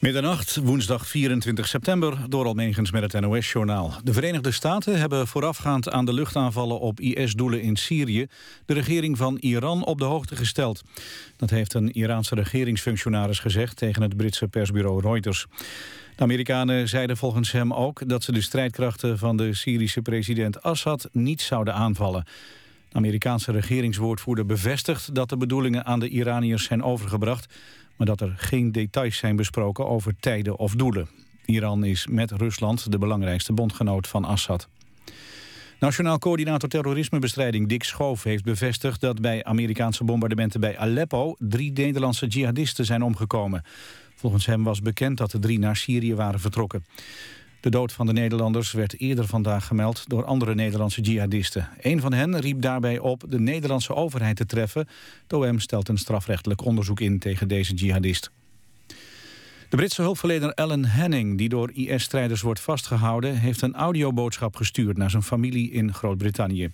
Middernacht, woensdag 24 september, door Almegens met het NOS-journaal. De Verenigde Staten hebben voorafgaand aan de luchtaanvallen op IS-doelen in Syrië... de regering van Iran op de hoogte gesteld. Dat heeft een Iraanse regeringsfunctionaris gezegd tegen het Britse persbureau Reuters. De Amerikanen zeiden volgens hem ook dat ze de strijdkrachten van de Syrische president Assad niet zouden aanvallen. De Amerikaanse regeringswoordvoerder bevestigt dat de bedoelingen aan de Iraniërs zijn overgebracht maar dat er geen details zijn besproken over tijden of doelen. Iran is met Rusland de belangrijkste bondgenoot van Assad. Nationaal coördinator terrorismebestrijding Dick Schoof heeft bevestigd dat bij Amerikaanse bombardementen bij Aleppo drie Nederlandse jihadisten zijn omgekomen. Volgens hem was bekend dat de drie naar Syrië waren vertrokken. De dood van de Nederlanders werd eerder vandaag gemeld door andere Nederlandse jihadisten. Een van hen riep daarbij op de Nederlandse overheid te treffen. De OM stelt een strafrechtelijk onderzoek in tegen deze jihadist. De Britse hulpverlener Ellen Henning, die door IS-strijders wordt vastgehouden... heeft een audioboodschap gestuurd naar zijn familie in Groot-Brittannië.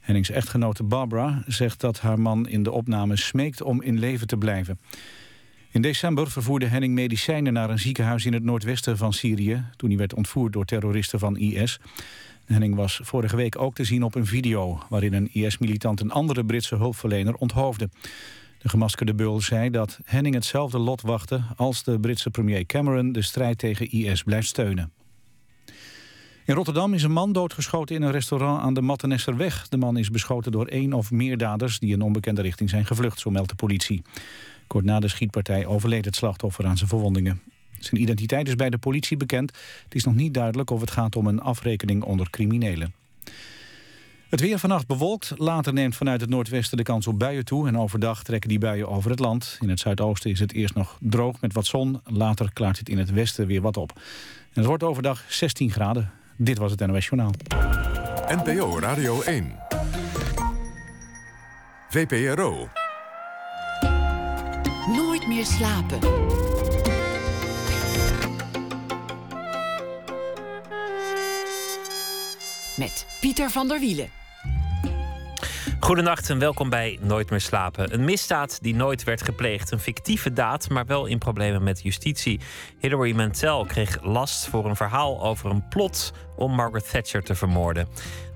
Hennings echtgenote Barbara zegt dat haar man in de opname smeekt om in leven te blijven. In december vervoerde Henning medicijnen naar een ziekenhuis in het noordwesten van Syrië... toen hij werd ontvoerd door terroristen van IS. Henning was vorige week ook te zien op een video... waarin een IS-militant een andere Britse hulpverlener onthoofde. De gemaskerde bul zei dat Henning hetzelfde lot wachtte... als de Britse premier Cameron de strijd tegen IS blijft steunen. In Rotterdam is een man doodgeschoten in een restaurant aan de Mattenesserweg. De man is beschoten door één of meer daders die in onbekende richting zijn gevlucht, zo meldt de politie. Kort na de schietpartij overleed het slachtoffer aan zijn verwondingen. Zijn identiteit is bij de politie bekend. Het is nog niet duidelijk of het gaat om een afrekening onder criminelen. Het weer vannacht bewolkt. Later neemt vanuit het noordwesten de kans op buien toe. En overdag trekken die buien over het land. In het zuidoosten is het eerst nog droog met wat zon. Later klaart het in het westen weer wat op. En het wordt overdag 16 graden. Dit was het NOS Journaal. NPO Radio 1. VPRO slapen. Met Pieter van der Wielen. Goedenacht en welkom bij Nooit meer slapen. Een misdaad die nooit werd gepleegd. Een fictieve daad, maar wel in problemen met justitie. Hilary Mantel kreeg last voor een verhaal over een plot om Margaret Thatcher te vermoorden.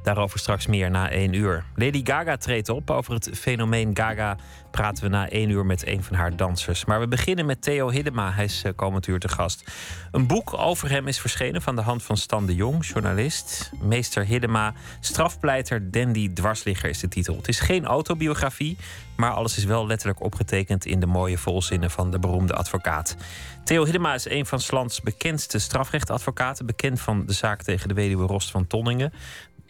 Daarover straks meer na één uur. Lady Gaga treedt op. Over het fenomeen Gaga praten we na één uur met een van haar dansers. Maar we beginnen met Theo Hiddema. Hij is eh, komend uur te gast. Een boek over hem is verschenen van de hand van Stan de Jong, journalist. Meester Hiddema, strafpleiter, dandy, dwarsligger is de titel. Het is geen autobiografie, maar alles is wel letterlijk opgetekend in de mooie volzinnen van de beroemde advocaat. Theo Hiddema is een van Slans bekendste strafrechtadvocaten. Bekend van de zaak tegen de weduwe Rost van Tonningen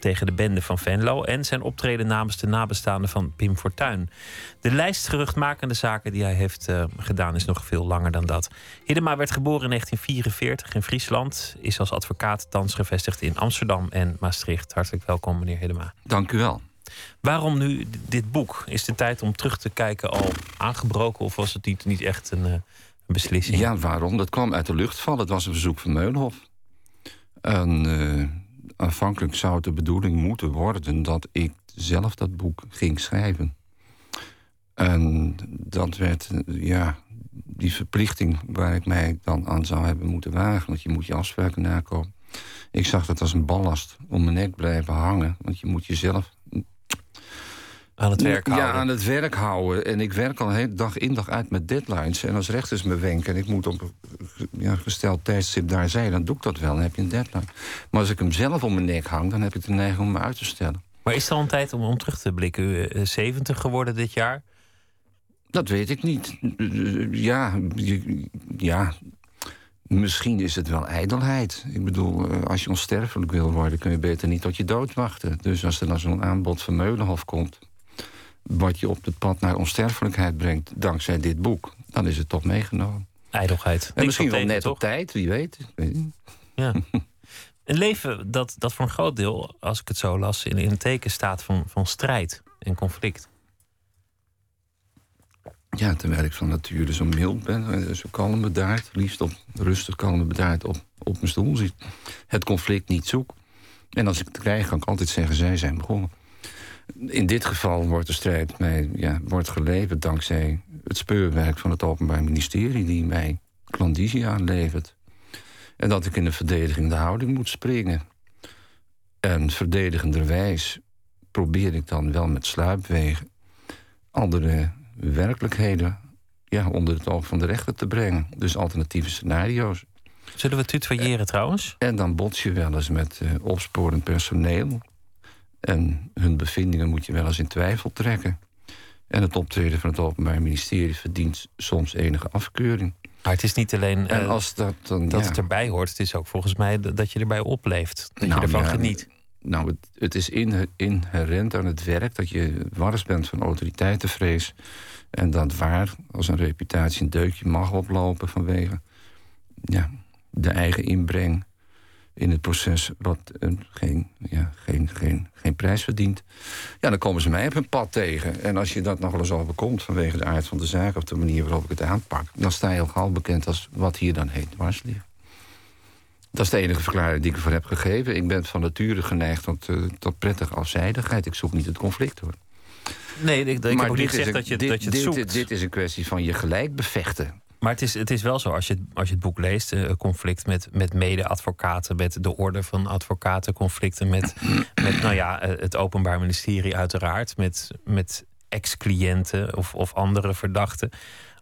tegen de bende van Venlo en zijn optreden namens de nabestaanden van Pim Fortuyn. De lijst geruchtmakende zaken die hij heeft uh, gedaan is nog veel langer dan dat. Hiddema werd geboren in 1944 in Friesland, is als advocaat thans gevestigd in Amsterdam en Maastricht. Hartelijk welkom, meneer Hiddema. Dank u wel. Waarom nu dit boek? Is de tijd om terug te kijken al aangebroken of was het niet, niet echt een, uh, een beslissing? Ja, waarom? Dat kwam uit de lucht vallen. Het was een verzoek van Meulhof. En uh, aanvankelijk zou het de bedoeling moeten worden dat ik zelf dat boek ging schrijven. En dat werd, ja, die verplichting waar ik mij dan aan zou hebben moeten wagen. Want je moet je afspraken nakomen. Ik zag dat als een ballast om mijn nek blijven hangen. Want je moet jezelf aan het werk houden. Ja, aan het werk houden. En ik werk al dag in dag uit met deadlines. En als rechters me wenken en ik moet op ja, gesteld tijdstip daar zijn... dan doe ik dat wel, dan heb je een deadline. Maar als ik hem zelf om mijn nek hang, dan heb ik de neiging om me uit te stellen. Maar is er al een tijd om, om terug te blikken? U uh, 70 geworden dit jaar? Dat weet ik niet. Ja, ja, misschien is het wel ijdelheid. Ik bedoel, eh, als je onsterfelijk wil worden... kun je beter niet tot je dood wachten. Dus als er dan zo'n aanbod van Meulenhof komt wat je op het pad naar onsterfelijkheid brengt, dankzij dit boek, dan is het toch meegenomen. Ijdelheid. En misschien wel net op tijd, wie weet. Ja. Een leven dat, dat voor een groot deel, als ik het zo las, in, in een teken staat van, van strijd en conflict. Ja, terwijl ik van nature zo mild ben, zo kalm bedaard, liefst op rustig kalm bedaard op, op mijn stoel zit. Het conflict niet zoek. En als ik het krijg, kan ik altijd zeggen, zij zijn begonnen. In dit geval wordt de strijd mij, ja, wordt geleverd dankzij het speurwerk van het Openbaar Ministerie, die mij klandizie aanlevert. En dat ik in een verdedigende houding moet springen. En verdedigenderwijs probeer ik dan wel met sluipwegen andere werkelijkheden ja, onder het oog van de rechter te brengen. Dus alternatieve scenario's. Zullen we tutoyeren trouwens? En dan bots je wel eens met uh, opsporend personeel. En hun bevindingen moet je wel eens in twijfel trekken. En het optreden van het Openbaar Ministerie verdient soms enige afkeuring. Maar het is niet alleen en eh, als dat, dan, dat het erbij hoort. Het is ook volgens mij dat je erbij opleeft. Dat nou, je ervan geniet. Nou, het, het is inherent aan het werk dat je wars bent van autoriteitenvrees. En dat waar als een reputatie een deukje mag oplopen vanwege ja, de eigen inbreng in het proces wat een, geen, ja, geen, geen, geen prijs verdient. Ja, dan komen ze mij op hun pad tegen. En als je dat nog wel eens overkomt vanwege de aard van de zaak... of de manier waarop ik het aanpak... dan sta je al gauw bekend als wat hier dan heet dwarsliggen. Dat is de enige verklaring die ik ervoor heb gegeven. Ik ben van nature geneigd tot, uh, tot prettige afzijdigheid. Ik zoek niet het conflict, hoor. Nee, ik, ik heb ook niet gezegd dat je, dat je het dit, zoekt. Dit, dit is een kwestie van je gelijk bevechten. Maar het is, het is wel zo, als je, als je het boek leest, een conflict met, met mede-advocaten, met de orde van advocaten, conflicten met, met nou ja, het Openbaar Ministerie, uiteraard, met, met ex-cliënten of, of andere verdachten.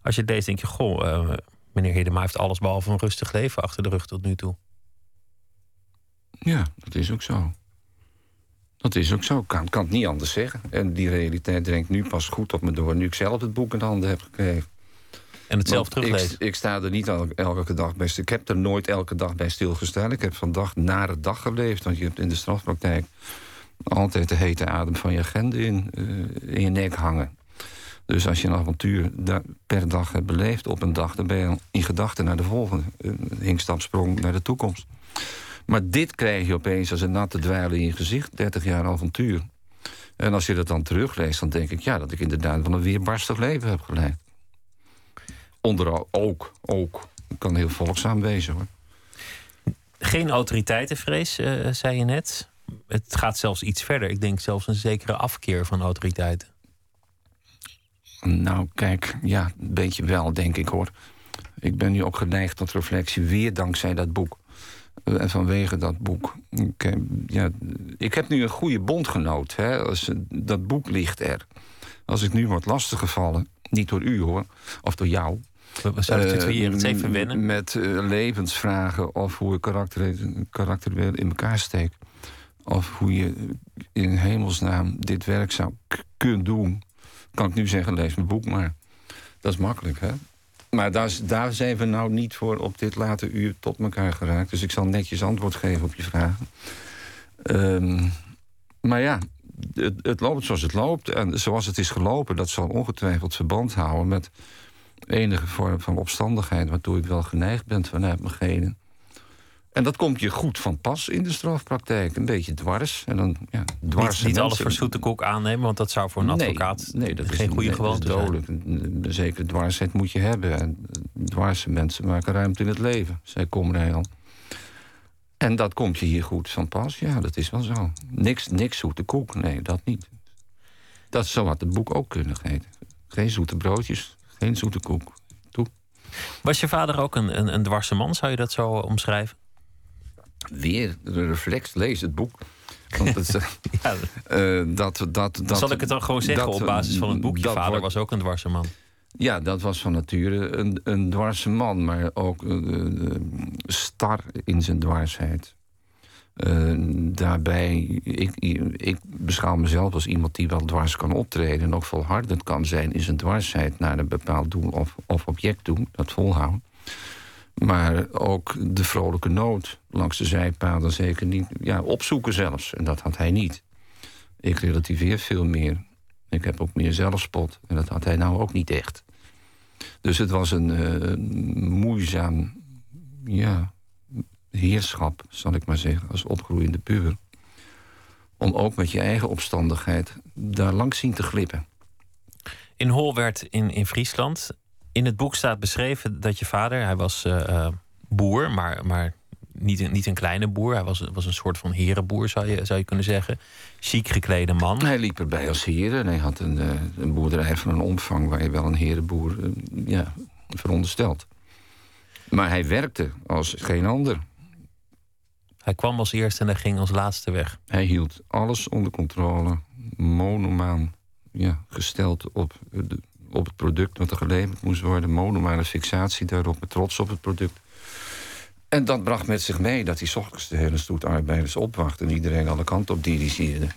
Als je het leest, denk je: Goh, uh, meneer Hedema heeft alles behalve een rustig leven achter de rug tot nu toe. Ja, dat is ook zo. Dat is ook zo. Ik kan, kan het niet anders zeggen. En die realiteit dringt nu pas goed op me door, nu ik zelf het boek in handen heb gekregen. En het zelf teruglezen. Ik, ik, sta er niet elke, dag bij Ik heb er nooit elke dag bij stilgestaan. Ik heb van dag naar de dag geleefd. Want je hebt in de strafpraktijk altijd de hete adem van je agenda in, uh, in je nek hangen. Dus als je een avontuur per dag hebt beleefd op een dag... dan ben je in gedachten naar de volgende. Een hinkstapsprong naar de toekomst. Maar dit krijg je opeens als een natte dweilen in je gezicht. 30 jaar avontuur. En als je dat dan terugleest, dan denk ik... ja, dat ik inderdaad van een weerbarstig leven heb geleid. Onder ook, ook. Kan heel volgzaam wezen hoor. Geen autoriteitenvrees, uh, zei je net. Het gaat zelfs iets verder. Ik denk zelfs een zekere afkeer van autoriteiten. Nou, kijk, ja, een beetje wel, denk ik hoor. Ik ben nu ook geneigd tot reflectie, weer dankzij dat boek. Eh, en vanwege dat boek. Ik, ja, ik heb nu een goede bondgenoot. Hè, als, dat boek ligt er. Als ik nu word lastiggevallen, niet door u hoor, of door jou. We zouden het eens even wennen. Met uh, levensvragen of hoe je karakter, karakter weer in elkaar steekt. Of hoe je in hemelsnaam dit werk zou kunnen doen. Kan ik nu zeggen, lees mijn boek maar. Dat is makkelijk, hè? Maar daar, daar zijn we nou niet voor op dit late uur tot elkaar geraakt. Dus ik zal netjes antwoord geven op je vragen. Um, maar ja, het, het, loopt zoals het loopt. En zoals het is gelopen, dat zal ongetwijfeld verband houden met enige vorm van opstandigheid, waartoe ik wel geneigd ben vanuit mijn genen. En dat komt je goed van pas in de strafpraktijk. Een beetje dwars. En dan, ja, dwars niet, niet alles voor zoete koek aannemen, want dat zou voor een advocaat nee, dat geen goede gewoonte zijn. Dodelijk. Een zekere dwarsheid moet je hebben. En dwarse mensen maken ruimte in het leven, zei Comreel. En dat komt je hier goed van pas. Ja, dat is wel zo. Niks, niks zoete koek. Nee, dat niet. Dat zou wat het boek ook kunnen heten. Geen zoete broodjes, geen zoete koek. Toe. Was je vader ook een, een, een dwarse man, zou je dat zo omschrijven? Weer de reflex, lees het boek. Want het, ja. uh, dat, dat, dat, Zal ik het dan gewoon zeggen op basis van het boek? Je vader was ook een dwarse man. Ja, dat was van nature een, een dwarse man, maar ook uh, star in zijn dwarsheid. Uh, daarbij, ik, ik beschouw mezelf als iemand die wel dwars kan optreden... en ook volhardend kan zijn in zijn dwarsheid naar een bepaald doel of, of object toe, dat volhouden. Maar ook de vrolijke nood langs de zijpaden zeker niet. Ja, opzoeken zelfs, en dat had hij niet. Ik relativeer veel meer. Ik heb ook meer zelfspot, en dat had hij nou ook niet echt. Dus het was een uh, moeizaam, ja, heerschap, zal ik maar zeggen, als opgroeiende puber. Om ook met je eigen opstandigheid daar langs zien te glippen. In Holwerd in, in Friesland. In het boek staat beschreven dat je vader, hij was uh, boer, maar, maar niet, een, niet een kleine boer. Hij was, was een soort van herenboer, zou je, zou je kunnen zeggen. Chic geklede man. Hij liep erbij als heren. Hij had een, uh, een boerderij van een omvang waar je wel een herenboer ja, veronderstelt. Maar hij werkte als geen ander. Hij kwam als eerste en hij ging als laatste weg. Hij hield alles onder controle, monomaan ja, gesteld op, de, op het product wat er geleverd moest worden. Monomane fixatie daarop, met trots op het product. En dat bracht met zich mee dat hij ochtends de hele stoet arbeiders opwachtte... en iedereen alle kanten op dirigeerde.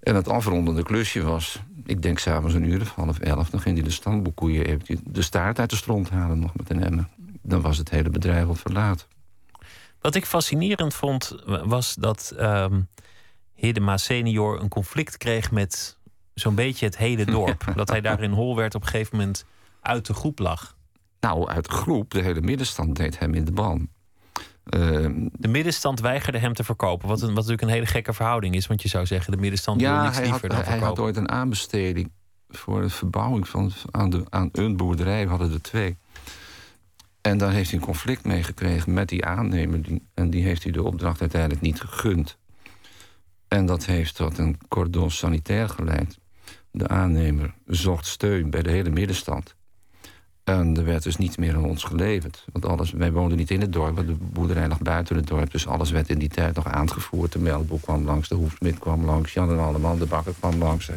En het afrondende klusje was, ik denk s'avonds een uur of half elf... dan ging hij de stamboekkoeien de staart uit de stront halen nog met een emmer. Dan was het hele bedrijf al verlaten. Wat ik fascinerend vond, was dat um, Hiddema senior een conflict kreeg met zo'n beetje het hele dorp. Dat hij daar in Hol werd op een gegeven moment uit de groep lag. Nou, uit de groep, de hele middenstand deed hem in de ban. Ehm, de middenstand weigerde hem te verkopen. Wat, een, wat natuurlijk een hele gekke verhouding is. Want je zou zeggen, de middenstand ja, wil niks liever dan verkopen. hij had ooit een aanbesteding voor de verbouwing van, aan, de, aan een boerderij. We hadden er twee. En daar heeft hij een conflict mee gekregen met die aannemer. En die heeft hij de opdracht uiteindelijk niet gegund. En dat heeft tot een cordon sanitair geleid. De aannemer zocht steun bij de hele middenstand. En er werd dus niets meer aan ons geleverd. Want alles, wij woonden niet in het dorp, want de boerderij lag buiten het dorp. Dus alles werd in die tijd nog aangevoerd. De melkboek kwam langs, de hoefsmid kwam langs, Jan en Alleman, de bakker kwam langs.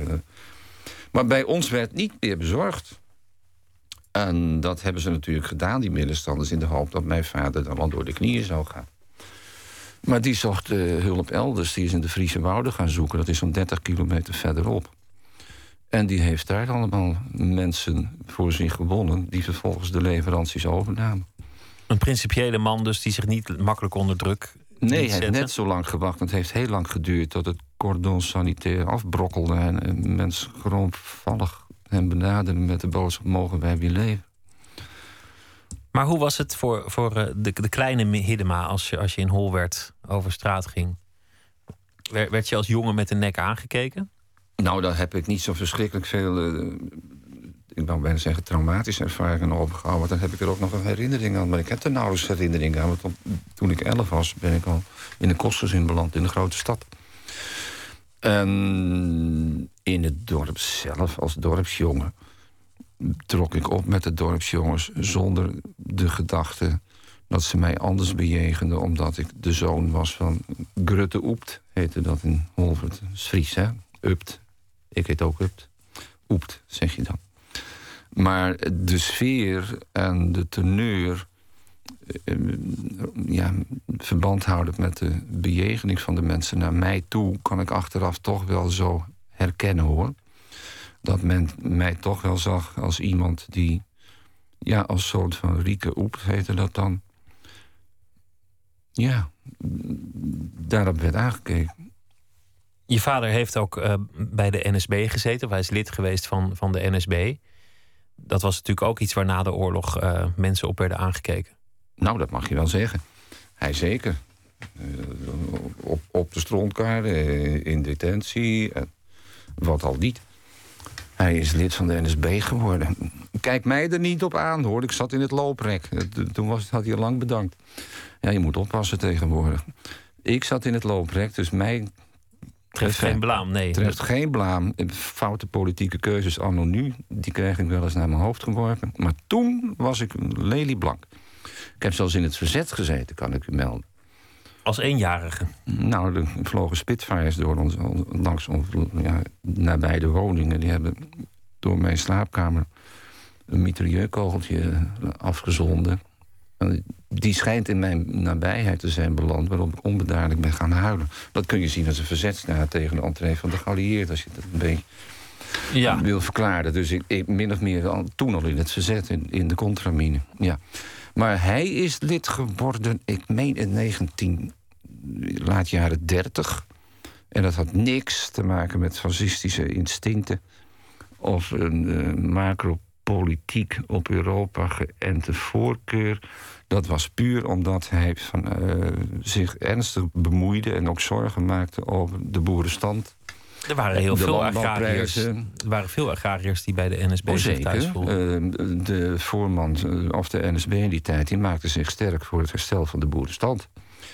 Maar bij ons werd niet meer bezorgd. En dat hebben ze natuurlijk gedaan, die middenstanders, in de hoop dat mijn vader dan al door de knieën zou gaan. Maar die zocht uh, hulp elders. Die is in de Friese Wouden gaan zoeken. Dat is zo'n 30 kilometer verderop. En die heeft daar allemaal mensen voor zich gewonnen... die vervolgens de leveranties overnamen. Een principiële man dus die zich niet makkelijk onder druk Nee, hij heeft net zo lang gewacht. Het heeft heel lang geduurd tot het cordon sanitair afbrokkelde... en mensen grondvallig hem benaderen met de boodschap... mogen wij weer leven. Maar hoe was het voor, voor eh, de, de kleine Hiddema als je, als je in Hol werd over straat ging? Werd, je als jongen met de nek aangekeken? Nou, daar heb ik niet zo verschrikkelijk veel, uh, ik wou bijna zeggen, traumatische ervaringen overgehouden. Want dan heb ik er ook nog een herinnering aan. Maar ik heb er nauwelijks herinnering aan. Want toen ik elf was, ben ik al in de kostgezin beland in de grote stad. En in het dorp zelf, als dorpsjongen, trok ik op met de dorpsjongens zonder de gedachte dat ze mij anders bejegenden, omdat ik de zoon was van Grutte Oept, heette dat in Holvert. Fries, hè? Upt. Ik heet ook Upt. Oept, zeg je dan. Maar de sfeer en de teneur... Eh, ja, verband houdend met de bejegening van de mensen naar mij toe... kan ik achteraf toch wel zo herkennen, hoor. Dat men mij toch wel zag als iemand die... ja, als soort van Rieke Oep heette dat dan... ja, daarop werd aangekeken. Je vader heeft ook uh, bij de NSB gezeten. Hij is lid geweest van, van de NSB. Dat was natuurlijk ook iets waar na de oorlog mensen op werden aangekeken. Nou, dat mag je wel zeggen. Hij zeker. Uh, op, op de strontkar, in detentie, wat al niet. Hij is lid van de NSB geworden. Kijk mij er niet op aan, hoor. Ik zat in het looprek. Toen was, had hij al lang bedankt. Ja, je moet oppassen tegenwoordig. Ik zat in het looprek, dus mij Treft geen blaam, nee. Treft geen blaam. Foute politieke keuzes anno nu, die kreeg ik wel eens naar mijn hoofd geworpen. Maar toen was ik lelieblank. Ik heb zelfs in het verzet gezeten, kan ik u melden. Als eenjarige? Nou, er vlogen Spitfires door ons, langs ons, ja, nabij de woningen. Die hebben door mijn slaapkamer een mitrailleurkogeltje afgezonden die schijnt in mijn nabijheid te zijn beland... waarop ik onbedaarlijk ben gaan huilen. Dat kun je zien als een verzetsdaad tegen de entree van de geallieerden... als je dat een beetje ja. wil verklaren. Dus ik, ik, min of meer al, toen al in het verzet, in, in de contramine. Ja. Maar hij is lid geworden, ik meen in 19... laat jaren 30... En dat had niks te maken met fascistische instincten of een uh, macropolitiek op Europa geënte voorkeur. Dat was puur omdat hij van, uh, zich ernstig bemoeide en ook zorgen maakte over de boerenstand. Er waren heel veel agrariërs. Er waren veel agrariërs die bij de NSB oh, zich thuis voelden. Uh, de voorman eh, of de NSB in die tijd die maakte zich sterk voor het herstel van de boerenstand.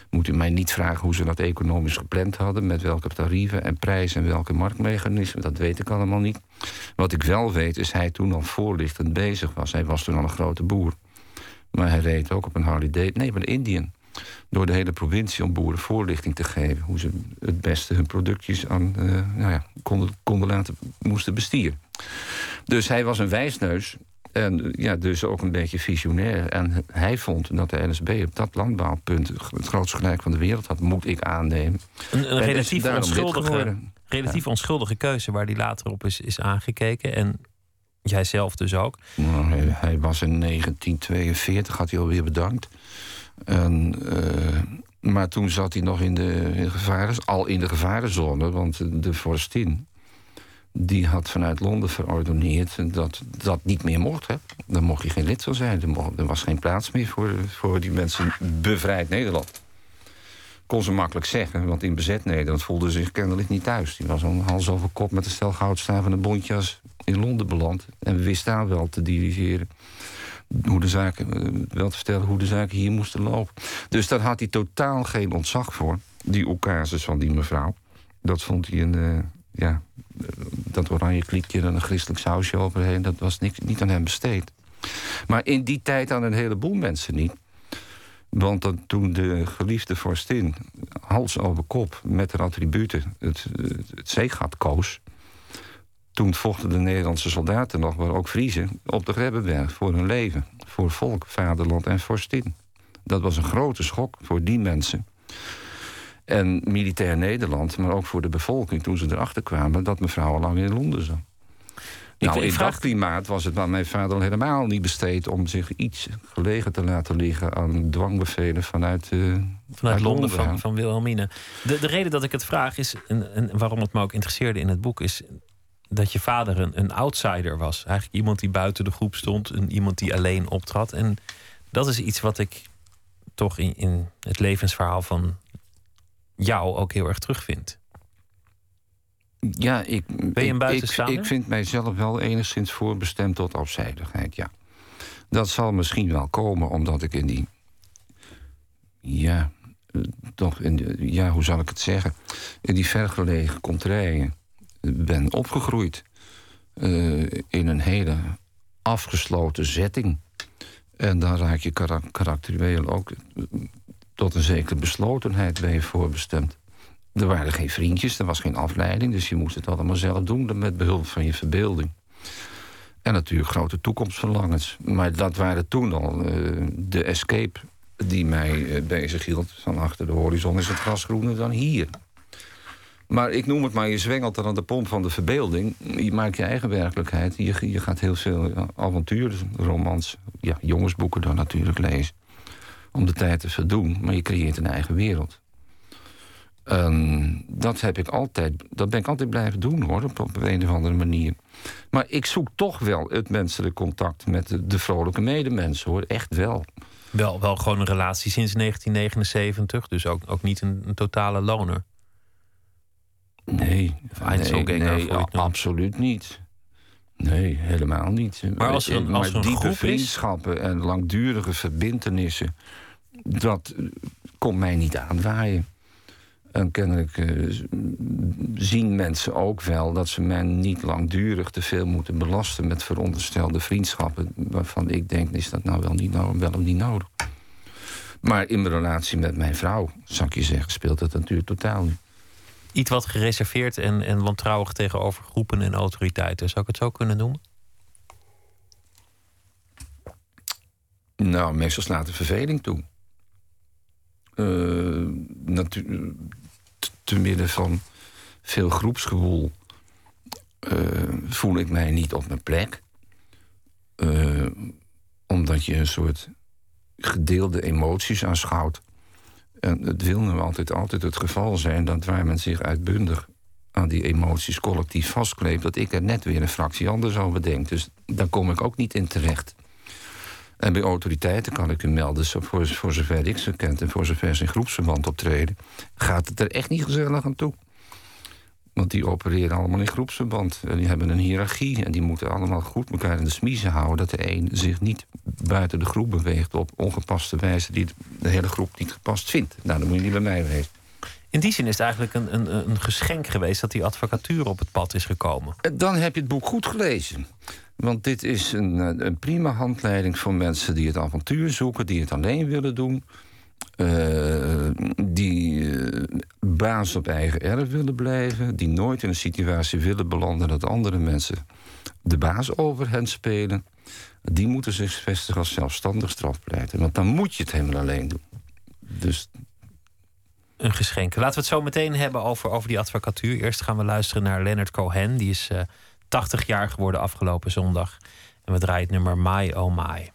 Moet u mij niet vragen hoe ze dat economisch gepland hadden, met welke tarieven en prijzen en welke marktmechanismen. Dat weet ik allemaal niet. Wat ik wel weet is hij toen al voorlichtend bezig was. Hij was toen al een grote boer Maar hij reed ook op een Harley Davidson. Nee, maar Indian. Door de hele provincie om boeren voorlichting te geven. Hoe ze het beste hun productjes aan, uh, nou ja, konden, konden laten, moesten bestieren. Dus hij was een wijsneus. En ja, dus ook een beetje visionair. En hij vond dat de NSB op dat landbouwpunt het grootste gelijk van de wereld had, moet ik aannemen. Een, een relatief, onschuldige, relatief onschuldige keuze waar hij later op is, is aangekeken. En jij zelf dus ook. Nou, hij, hij, was in 1942, had hij alweer bedankt. En, uh, maar toen zat hij nog in de, in al in de gevarenzone, want de vorstin die had vanuit Londen verordoneerd dat dat niet meer mocht. Hè. Dan mocht je geen lid van zijn. Er, mocht, er was geen plaats meer voor, voor die mensen bevrijd Nederland. Kon ze makkelijk zeggen, want in bezet Nederland voelde ze zich kennelijk niet thuis. Die was een hals over kop met een stel goudstaven en bontjas in Londen beland. En we wisten daar wel te dirigeren. Hoe de zaken, eh, wel te vertellen hoe de zaken hier moesten lopen. Dus daar had hij totaal geen ontzag voor. Die occasus van die mevrouw. Dat vond hij een, uh, ja, dat oranje kliekje en een christelijk sausje overheen, dat was niet, niet aan hem besteed. Maar in die tijd aan een heleboel mensen niet. Want toen de geliefde vorstin hals over kop met haar attributen het, het zeegat koos. Toen vochten de Nederlandse soldaten nog, maar ook Vriezen, op de Grebbeberg voor hun leven. Voor volk, vaderland en vorstin. Dat was een grote schok voor die mensen. En militair Nederland, maar ook voor de bevolking toen ze erachter kwamen dat mevrouw al lang in Londen zat. Nou, in dat klimaat was het aan mijn vader al helemaal niet besteed om zich iets gelegen te laten liggen aan dwangbevelen vanuit, uh, vanuit Londen, van, van Wilhelmine. De, de reden dat ik het vraag is, en, en, waarom het me ook interesseerde in het boek, is dat je vader een, een outsider was. Eigenlijk iemand die buiten de groep stond, een, iemand die alleen optrad. En dat is iets wat ik toch in, in het levensverhaal van jou ook heel erg terugvindt. Ja, ik, ben je een buitenstaander? Ik, ik vind mijzelf wel enigszins voorbestemd tot afzijdigheid, ja. Dat zal misschien wel komen omdat ik in die. Ja, toch in de, ja, hoe zal ik het zeggen? In die vergelegen contraien ben opgegroeid. Uh, in een hele afgesloten setting. En dan raak je karakterieel ook tot een zekere beslotenheid ben je voorbestemd. Er waren geen vriendjes, er was geen afleiding, dus je moest het allemaal zelf doen met behulp van je verbeelding. En natuurlijk grote toekomstverlangens. Maar dat waren toen al uh, de escape die mij bezig hield. Van achter de horizon is het gras groener dan hier. Maar ik noem het maar, je zwengelt er aan de pomp van de verbeelding. Je maakt je eigen werkelijkheid. Je, je gaat heel veel avontuurromans, ja, jongensboeken dan natuurlijk lezen om de tijd te verdoen, maar je creëert een eigen wereld. dat, heb ik altijd, dat ben ik altijd blijven doen hoor, op, een of andere manier. Maar ik zoek toch wel het menselijk contact met de, vrolijke medemensen hoor, echt wel. Wel, wel gewoon een relatie sinds 1979, dus ook, ook niet een totale loner. Nee, nee, nee absoluut niet. Nee, helemaal niet. Maar als er een, als er een diepe vriendschappen en langdurige verbindenissen, dat komt mij niet aanwaaien. En kennelijk uh, zien mensen ook wel dat ze mij niet langdurig te veel moeten belasten met veronderstelde vriendschappen. Waarvan ik denk, is dat nou wel, niet, nou, wel of niet nodig? Maar in mijn relatie met mijn vrouw, zou ik je zeggen, speelt dat natuurlijk totaal niet iets wat gereserveerd en, en wantrouwig tegenover groepen en autoriteiten. Zou ik het zo kunnen noemen? Nou, meestal slaat de verveling toe. Uh, te midden van veel groepsgewoel uh, voel ik mij niet op mijn plek. Uh, omdat je een soort gedeelde emoties aanschouwt. En het wil nu altijd, altijd het geval zijn dat waar men zich uitbundig aan die emoties collectief vastkleept, dat ik er net weer een fractie anders over denk. Dus daar kom ik ook niet in terecht. En bij autoriteiten kan ik u melden, voor, voor zover ik ze kent en voor zover ze in groepsverband optreden, gaat het er echt niet gezellig aan toe. Want die opereren allemaal in groepsverband. En die hebben een hiërarchie. En die moeten allemaal goed elkaar in de smiezen houden. Dat de een zich niet buiten de groep beweegt op ongepaste wijze die de hele groep niet gepast vindt. Nou, dan moet je niet bij mij wezen. In die zin is het eigenlijk een, een, een geschenk geweest dat die advocatuur op het pad is gekomen. Dan heb je het boek goed gelezen. Want dit is een, eh, een prima handleiding voor mensen die het avontuur zoeken, die het alleen willen doen. Uh, die uh, baas op eigen erf willen blijven, die nooit in een situatie willen belanden dat andere mensen de baas over hen spelen, die moeten zich vestigen als zelfstandig strafpleiter. Want dan moet je het helemaal alleen doen. Dus een geschenk. Laten we het zo meteen hebben over, over die advocatuur. Eerst gaan we luisteren naar Leonard Cohen. Die is uh, 80 jaar geworden afgelopen zondag. En we draaien het nummer My Oh My.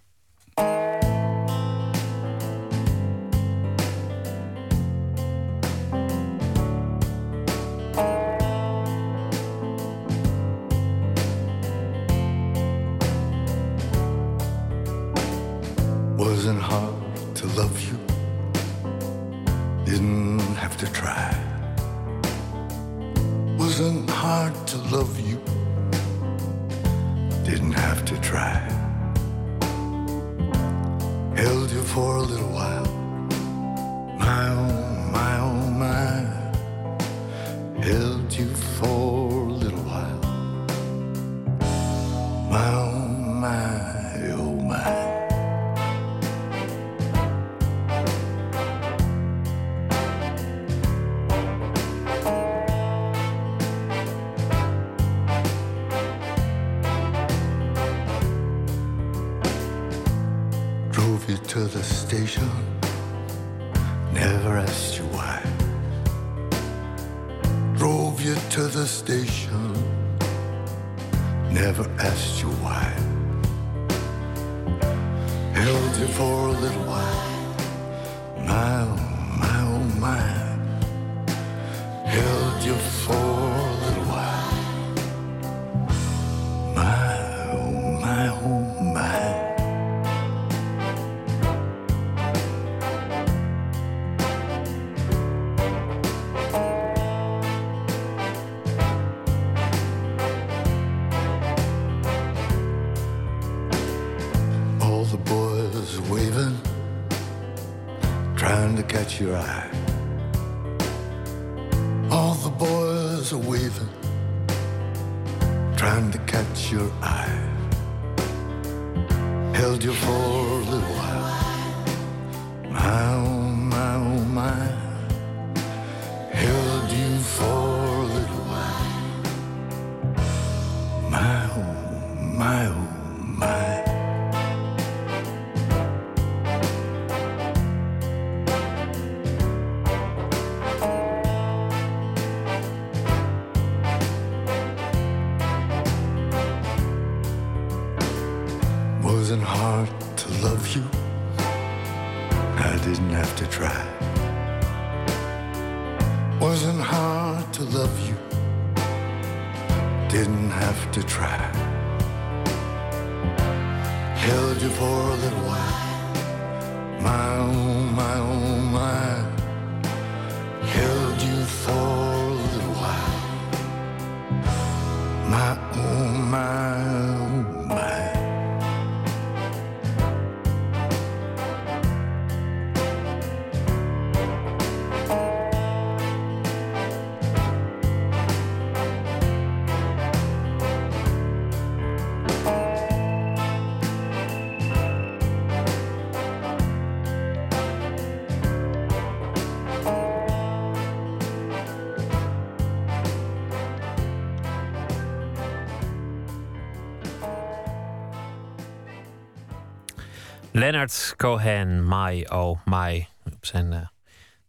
Leonard Cohen, My Oh My. Op zijn, eh,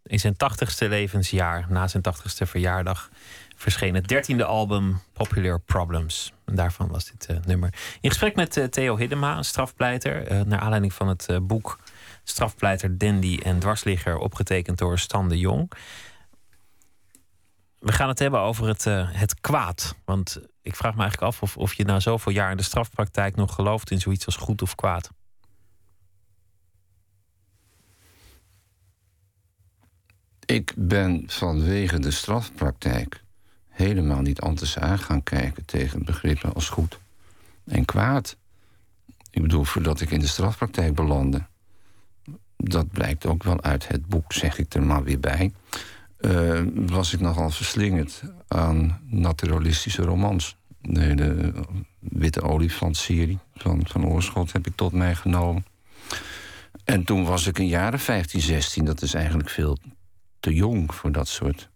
in zijn tachtigste levensjaar, na zijn tachtigste verjaardag, verscheen het dertiende album Popular Problems. En daarvan was dit eh, nummer. In gesprek met eh, Theo Hiddema, strafpleiter, naar aanleiding van het boek Strafpleiter Dandy en Dwarsligger, opgetekend door Stan de Jong. We gaan het hebben over het, het kwaad. Want ik vraag me eigenlijk af of, of je na zoveel jaar in de strafpraktijk nog gelooft in zoiets als goed of kwaad. Ik ben vanwege de strafpraktijk helemaal niet anders aan gaan kijken tegen begrippen als goed en kwaad. Ik bedoel, voordat ik in de strafpraktijk belandde, dat blijkt ook wel uit het boek, zeg ik er maar weer bij, eh, was ik nogal verslingerd aan naturalistische romans. De, de Witte Olifant-serie van, van Oorschot heb ik tot mij genomen. En toen was ik een jaren 15, 16. Dat is eigenlijk veel te jong voor dat soort...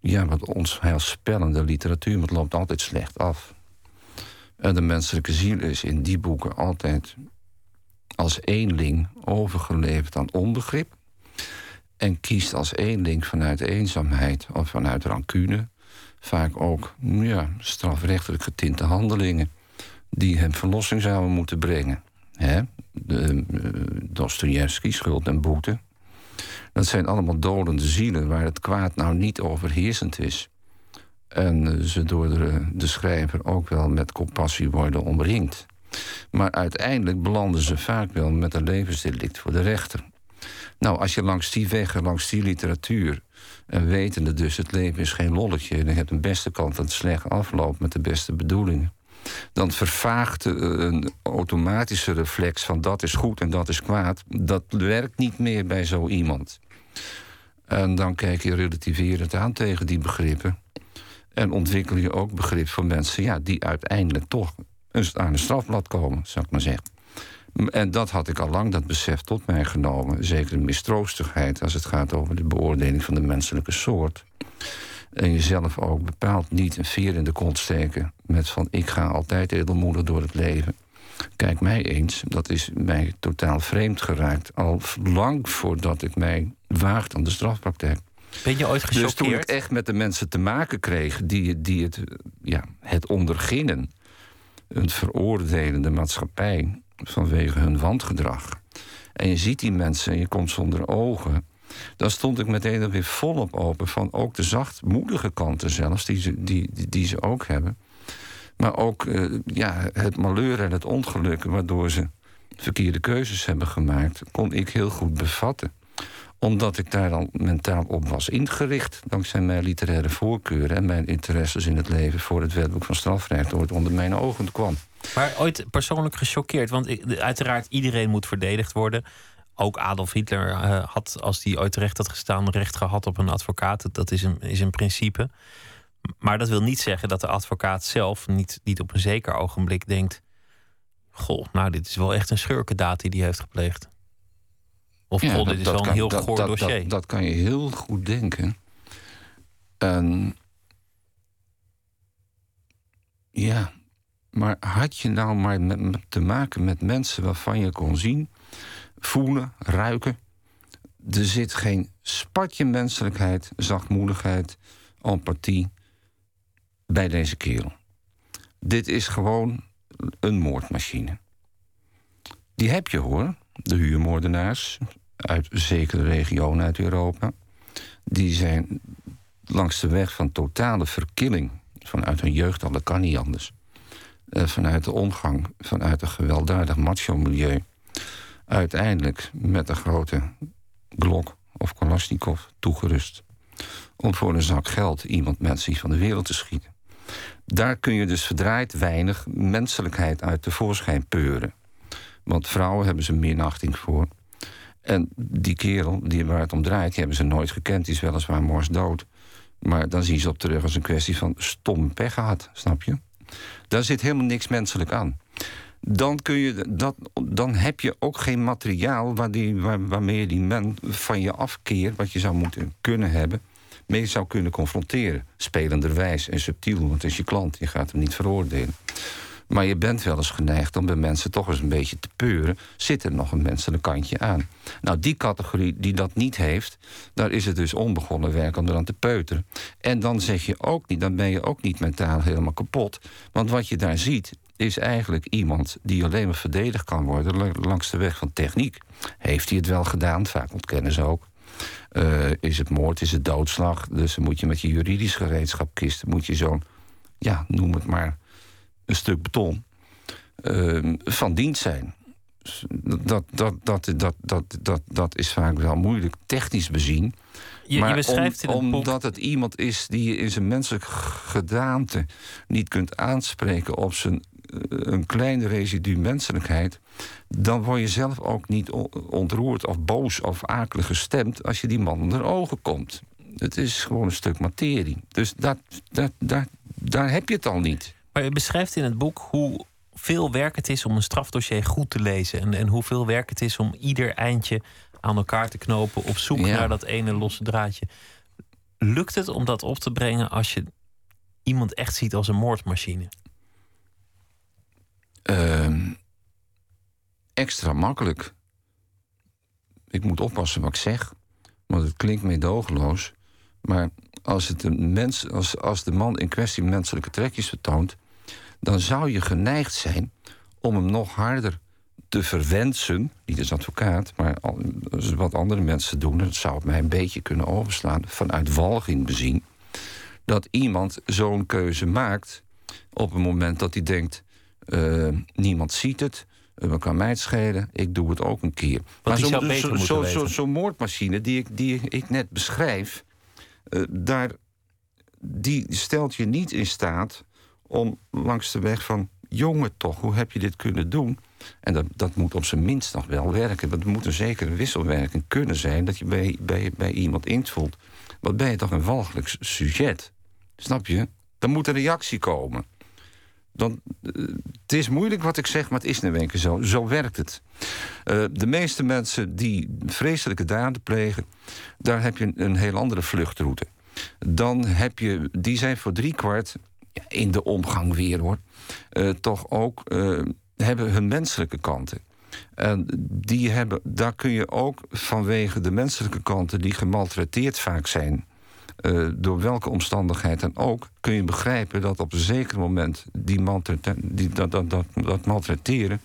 Ja, wat ons heilspellende literatuur. Maar het loopt altijd slecht af. En de menselijke ziel is in die boeken altijd als eenling overgeleverd aan onbegrip. En kiest als eenling vanuit eenzaamheid of vanuit rancune. Vaak ook ja, strafrechtelijk getinte handelingen die hem verlossing zouden moeten brengen. Hè? De, uh, Dostoevsky, schuld en boete. Dat zijn allemaal dolende zielen waar het kwaad nou niet overheersend is. En uh, ze door de, de schrijver ook wel met compassie worden omringd. Maar uiteindelijk belanden ze vaak wel met een levensdelict voor de rechter. Nou, als je langs die weg, langs die literatuur... en wetende dus het leven is geen lolletje... en je hebt een beste kant dat slecht afloopt met de beste bedoelingen... dan vervaagt een automatische reflex van dat is goed en dat is kwaad... dat werkt niet meer bij zo iemand. En dan kijk je relativerend aan tegen die begrippen... en ontwikkel je ook begrip voor mensen... Ja, die uiteindelijk toch aan een strafblad komen, zou ik maar zeggen. En dat had ik al lang, dat besef, tot mij genomen. Zeker de mistroostigheid als het gaat over de beoordeling van de menselijke soort. En jezelf ook bepaald niet een veer in de kont steken... met van ik ga altijd edelmoedig door het leven. Kijk mij eens, dat is mij totaal vreemd geraakt... al lang voordat ik mij waagde aan de strafpraktijk. Ben je ooit gechoqueerd? Dus toen ik echt met de mensen te maken kreeg... die, die het, ja, het ondergingen een veroordelende maatschappij vanwege hun wandgedrag. En je ziet die mensen en je komt zonder ogen. Dan stond ik meteen weer volop open van ook de zachtmoedige kanten zelfs, die ze, die, die, ze ook hebben. Maar ook uh, ja, het malheur en het ongeluk waardoor ze verkeerde keuzes hebben gemaakt, kon ik heel goed bevatten omdat ik daar al mentaal op was ingericht. Dankzij mijn literaire voorkeuren en mijn interesses in het leven voor het wetboek van strafrecht ooit onder mijn ogen kwam. Maar ooit persoonlijk gechoqueerd, want uiteraard iedereen moet verdedigd worden. Ook Adolf Hitler uh, had, als hij ooit terecht had gestaan, recht gehad op een advocaat. Dat is een, is een principe. Maar dat wil niet zeggen dat de advocaat zelf niet, niet op een zeker ogenblik denkt: Goh, nou, dit is wel echt een schurkendaad die hij heeft gepleegd. Of ja, dit is wel een heel goor dat, dossier. Dat, dat, kan je heel goed denken. En ja, maar had je nou maar met, te maken met mensen waarvan je kon zien, voelen, ruiken. Er zit geen spatje menselijkheid, zachtmoedigheid, empathie bij deze kerel. Dit is gewoon een moordmachine. Die heb je hoor, de huurmoordenaars uit zekere regionen uit Europa. Die zijn langs de weg van totale verkilling vanuit hun jeugd al, dat kan niet anders. Uh, vanuit de omgang, vanuit een gewelddadig macho-milieu. Uiteindelijk met een grote Glock of Kalashnikov toegerust. Om voor een zak geld iemand mensen van de wereld te schieten. Daar kun je dus verdraaid weinig menselijkheid uit tevoorschijn peuren. Want vrouwen hebben ze minachting voor. En die kerel die waar het om draait, die hebben ze nooit gekend. Die is weliswaar mors dood. Maar dan zien ze op terug als een kwestie van stom pech gehad, snap je? Daar zit helemaal niks menselijk aan. Dan, kun je dat, dan heb je ook geen materiaal waar die, waar, waarmee je die man van je afkeert, wat je zou moeten kunnen hebben, mee zou kunnen confronteren. Spelenderwijs en subtiel, want het is je klant, je gaat hem niet veroordelen. Maar je bent wel eens geneigd om bij mensen toch eens een beetje te peuren. Zit er nog een menselijk kantje aan? Nou, die categorie die dat niet heeft, daar is het dus onbegonnen werk om eraan te peuteren. En dan zeg je ook niet, dan ben je ook niet mentaal helemaal kapot. Want wat je daar ziet, is eigenlijk iemand die alleen maar verdedigd kan worden langs de weg van techniek. Heeft hij het wel gedaan? Vaak ontkennen ze ook. Uh, is het moord, is het doodslag? Dus dan moet je met je juridisch gereedschap kisten, moet je zo'n, ja, noem het maar, een stuk beton uh, van dienst zijn. Dat, dat, dat, dat, dat, dat, dat is vaak wel moeilijk technisch bezien. Je, maar je beschrijft om, in omdat het iemand is die je in zijn menselijk gedaante niet kunt aanspreken op zijn eh, een kleine residu menselijkheid, dan word je zelf ook niet ontroerd of boos of akelig gestemd als je die man onder ogen komt. Het is gewoon een stuk materie. Dus dat, dat, dat, daar heb je het al niet. Maar je beschrijft in het boek hoe veel werk het is om een strafdossier goed te lezen. En, en hoeveel werk het is om ieder eindje aan elkaar te knopen op zoek Ja. naar dat ene losse draadje. Lukt het om dat op te brengen als je iemand echt ziet als een moordmachine? Ehm, extra makkelijk. Ik moet oppassen wat ik zeg, want het klinkt meedogenloos. Maar als, het een mens, als, als de man in kwestie menselijke trekjes vertoont, dan zou je geneigd zijn om hem nog harder te verwensen. Niet als advocaat, maar wat andere mensen doen. Dat zou het mij een beetje kunnen overslaan. Vanuit walging bezien. Dat iemand zo'n keuze maakt op het moment dat hij denkt: eh, niemand ziet het. eh, Wat kan mij het schelen? Ik doe het ook een keer. hij zo'n- beter zo- zo- zo- moordmachine die ik, die ik net beschrijf, eh, daar, die stelt je niet in staat om langs de weg van... jongen toch, hoe heb je dit kunnen doen? En dat, dat moet op zijn minst nog wel werken. Dat moet een zekere wisselwerking kunnen zijn... dat je bij, bij, bij iemand invult. Wat ben je toch een walgelijk sujet? Snap je? Dan moet een reactie komen. Dan, eh, het is moeilijk wat ik zeg, maar het is in één keer zo. Zo werkt het. Eh, de meeste mensen die vreselijke daden plegen... daar heb je een, heel andere vluchtroute. Dan heb je, die zijn voor driekwart in de omgang weer hoor... eh, toch ook hebben hun menselijke kanten. En die hebben, daar kun je ook vanwege de menselijke kanten... die gemaltreteerd vaak zijn... eh, door welke omstandigheid dan ook... kun je begrijpen dat op een zeker moment... Die maltrate- die, dat, dat, dat, dat maltreteren...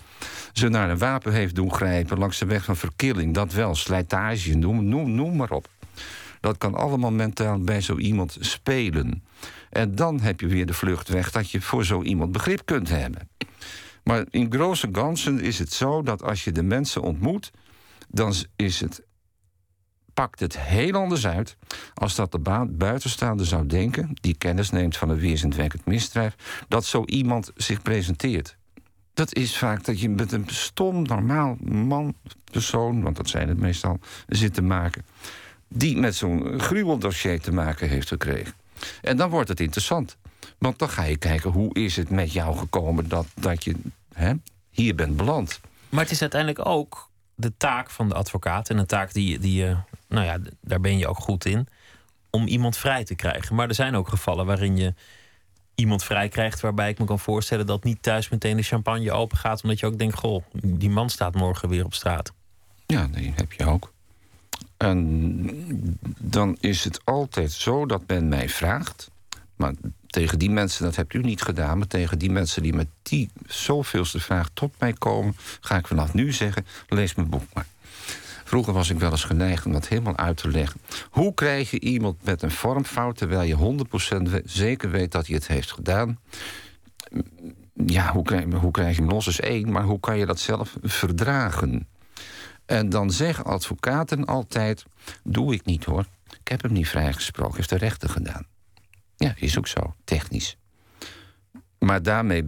ze naar een wapen heeft doen grijpen... langs de weg van verkilling. Dat wel, slijtage, noem, noem, noem maar op. Dat kan allemaal mentaal bij zo iemand spelen. En dan heb je weer de vluchtweg dat je voor zo iemand begrip kunt hebben. Maar in grote ganzen is het zo dat als je de mensen ontmoet, dan is het, pakt het heel anders uit als dat de baan buitenstaande zou denken, die kennis neemt van een weerzinwekkend misdrijf, dat zo iemand zich presenteert. Dat is vaak dat je met een stom, normaal man, persoon, want dat zijn het meestal, zit te maken die met zo'n gruweldossier te maken heeft gekregen. En dan wordt het interessant. Want dan ga je kijken hoe is het met jou gekomen dat, dat je hè, hier bent beland. Maar het is uiteindelijk ook de taak van de advocaat. En een taak die, die je, nou ja, daar ben je ook goed in. Om iemand vrij te krijgen. Maar er zijn ook gevallen waarin je iemand vrij krijgt. Waarbij ik me kan voorstellen dat niet thuis meteen de champagne open gaat. Omdat je ook denkt: goh, die man staat morgen weer op straat. Ja, die heb je ook. En dan is het altijd zo dat men mij vraagt. Maar tegen die mensen, dat hebt u niet gedaan. Maar tegen die mensen die met die zoveelste vraag tot mij komen, ga ik vanaf nu zeggen: lees mijn boek maar. Vroeger was ik wel eens geneigd om dat helemaal uit te leggen. Hoe krijg je iemand met een vormfout terwijl je 100% we- zeker weet dat hij het heeft gedaan? Ja, hoe krijg, hoe krijg je hem los is één, maar hoe kan je dat zelf verdragen? En dan zeggen advocaten altijd: Doe ik niet hoor. Ik heb hem niet vrijgesproken, heeft de rechter gedaan. Ja, is ook zo, technisch. Maar daarmee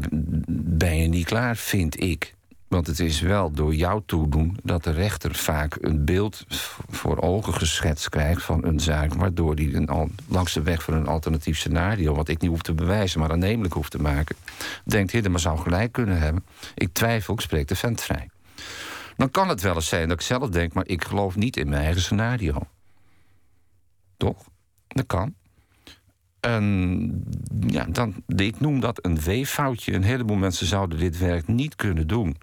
ben je niet klaar, vind ik. Want het is wel door jouw toedoen dat de rechter vaak een beeld voor ogen geschetst krijgt van een zaak, waardoor hij een, al- langs de weg voor een alternatief scenario, wat ik niet hoef te bewijzen, maar aannemelijk hoef te maken, denkt: Hidde, maar zou gelijk kunnen hebben. Ik twijfel, ik spreek de vent vrij. Dan kan het wel eens zijn dat ik zelf denk, maar ik geloof niet in mijn eigen scenario. Toch? Dat kan. En ja, dan, ik noem dat een weeffoutje. Een heleboel mensen zouden dit werk niet kunnen doen,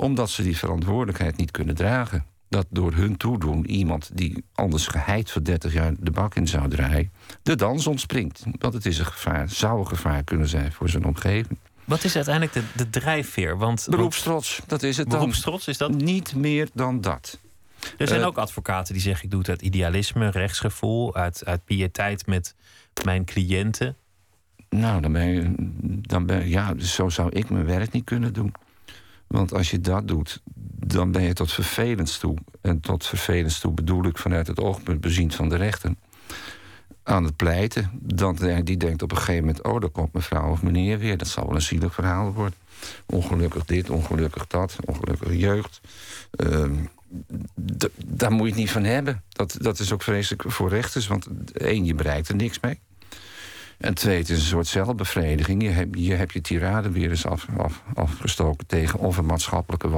omdat ze die verantwoordelijkheid niet kunnen dragen. Dat door hun toedoen iemand die anders geheid voor 30 jaar de bak in zou draaien, de dans ontspringt. Want het is een gevaar, zou een gevaar kunnen zijn voor zijn omgeving. Wat is uiteindelijk de, de drijfveer? Want Beroepstrots, dat is het dan. beroepstrots is dat. Niet meer dan dat. Er zijn Eh, ook advocaten die zeggen: ik doe het uit idealisme, rechtsgevoel, uit, uit piëteit met mijn cliënten. Nou, dan ben je, dan ben ja, zo zou ik mijn werk niet kunnen doen. Want als je dat doet, dan ben je tot vervelends toe. En tot vervelends toe bedoel ik vanuit het oogpunt bezien van de rechter. Aan het pleiten. Dan, die denkt op een gegeven moment: oh, daar komt mevrouw of meneer weer. Dat zal wel een zielig verhaal worden. Ongelukkig dit, ongelukkig dat, ongelukkig jeugd. Ehm, daar moet je het niet van hebben. Dat, dat is ook vreselijk voor rechters. Want één, je bereikt er niks mee. En twee, het is een soort zelfbevrediging. Je hebt je, hebt je tirade weer eens af, af, afgestoken tegen of een maatschappelijke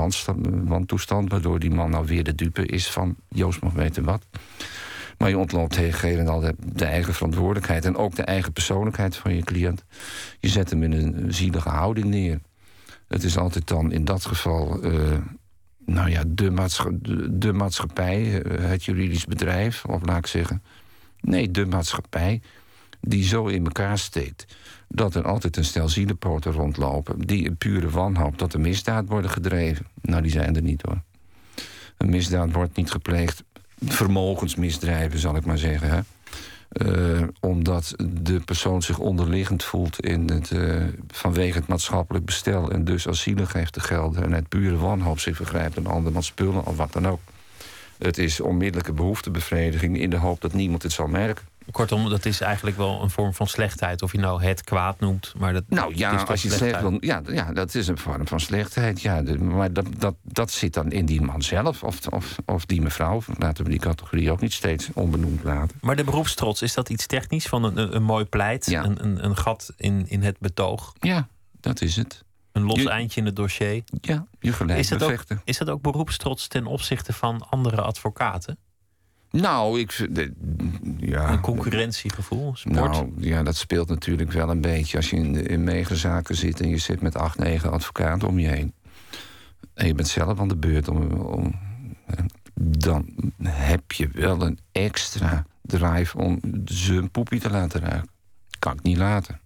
wantoestand, waardoor die man nou weer de dupe is van Joost mag weten wat. Maar je ontloopt tegen en al de, eigen verantwoordelijkheid en ook de eigen persoonlijkheid van je cliënt. Je zet hem in een zielige houding neer. Het is altijd dan in dat geval, uh, nou ja, de, de maatschappij, uh, het juridisch bedrijf, of laat ik zeggen. Nee, de maatschappij die zo in elkaar steekt dat er altijd een stel zielenpoten rondlopen... die een pure wanhoop dat er misdaad worden gedreven. Nou, die zijn er niet hoor. Een misdaad wordt niet gepleegd. Vermogensmisdrijven, zal ik maar zeggen. Hè? Uh, omdat de persoon zich onderliggend voelt in het, uh, vanwege het maatschappelijk bestel... en dus asielig heeft te gelden en het pure wanhoop zich vergrijpt... aan andermans spullen of wat dan ook. Het is onmiddellijke behoeftebevrediging in de hoop dat niemand het zal merken. Kortom, dat is eigenlijk wel een vorm van slechtheid. Of je nou het kwaad noemt. Maar dat, nou ja, is als je slecht wil, ja, ja, dat is een vorm van slechtheid. Ja, de, maar dat, dat, dat zit dan in die man zelf. Of, of, of die mevrouw. Laten we die categorie ook niet steeds onbenoemd laten. Maar de beroepstrots, is dat iets technisch? Van een, een, mooi pleit? Ja. Een, een, een gat in, in het betoog? Ja, dat is het. Een los Je- eindje in het dossier? Ja, je gelijk Is dat, ook, is dat ook beroepstrots ten opzichte van andere advocaten? Nou, ik... vind- de- ja, Een concurrentiegevoel? Sport? Nou, ja, dat speelt natuurlijk wel een beetje. Als je in, in megazaken zit en je zit met acht, negen advocaten om je heen. En je bent zelf aan de beurt om, om dan heb je wel een extra drive om zijn poepie te laten ruiken. Kan ik niet laten.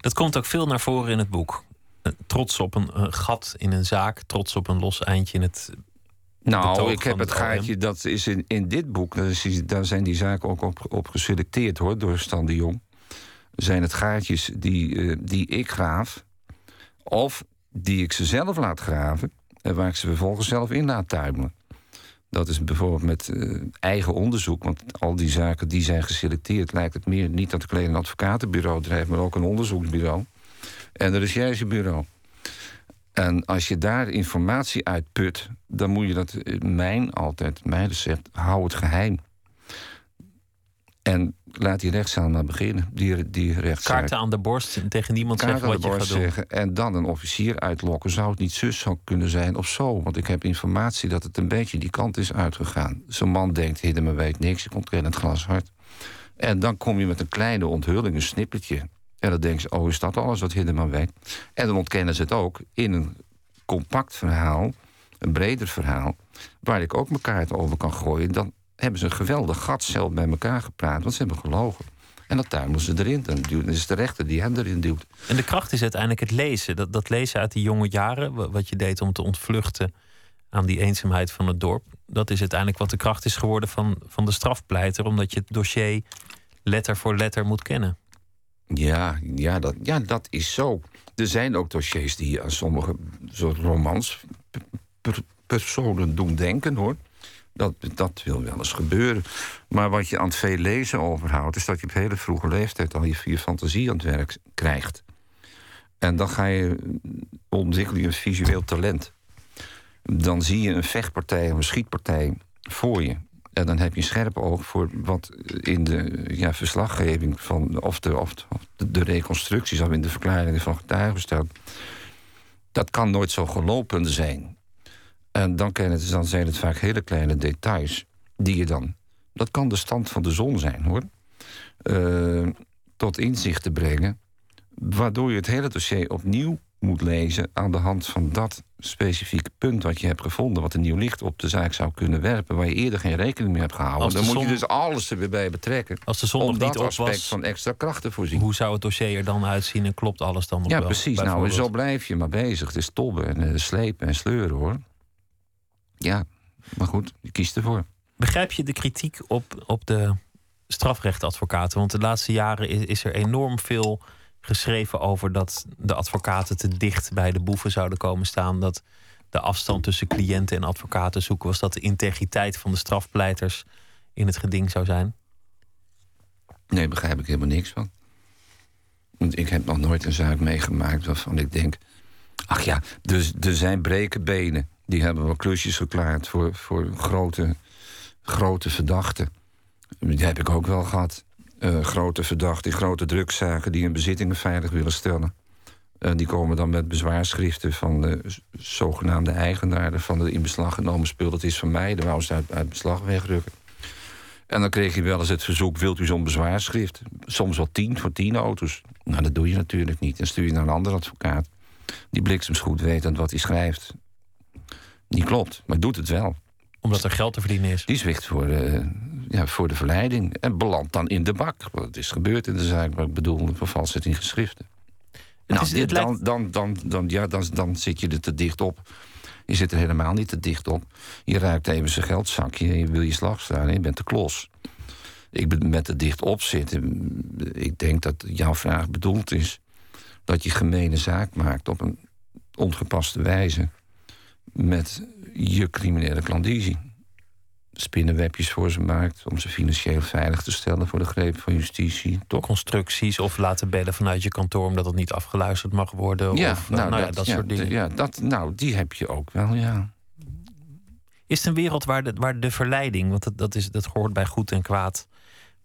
Dat komt ook veel naar voren in het boek. Eh, Trots op een gat in een zaak, trots op een los eindje in het. Nou, ik heb het OM. gaatje, dat is in, in dit boek, is daar zijn die zaken ook op, op geselecteerd hoor, door Stan de Jong. Zijn het gaatjes die, eh, die ik graaf, of die ik ze zelf laat graven, en waar ik ze vervolgens zelf in laat tuimelen. Dat is bijvoorbeeld met eh, eigen onderzoek, want al die zaken die zijn geselecteerd, lijkt het meer niet dat ik alleen een advocatenbureau drijf, maar ook een onderzoeksbureau en een recherchebureau. En als je daar informatie uit put, dan moet je dat, eh, mijn altijd, mijn recept, hou het geheim. En laat die rechtszaal maar beginnen, die, die rechtszaak. Kaarten aan de borst en tegen niemand zeggen wat je gaat doen. zeggen en dan een officier uitlokken. Zou het niet zus zou kunnen zijn of zo? Want ik heb informatie dat het een beetje die kant is uitgegaan. Zo'n man denkt, hidden me weet niks, ik ontken het glashard. En dan kom je met een kleine onthulling, een snippertje. En dan denken ze, oh, is dat alles wat Hiddeman weet? En dan ontkennen ze het ook in een compact verhaal, een breder verhaal... waar ik ook mijn kaart over kan gooien. Dan hebben ze een geweldig gat zelf bij elkaar gepraat, want ze hebben gelogen. En dan tuimelen ze erin. Dan is het de rechter die hen erin duwt. En de kracht is uiteindelijk het lezen. Dat, dat lezen uit die jonge jaren, wa- wat je deed om te ontvluchten aan die eenzaamheid van het dorp. Dat is uiteindelijk wat de kracht is geworden van, van de strafpleiter, omdat je het dossier letter voor letter moet kennen. Ja, ja, dat, ja, dat is zo. Er zijn ook dossiers die aan sommige soort romans p- per- personen doen denken hoor. Dat, dat wil wel eens gebeuren. Maar wat je aan het veel lezen overhoudt, is dat je op hele vroege leeftijd al je, je fantasie aan het werk krijgt. En dan ga je ontwikkel je een visueel talent. Dan zie je een vechtpartij of een schietpartij voor je. En dan heb je een scherp oog voor wat in de ja, verslaggeving van, of, de, of, de reconstructies of in de verklaringen van getuigen staat. Dat kan nooit zo gelopen zijn. En dan, kan het, dan zijn het vaak hele kleine details die je dan. Dat kan de stand van de zon zijn hoor. eh, tot inzicht te brengen. Waardoor je het hele dossier opnieuw moet lezen aan de hand van dat specifieke punt wat je hebt gevonden, wat een nieuw licht op de zaak zou kunnen werpen, waar je eerder geen rekening mee hebt gehouden. Dan moet je dus alles er weer bij betrekken. Als de zon om nog dat niet op aspect was, van extra kracht te voorzien. hoe zou het dossier er dan uitzien en klopt alles dan nog ja, wel? precies. Nou, en zo blijf je maar bezig. Het is tobben en eh, slepen en sleuren hoor. Ja, maar goed, je kiest ervoor. Begrijp je de kritiek op, op de strafrechtadvocaten? Want de laatste jaren is, is er enorm veel geschreven over dat de advocaten te dicht bij de boeven zouden komen staan. Dat de afstand tussen cliënten en advocaten zoeken was. Dat de integriteit van de strafpleiters in het geding zou zijn. Nee, begrijp ik helemaal niks van. Want ik heb nog nooit een zaak meegemaakt waarvan ik denk... ach ja, dus er zijn breken benen. Die hebben wel klusjes geklaard voor, voor grote, grote verdachten. Die heb ik ook wel gehad. Eh, grote verdachten, grote drugszaken die hun bezittingen veilig willen stellen. Uh, die komen dan met bezwaarschriften van de zogenaamde eigenaren van de in beslag genomen spul. Dat is van mij, dan wou ze uit, uit beslag wegrukken. En dan kreeg je wel eens het verzoek: wilt u zo'n bezwaarschrift? Soms wel tien voor tien auto's. Nou, dat doe je natuurlijk niet. Dan stuur je naar een andere advocaat. Die bliksemsgoed weet wat hij schrijft. Niet klopt, maar doet het wel. Omdat er geld te verdienen is. Die zwicht voor, uh, ja, voor de verleiding. En belandt dan in de bak. Wat is gebeurd in de zaak, wat ik bedoel, vervalst in geschriften. nou, is, dit, dan, dan, dan, dan, ja, dan, dan zit je er te dicht op. Je zit er helemaal niet te dicht op. Je ruikt even zijn geldzakje en je wil je slag staan je bent de klos. Ik ben met te dicht op zitten. Ik denk dat jouw vraag bedoeld is dat je gemene zaak maakt op een ongepaste wijze met je criminele klandizie. Spinnenwebjes voor ze maakt om ze financieel veilig te stellen voor de greep van justitie. Toch? Constructies of laten bellen vanuit je kantoor omdat het niet afgeluisterd mag worden. Ja, of, nou, nou dat, ja, dat soort dingen. Ja, dat, nou, die heb je ook wel, ja. Is het een wereld waar de, waar de verleiding, want dat, dat, is, dat hoort bij goed en kwaad,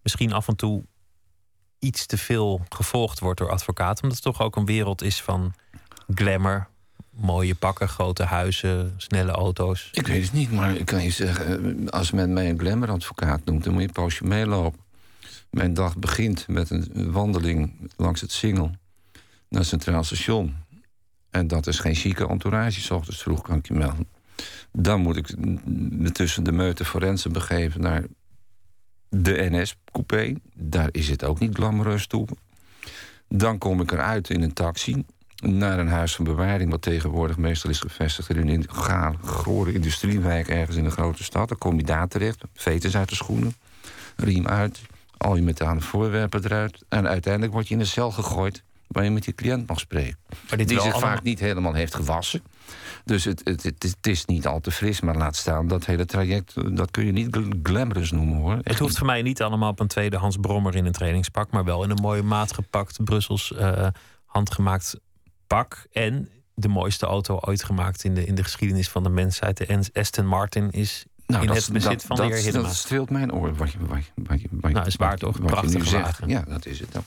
misschien af en toe iets te veel gevolgd wordt door advocaten? Omdat het toch ook een wereld is van glamour, mooie pakken, grote huizen, snelle auto's? Ik weet het niet, maar ik kan je zeggen... als men mij een glamour-advocaat noemt... dan moet je een poosje meelopen. Mijn dag begint met een wandeling langs het Singel... naar het Centraal Station. En dat is geen chique entourage, vroeg kan ik je melden. Dan moet ik me tussen de meute forensen begeven naar de NS-coupé. Daar is het ook niet glamoureus toe. Dan kom ik eruit in een taxi naar een huis van bewaring... wat tegenwoordig meestal is gevestigd in een gore industriewijk... ergens in een grote stad. Dan kom je daar terecht, veters uit de schoenen, riem uit... al je metalen voorwerpen eruit. En uiteindelijk word je in een cel gegooid... waar je met je cliënt mag spreken. Maar dit die zich allemaal... vaak niet helemaal heeft gewassen. Dus het, het, het, het, is niet al te fris, maar laat staan... dat hele traject, dat kun je niet glamorous noemen, hoor. Het hoeft voor mij niet allemaal op een tweedehands brommer in een trainingspak... maar wel in een mooie maat gepakt, Brussels uh, handgemaakt pak. En de mooiste auto ooit gemaakt in de, in de geschiedenis van de mensheid. De Aston Martin is nou, in het bezit dat, van de heer Hiddema. Dat streelt mijn oor. Wat je, wat je, wat je, wat nou, is waar toch? Een prachtige wagen. Ja, dat is het ook.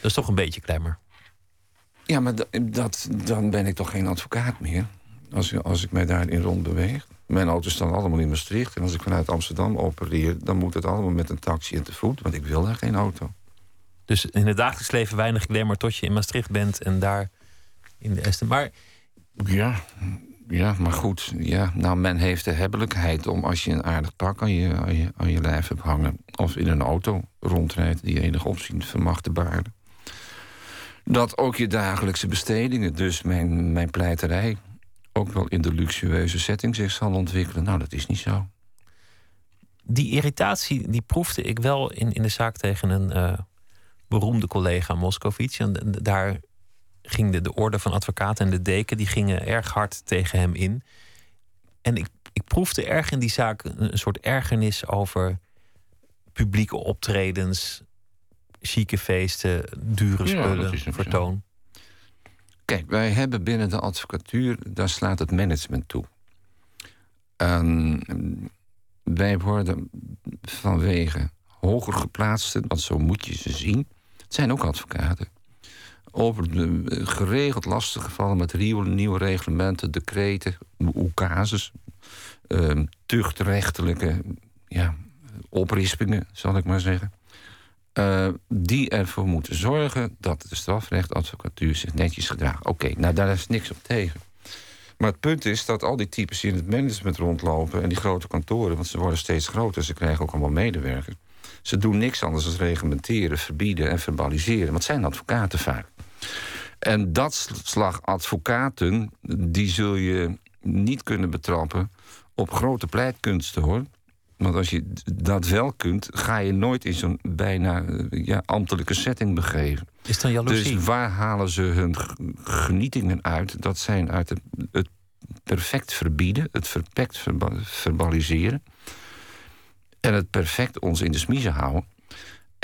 Dat is toch een beetje klemmer. Ja, maar dat, dan ben ik toch geen advocaat meer. Als, als ik mij daarin rond beweeg. Mijn auto's staan allemaal in Maastricht. En als ik vanuit Amsterdam opereer, dan moet het allemaal met een taxi en te voet. Want ik wil daar geen auto. Dus in het dagelijks leven weinig glamour tot je in Maastricht bent en daar in de Esten. Maar... Ja, ja, maar goed. Ja, nou, men heeft de hebbelijkheid om als je een aardig pak aan je, aan je, aan je lijf hebt hangen... of in een auto rondrijdt die enig opzien vermag te baren... dat ook je dagelijkse bestedingen, dus mijn, mijn pleiterij... ook wel in de luxueuze setting zich zal ontwikkelen. Nou, dat is niet zo. Die irritatie, die proefde ik wel in, in de zaak tegen een uh, beroemde collega Moscovici. En daar ging de, de orde van advocaten en de deken die gingen erg hard tegen hem in. En ik, ik proefde erg in die zaak een, soort ergernis over publieke optredens, chique feesten, dure spullen, ja, vertoon. Kijk, wij hebben binnen de advocatuur, daar slaat het management toe. En wij worden vanwege hoger geplaatsten, want zo moet je ze zien, het zijn ook advocaten over geregeld lastige gevallen met nieuwe reglementen, decreten, oecases, uh, tuchtrechtelijke ja, oprispingen, zal ik maar zeggen. Uh, die ervoor moeten zorgen dat de strafrechtadvocatuur zich netjes gedraagt. Oké, nou daar is niks op tegen. Maar het punt is dat al die types die in het management rondlopen... en die grote kantoren, want ze worden steeds groter... ze krijgen ook allemaal medewerkers... ze doen niks anders dan reglementeren, verbieden en verbaliseren. Het zijn advocaten vaak. En dat slag advocaten, die zul je niet kunnen betrappen op grote pleitkunsten hoor. Want als je dat wel kunt, ga je nooit in zo'n bijna eh, ja, ambtelijke setting begeven. Is dan jaloezie? Dus waar halen ze hun genietingen uit? Dat zijn uit het, het perfect verbieden, het perfect verbaliseren... en het perfect ons in de smiezen houden.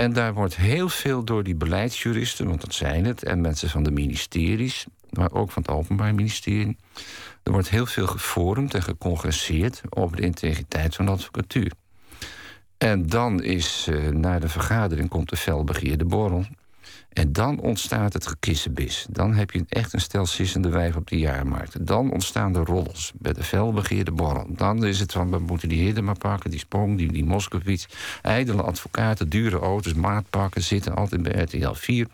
En daar wordt heel veel door die beleidsjuristen, want dat zijn het, en mensen van de ministeries, maar ook van het Openbaar Ministerie. Er wordt heel veel gevormd en gecongresseerd over de integriteit van de advocatuur. En dan is uh, na de vergadering komt de felbegeerde borrel. En dan ontstaat het gekissenbis. Dan heb je echt een stel sissende wijf op de jaarmarkt. Dan ontstaan de roddels bij de felbegeerde borrel. Dan is het van, we moeten die hidden maar pakken, die Sprong, die, die Moskowitz. Ijdele advocaten, dure auto's, maatpakken, zitten altijd bij RTL 4.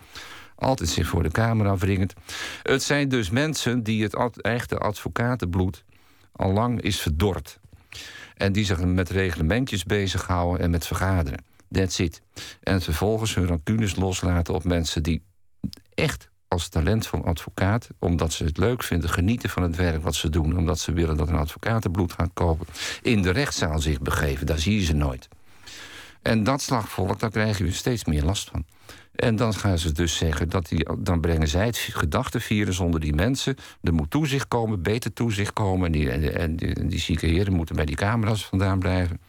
Altijd zich voor de camera wringend. Het zijn dus mensen die het echte advocatenbloed al lang is verdord. En die zich met reglementjes bezighouden en met vergaderen. That's it. En vervolgens hun rancunes loslaten op mensen die echt als talentvol advocaat, omdat ze het leuk vinden, genieten van het werk wat ze doen, omdat ze willen dat een advocatenbloed gaat kopen, in de rechtszaal zich begeven. Daar zie je ze nooit. En dat slagvolk, daar krijgen we steeds meer last van. En dan gaan ze dus zeggen dat die, dan brengen zij het gedachtenvirus onder die mensen. Er moet toezicht komen, beter toezicht komen. En die zieke heren moeten bij die camera's vandaan blijven.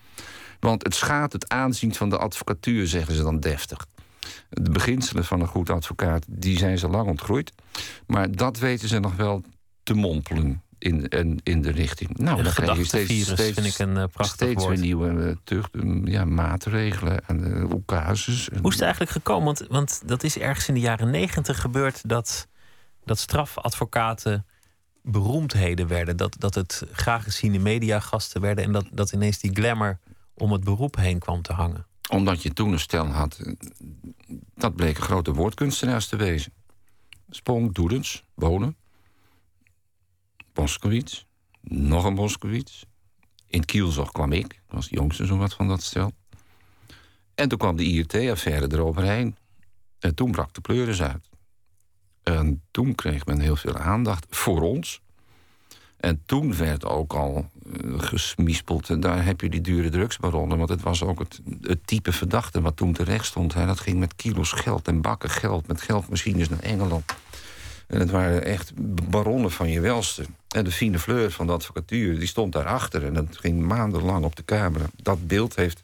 Want het schaadt het aanzien van de advocatuur, zeggen ze dan deftig. De beginselen van een goed advocaat, die zijn ze lang ontgroeid. Maar dat weten ze nog wel te mompelen in, in, in de richting. Nou, dan krijg je steeds, steeds, vind ik een prachtig steeds woord. weer nieuwe uh, ja, maatregelen en uh, ocasus. Hoe is het eigenlijk gekomen? Want, want dat is ergens in de jaren negentig gebeurd dat, dat strafadvocaten beroemdheden werden. Dat, dat het graag geziene mediagasten werden en dat, dat ineens die glamour om het beroep heen kwam te hangen. Omdat je toen een stel had, dat bleken grote woordkunstenaars te wezen. Spong, Doedens, Wonen, Moskowitz, nog een Moskowitz. In Kielzog kwam ik, ik was de jongste zo wat van dat stel. En toen kwam de IRT-affaire eroverheen. En toen brak de pleuris uit. En toen kreeg men heel veel aandacht voor ons. En toen werd ook al uh, gesmispeld. En daar heb je die dure drugsbaronnen. Want het was ook het, type verdachte wat toen terecht stond. Hè. Dat ging met kilo's geld en bakken geld. Met geldmachines naar Engeland. En het waren echt baronnen van je welste. En de fine fleur van de advocatuur, die stond daarachter. En dat ging maandenlang op de camera. Dat beeld heeft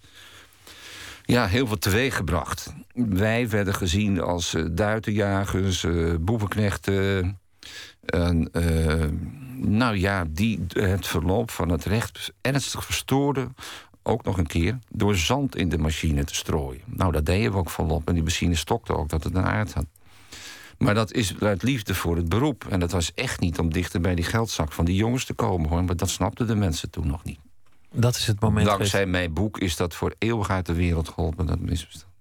ja, heel veel teweeggebracht. Wij werden gezien als uh, duitenjagers, uh, boevenknechten. En, uh, nou ja, die het verloop van het recht ernstig verstoorden. Ook nog een keer door zand in de machine te strooien. Nou, dat deden we ook volop. En die machine stokte ook dat het een aard had. Maar dat is uit liefde voor het beroep. En dat was echt niet om dichter bij die geldzak van die jongens te komen hoor. Maar dat snapten de mensen toen nog niet. Dat is het moment. Dankzij mijn boek is dat voor eeuwig uit de wereld geholpen, dat misverstand.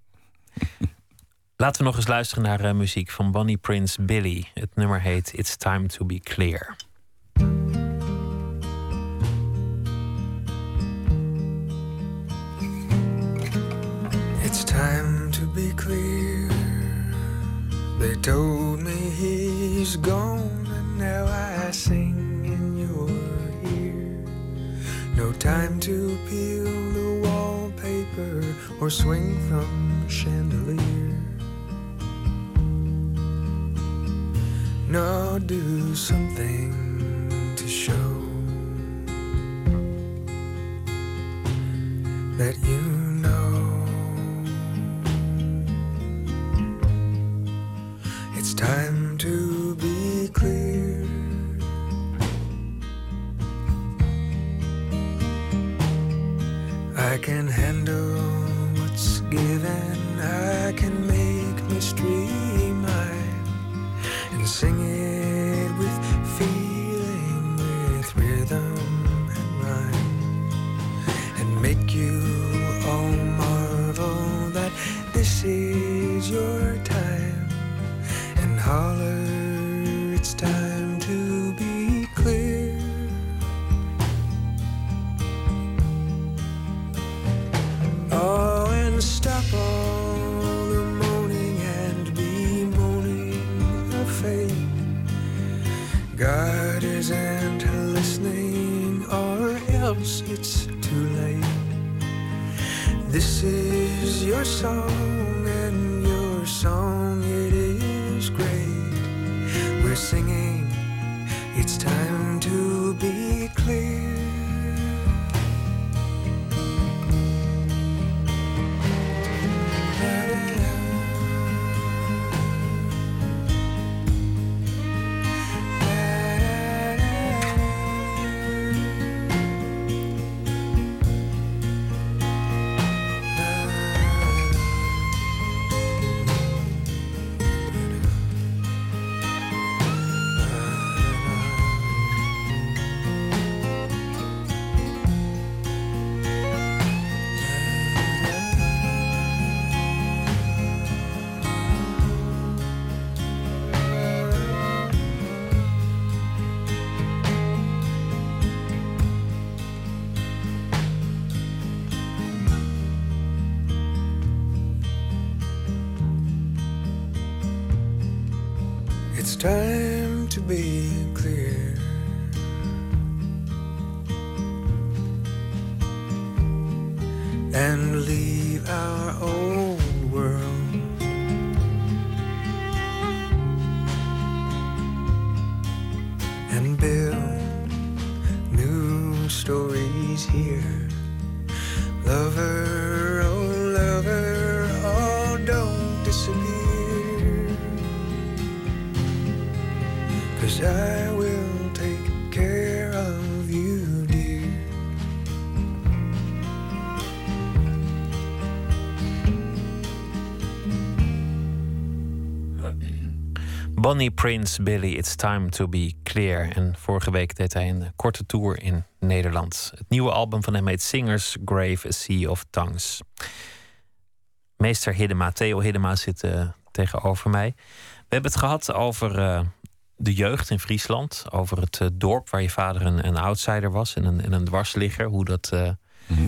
Laten we nog eens luisteren naar uh, muziek van Bonnie Prince Billy. Het nummer heet It's Time to Be Clear. It's time to be clear. They told me he's gone, and now I sing in your ear. No time to peel the wallpaper or swing from chandelier. No, do something to show that you know. It's time to be clear. I can handle what's given. I can make mystery this is your Bonnie Prince Billy, It's Time to Be Clear. En vorige week deed hij een korte tour in Nederland. Het nieuwe album van hem heet Singers Grave, A Sea of Tongues. Meester Hiddema, Theo Hiddema zit eh, tegenover mij. We hebben het gehad over eh, de jeugd in Friesland. Over het eh, dorp waar je vader een, een outsider was en een, en een dwarsligger. Hoe dat eh,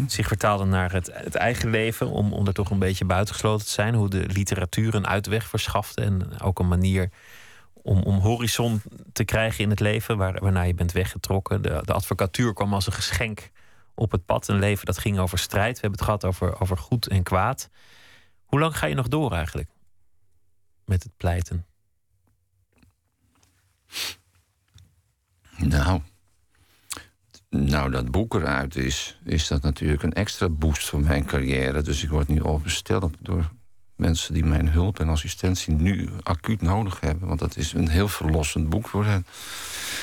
zich vertaalde naar het, het eigen leven. Om, om er toch een beetje buitengesloten te zijn. Hoe de literatuur een uitweg verschafte. En ook een manier om, om horizon te krijgen in het leven. Waar, waarna je bent weggetrokken. De, de advocatuur kwam als een geschenk op het pad. Een leven dat ging over strijd. We hebben het gehad over, over goed en kwaad. Hoe lang ga je nog door eigenlijk? Met het pleiten. Nou, nou, dat boek eruit is, is dat natuurlijk een extra boost voor mijn carrière. Dus ik word nu oversteld door mensen die mijn hulp en assistentie nu acuut nodig hebben. Want dat is een heel verlossend boek voor hen.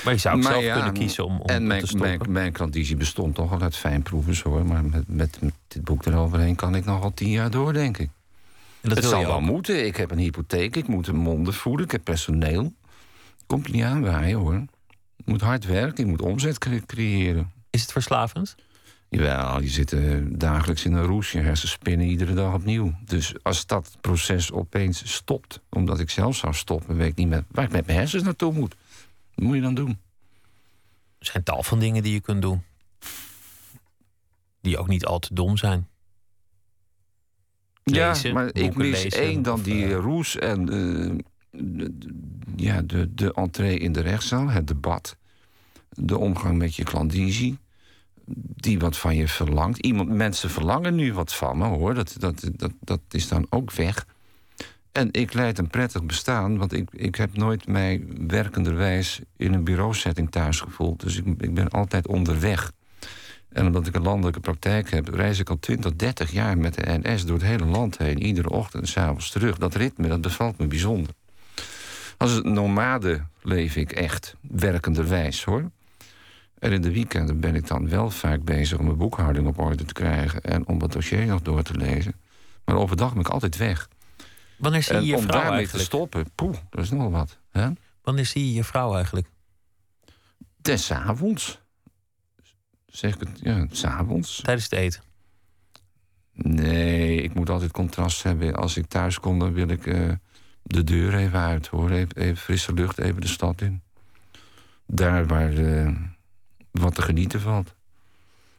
Maar je zou ook Maar zelf ja, kunnen kiezen om, om en mijn, te stoppen. mijn, mijn klandizie bestond toch al uit fijnproevers hoor. Maar met, met, met dit boek eroverheen kan ik nog al tien jaar door, denk ik. En dat het zal wel moeten. Ik heb een hypotheek, ik moet een monden voeden, ik heb personeel. Komt niet aanwaaien hoor. Ik moet hard werken, ik moet omzet cre- creëren. Is het verslavend? Jawel, je zit dagelijks in een roes. Je hersenspinnen iedere dag opnieuw. Dus als dat proces opeens stopt, omdat ik zelf zou stoppen, weet ik niet meer waar ik met mijn hersens naartoe moet. Wat moet je dan doen? Er zijn tal van dingen die je kunt doen. Die ook niet al te dom zijn. Lezen, ja, maar ik mis lezen, één dan die eh, roes en eh, de, de- ja, de, de entree in de rechtszaal, het debat. De omgang met je klandizie. Die wat van je verlangt. Iemand, mensen verlangen nu wat van me hoor. Dat, dat, dat, dat is dan ook weg. En ik leid een prettig bestaan, want ik, ik heb nooit mij werkenderwijs in een bureausetting thuis gevoeld. Dus ik, ik ben altijd onderweg. En omdat ik een landelijke praktijk heb, reis ik al 20, 30 jaar met de NS door het hele land heen. Iedere ochtend en s'avonds terug. Dat ritme, dat bevalt me bijzonder. Als een nomade leef ik echt, werkenderwijs hoor. En in de weekenden ben ik dan wel vaak bezig om mijn boekhouding op orde te krijgen. En om het dossier nog door te lezen. Maar overdag ben ik altijd weg. Wanneer zie je En je om vrouw daarmee te eigenlijk? stoppen, poeh, dat is nogal wat. Hè? Wanneer zie je je vrouw eigenlijk? Des avonds. Zeg ik het, ja, s'avonds. Tijdens het eten. Nee, ik moet altijd contrast hebben. Als ik thuis kom, dan wil ik eh, de deur even uit, hoor. Even, even frisse lucht, even de stad in. Daar waar eh, wat te genieten valt.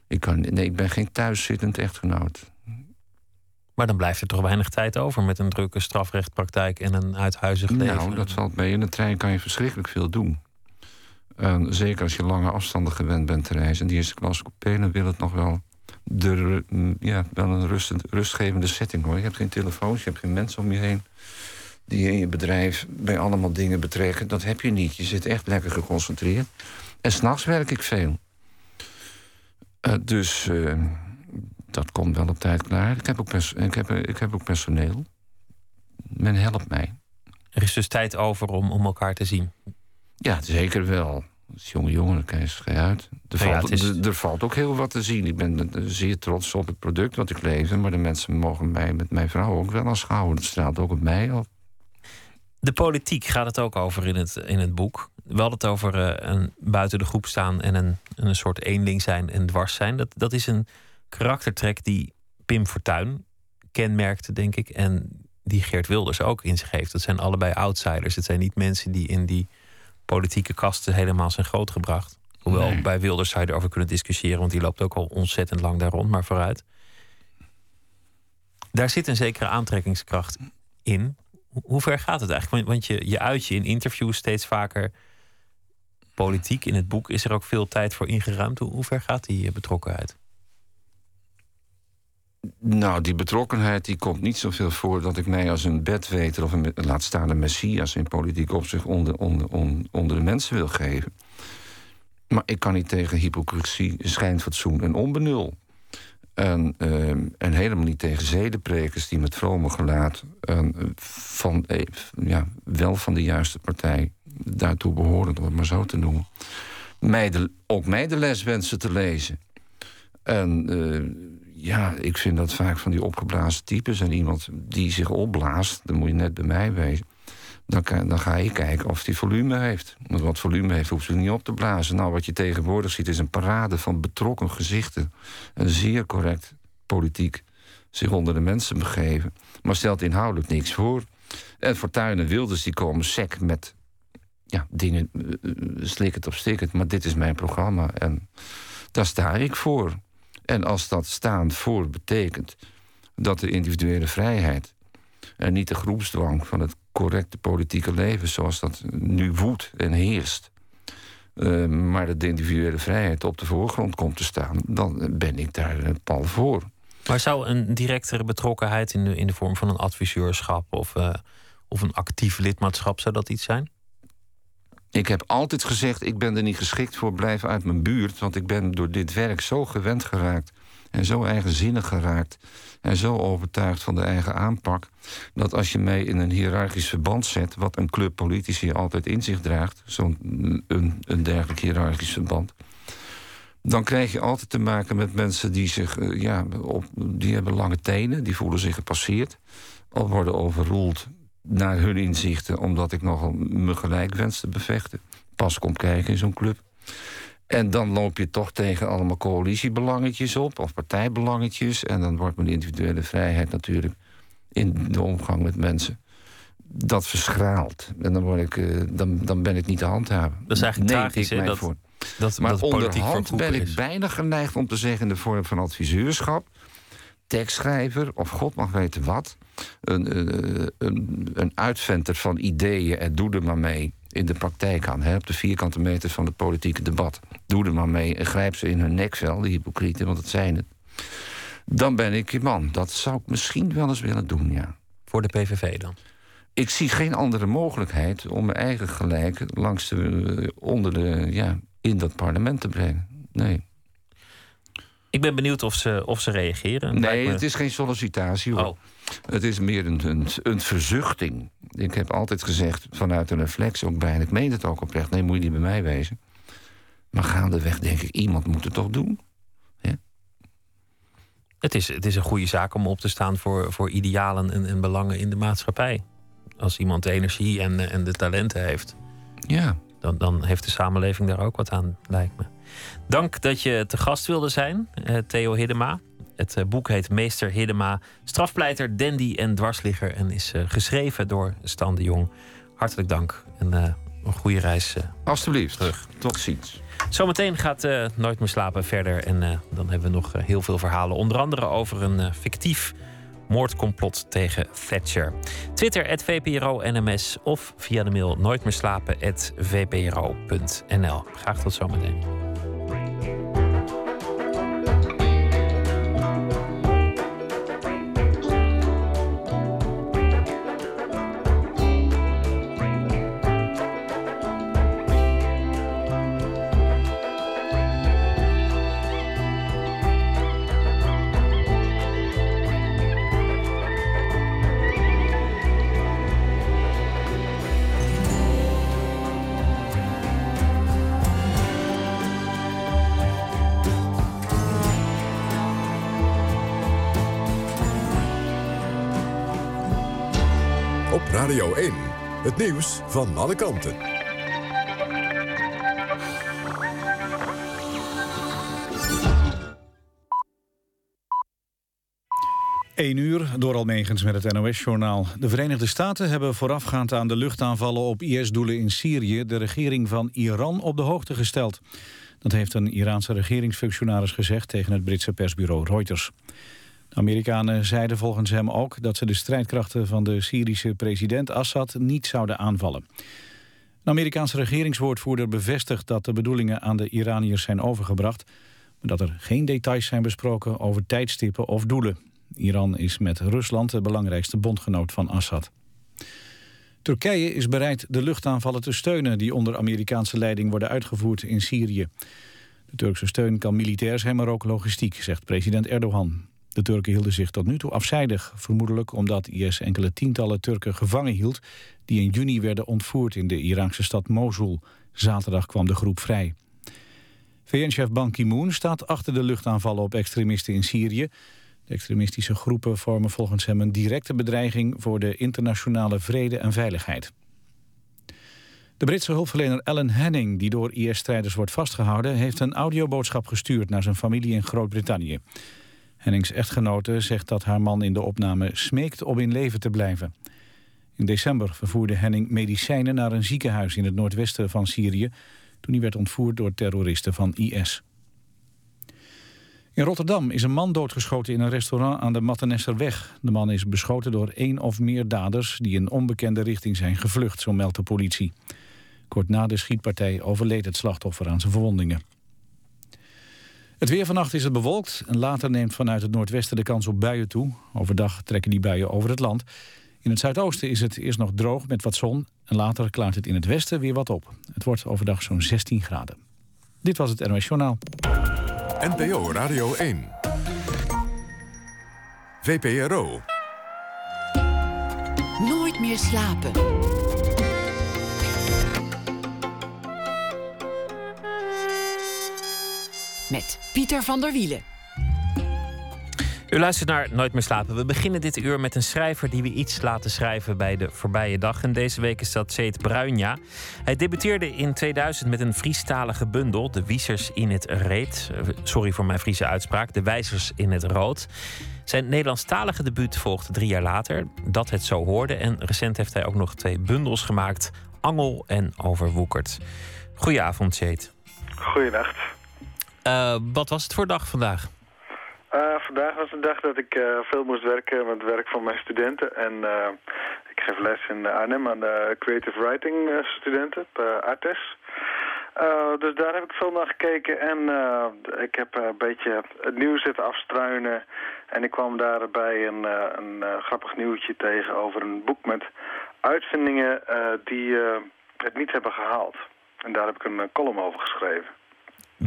Ik, kan, nee, ik ben geen thuiszittend echtgenoot. Maar dan blijft er toch weinig tijd over met een drukke strafrechtpraktijk en een uithuizig leven. Nou, dat valt mee. In de trein kan je verschrikkelijk veel doen. En zeker als je lange afstanden gewend bent te reizen. En die eerste klas coupé, dan wil het nog wel, de, mm, ja, wel een rustend, rustgevende setting hoor. Je hebt geen telefoons, je hebt geen mensen om je heen... die je in je bedrijf bij allemaal dingen betrekken. Dat heb je niet. Je zit echt lekker geconcentreerd. En s'nachts werk ik veel. Eh, dus eh, dat komt wel op tijd klaar. Ik heb ook, pers- ik heb, ik heb ook personeel. Men helpt mij. Er is dus tijd over om, om elkaar te zien. Ja, zeker wel. Als jonge jongen, kijk je schei uit. Er, ja, valt, het is- er, er valt ook heel wat te zien. Ik ben zeer trots op het product wat ik lever. Maar de mensen mogen mij met mijn vrouw ook wel aanschouwen. Dat straalt ook op mij. De politiek gaat het ook over in het, in het boek. We hadden het over eh, een buiten de groep staan en een, een soort eenling zijn en dwars zijn. Dat, dat is een karaktertrek die Pim Fortuyn kenmerkte, denk ik. En die Geert Wilders ook in zich heeft. Dat zijn allebei outsiders. Het zijn niet mensen die in die politieke kasten helemaal zijn grootgebracht. Hoewel Nee. bij Wilders zou je erover kunnen discussiëren, want die loopt ook al ontzettend lang daar rond, maar vooruit. Daar zit een zekere aantrekkingskracht in. Hoe- ver gaat het eigenlijk? Want- Want je, je uit je in interviews steeds vaker politiek. In het boek is er ook veel tijd voor ingeruimd. Hoe, ver gaat die eh, betrokkenheid? Nou, die betrokkenheid die komt niet zoveel voor dat ik mij als een bedweter of een, laat staan een messias in politiek opzicht onder, onder, onder, onder de mensen wil geven. Maar ik kan niet tegen hypocrisie, schijnfatsoen en onbenul. En, ehm, en helemaal niet tegen zedenprekers die met vrome gelaat eh, van, eh, ja, wel van de juiste partij daartoe behoren, om het maar zo te noemen. Ook mij de les wensen te lezen. En eh, ja, ik vind dat vaak van die opgeblazen types. En iemand die zich opblaast, dan moet je net bij mij wezen. Dan, dan ga je kijken of die volume heeft. Want wat volume heeft, hoeft ze niet op te blazen. Nou, wat je tegenwoordig ziet, is een parade van betrokken gezichten. En zeer correct politiek zich onder de mensen begeven. Maar stelt inhoudelijk niks voor. En Fortuyn en Wilders die komen sec met ja, dingen, eh, eh, slik het of stik het. Maar dit is mijn programma en daar sta ik voor. En als dat staan voor betekent dat de individuele vrijheid en niet de groepsdwang van het correcte politieke leven zoals dat nu woedt en heerst, eh, maar dat de individuele vrijheid op de voorgrond komt te staan, dan ben ik daar pal voor. Maar zou een directere betrokkenheid in de, in de vorm van een adviseurschap of, of een actief lidmaatschap, zou dat iets zijn? Ik heb altijd gezegd, ik ben er niet geschikt voor, blijf uit mijn buurt. Want ik ben door dit werk zo gewend geraakt en zo eigenzinnig geraakt... en zo overtuigd van de eigen aanpak... dat als je mij in een hiërarchisch verband zet... wat een club politici altijd in zich draagt... zo'n een, een dergelijk hiërarchisch verband... dan krijg je altijd te maken met mensen die zich... eh, ja, op, die hebben lange tenen, die voelen zich gepasseerd... of worden overroeld naar hun inzichten, omdat ik nogal me gelijk wens te bevechten. Pas komt kijken in zo'n club. En dan loop je toch tegen allemaal coalitiebelangetjes op, of partijbelangetjes. En dan wordt mijn individuele vrijheid natuurlijk in de omgang met mensen. Dat verschraalt. En dan, word ik, eh, dan, dan ben ik niet te handhaven. Dat is eigenlijk Nee, tragisch, ik dat- voor. Dat, Maar dat onderhand ben ik bijna geneigd om te zeggen in de vorm van adviseurschap, tekstschrijver of god mag weten wat, een, eh, een, een uitventer van ideeën en doe er maar mee in de praktijk aan, hè, op de vierkante meter van het politieke debat. Doe er maar mee en grijp ze in hun nekvel, die hypocrieten, want dat zijn het. Dan ben ik je man. Dat zou ik misschien wel eens willen doen, ja. Voor de PVV dan? Ik zie geen andere mogelijkheid om mijn eigen gelijk langs de, eh, onder de, ja, in dat parlement te brengen. Nee. Ik ben benieuwd of ze, of ze reageren. Nee, me- het is geen sollicitatie hoor. Oh. Het is meer een, een, een verzuchting. Ik heb altijd gezegd, vanuit een reflex ook bijna, ik meen het ook oprecht, nee, moet je niet bij mij wezen. Maar gaandeweg denk ik, iemand moet het toch doen? Het is, het is een goede zaak om op te staan voor, voor idealen en, en belangen in de maatschappij. Als iemand de energie en, en de talenten heeft, Ja. dan, dan heeft de samenleving daar ook wat aan, lijkt me. Dank dat je te gast wilde zijn, eh, Theo Hiddema. Het eh, boek heet Meester Hiddema, strafpleiter, dandy en dwarsligger... en is eh, geschreven door Stan de Jong. Hartelijk dank en eh, een goede reis Alsjeblieft. terug. Tot ziens. Zometeen gaat Nooit meer slapen verder. En dan hebben we nog heel veel verhalen. Onder andere over een fictief moordcomplot tegen Thatcher. Twitter, @vpro_nms of via de mail nooitmeerslapen.vpro.nl. Graag tot zometeen. Het nieuws van alle kanten. 1 uur door Almegens met het NOS-journaal. De Verenigde Staten hebben voorafgaand aan de luchtaanvallen op IS-doelen in Syrië... de regering van Iran op de hoogte gesteld. Dat heeft een Iraanse regeringsfunctionaris gezegd tegen het Britse persbureau Reuters. De Amerikanen zeiden volgens hem ook dat ze de strijdkrachten van de Syrische president Assad niet zouden aanvallen. Een Amerikaanse regeringswoordvoerder bevestigt dat de bedoelingen aan de Iraniërs zijn overgebracht, maar dat er geen details zijn besproken over tijdstippen of doelen. Iran is met Rusland de belangrijkste bondgenoot van Assad. Turkije is bereid de luchtaanvallen te steunen die onder Amerikaanse leiding worden uitgevoerd in Syrië. De Turkse steun kan militair zijn, maar ook logistiek, zegt president Erdogan. De Turken hielden zich tot nu toe afzijdig, vermoedelijk omdat IS enkele tientallen Turken gevangen hield die in juni werden ontvoerd in de Iraakse stad Mosul. Zaterdag kwam de groep vrij. VN-chef Ban Ki-moon staat achter de luchtaanvallen op extremisten in Syrië. De extremistische groepen vormen volgens hem een directe bedreiging voor de internationale vrede en veiligheid. De Britse hulpverlener Alan Henning, die door IS-strijders wordt vastgehouden... heeft een audioboodschap gestuurd naar zijn familie in Groot-Brittannië. Hennings echtgenote zegt dat haar man in de opname smeekt om in leven te blijven. In december vervoerde Henning medicijnen naar een ziekenhuis in het noordwesten van Syrië... toen hij werd ontvoerd door terroristen van IS. In Rotterdam is een man doodgeschoten in een restaurant aan de Mattenesserweg. De man is beschoten door één of meer daders die in onbekende richting zijn gevlucht, zo meldt de politie. Kort na de schietpartij overleed het slachtoffer aan zijn verwondingen. Het weer vannacht is het bewolkt en later neemt vanuit het noordwesten de kans op buien toe. Overdag trekken die buien over het land. In het zuidoosten is het eerst nog droog met wat zon en later klaart het in het westen weer wat op. Het wordt overdag zo'n 16 graden. Dit was het NOS Journaal. NPO Radio 1. VPRO. Nooit meer slapen. Met Pieter van der Wielen. U luistert naar Nooit meer slapen. We beginnen dit uur met een schrijver die we iets laten schrijven bij de voorbije dag. En deze week is dat Zeet Bruinja. Hij debuteerde in 2000 met een Friestalige bundel, De Wiesers in het Reet. Eh, Sorry voor mijn Friese uitspraak, De Wijzers in het Rood. Zijn Nederlandstalige debuut volgde drie jaar later, Dat het zo hoorde. En recent heeft hij ook nog twee bundels gemaakt, Angel en Overwoekerd. Goedenavond, Zeet. Goeienacht. Uh, wat was het voor dag vandaag? Uh, vandaag was een dag dat ik uh, veel moest werken met het werk van mijn studenten. En ik geef les in Arnhem aan de creative writing studenten, ARTES. dus daar heb ik veel naar gekeken en ik heb een beetje het nieuws zitten afstruinen. En ik kwam daarbij een, een grappig nieuwtje tegen over een boek met uitvindingen die het niet hebben gehaald. En daar heb ik een column over geschreven.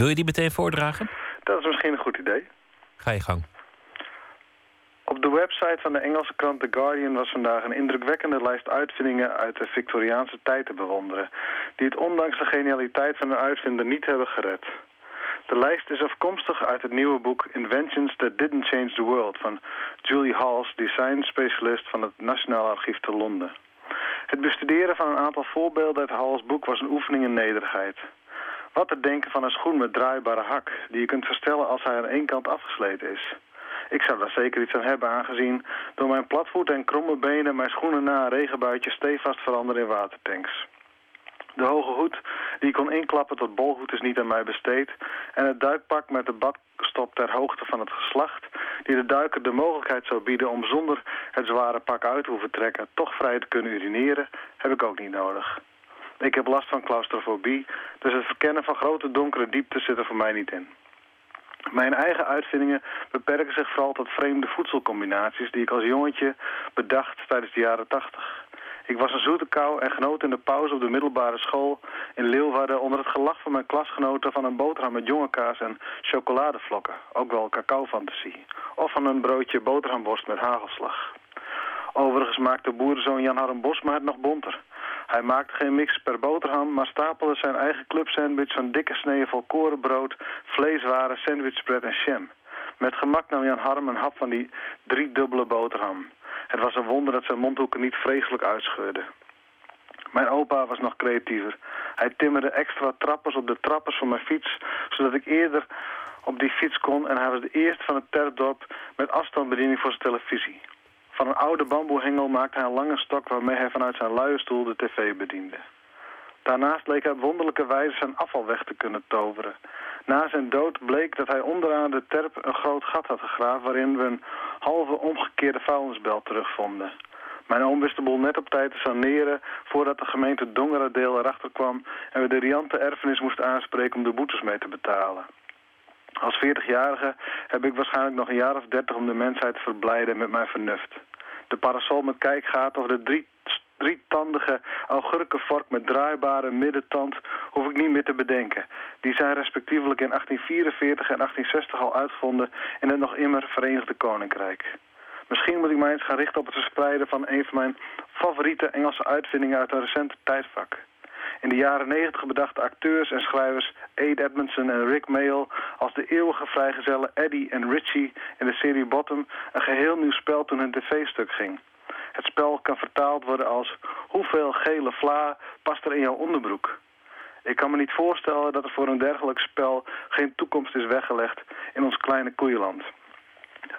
Wil je die meteen voordragen? Dat is misschien een goed idee. Ga je gang. Op de website van de Engelse krant The Guardian was vandaag een indrukwekkende lijst uitvindingen uit de Victoriaanse tijd te bewonderen, die het ondanks de genialiteit van de uitvinder niet hebben gered. De lijst is afkomstig uit het nieuwe boek Inventions That Didn't Change the World van Julie Halls, design specialist van het Nationaal Archief te Londen. Het bestuderen van een aantal voorbeelden uit Halls boek was een oefening in nederigheid. Wat te denken van een schoen met draaibare hak, die je kunt verstellen als hij aan één kant afgesleten is. Ik zou daar zeker iets aan hebben aangezien door mijn platvoet en kromme benen mijn schoenen na een regenbuitje stevast veranderen in watertanks. De hoge hoed die ik kon inklappen tot bolhoed is niet aan mij besteed. En het duikpak met de badstop ter hoogte van het geslacht... die de duiker de mogelijkheid zou bieden om zonder het zware pak uit te hoeven trekken... toch vrij te kunnen urineren, heb ik ook niet nodig. Ik heb last van claustrofobie, dus het verkennen van grote donkere dieptes zit er voor mij niet in. Mijn eigen uitvindingen beperken zich vooral tot vreemde voedselcombinaties... die ik als jongetje bedacht tijdens de jaren tachtig. Ik was een zoete kou en genoot in de pauze op de middelbare school in Leeuwarden... onder het gelach van mijn klasgenoten van een boterham met jonge kaas en chocoladevlokken. Ook wel cacao-fantasie. Of van een broodje boterhamworst met hagelslag. Overigens maakte boerenzoon Jan Harm Bosma het nog bonter. Hij maakte geen mix per boterham, maar stapelde zijn eigen clubsandwich van dikke sneeën volkorenbrood, vleeswaren, sandwichbread en jam. Met gemak nam Jan Harm een hap van die driedubbele boterham. Het was een wonder dat zijn mondhoeken niet vreselijk uitscheurden. Mijn opa was nog creatiever. Hij timmerde extra trappers op de trappers van mijn fiets, zodat ik eerder op die fiets kon en hij was de eerste van het terpdorp met afstandsbediening voor zijn televisie. Van een oude bamboehengel maakte hij een lange stok waarmee hij vanuit zijn luie stoel de tv bediende. Daarnaast leek hij op wonderlijke wijze zijn afval weg te kunnen toveren. Na zijn dood bleek dat hij onderaan de terp een groot gat had gegraven... waarin we een halve omgekeerde vuilnisbel terugvonden. Mijn oom wist de boel net op tijd te saneren... voordat de gemeente Dongeradeel erachter kwam... en we de riante erfenis moesten aanspreken om de boetes mee te betalen. Als 40-jarige heb ik waarschijnlijk nog een jaar of dertig om de mensheid te verblijden met mijn vernuft. De parasol met kijkgaten of de drie, drietandige augurkenvork met draaibare middentand hoef ik niet meer te bedenken. Die zijn respectievelijk in 1844 en 1860 al uitgevonden in het nog immer Verenigde Koninkrijk. Misschien moet ik mij eens gaan richten op het verspreiden van een van mijn favoriete Engelse uitvindingen uit een recente tijdvak. In de jaren 90 bedachten acteurs en schrijvers Ade Edmondson en Rick Mayall als de eeuwige vrijgezellen Eddie en Richie in de serie Bottom een geheel nieuw spel toen hun tv-stuk ging. Het spel kan vertaald worden als hoeveel gele vla past er in jouw onderbroek? Ik kan me niet voorstellen dat er voor een dergelijk spel geen toekomst is weggelegd in ons kleine koeienland.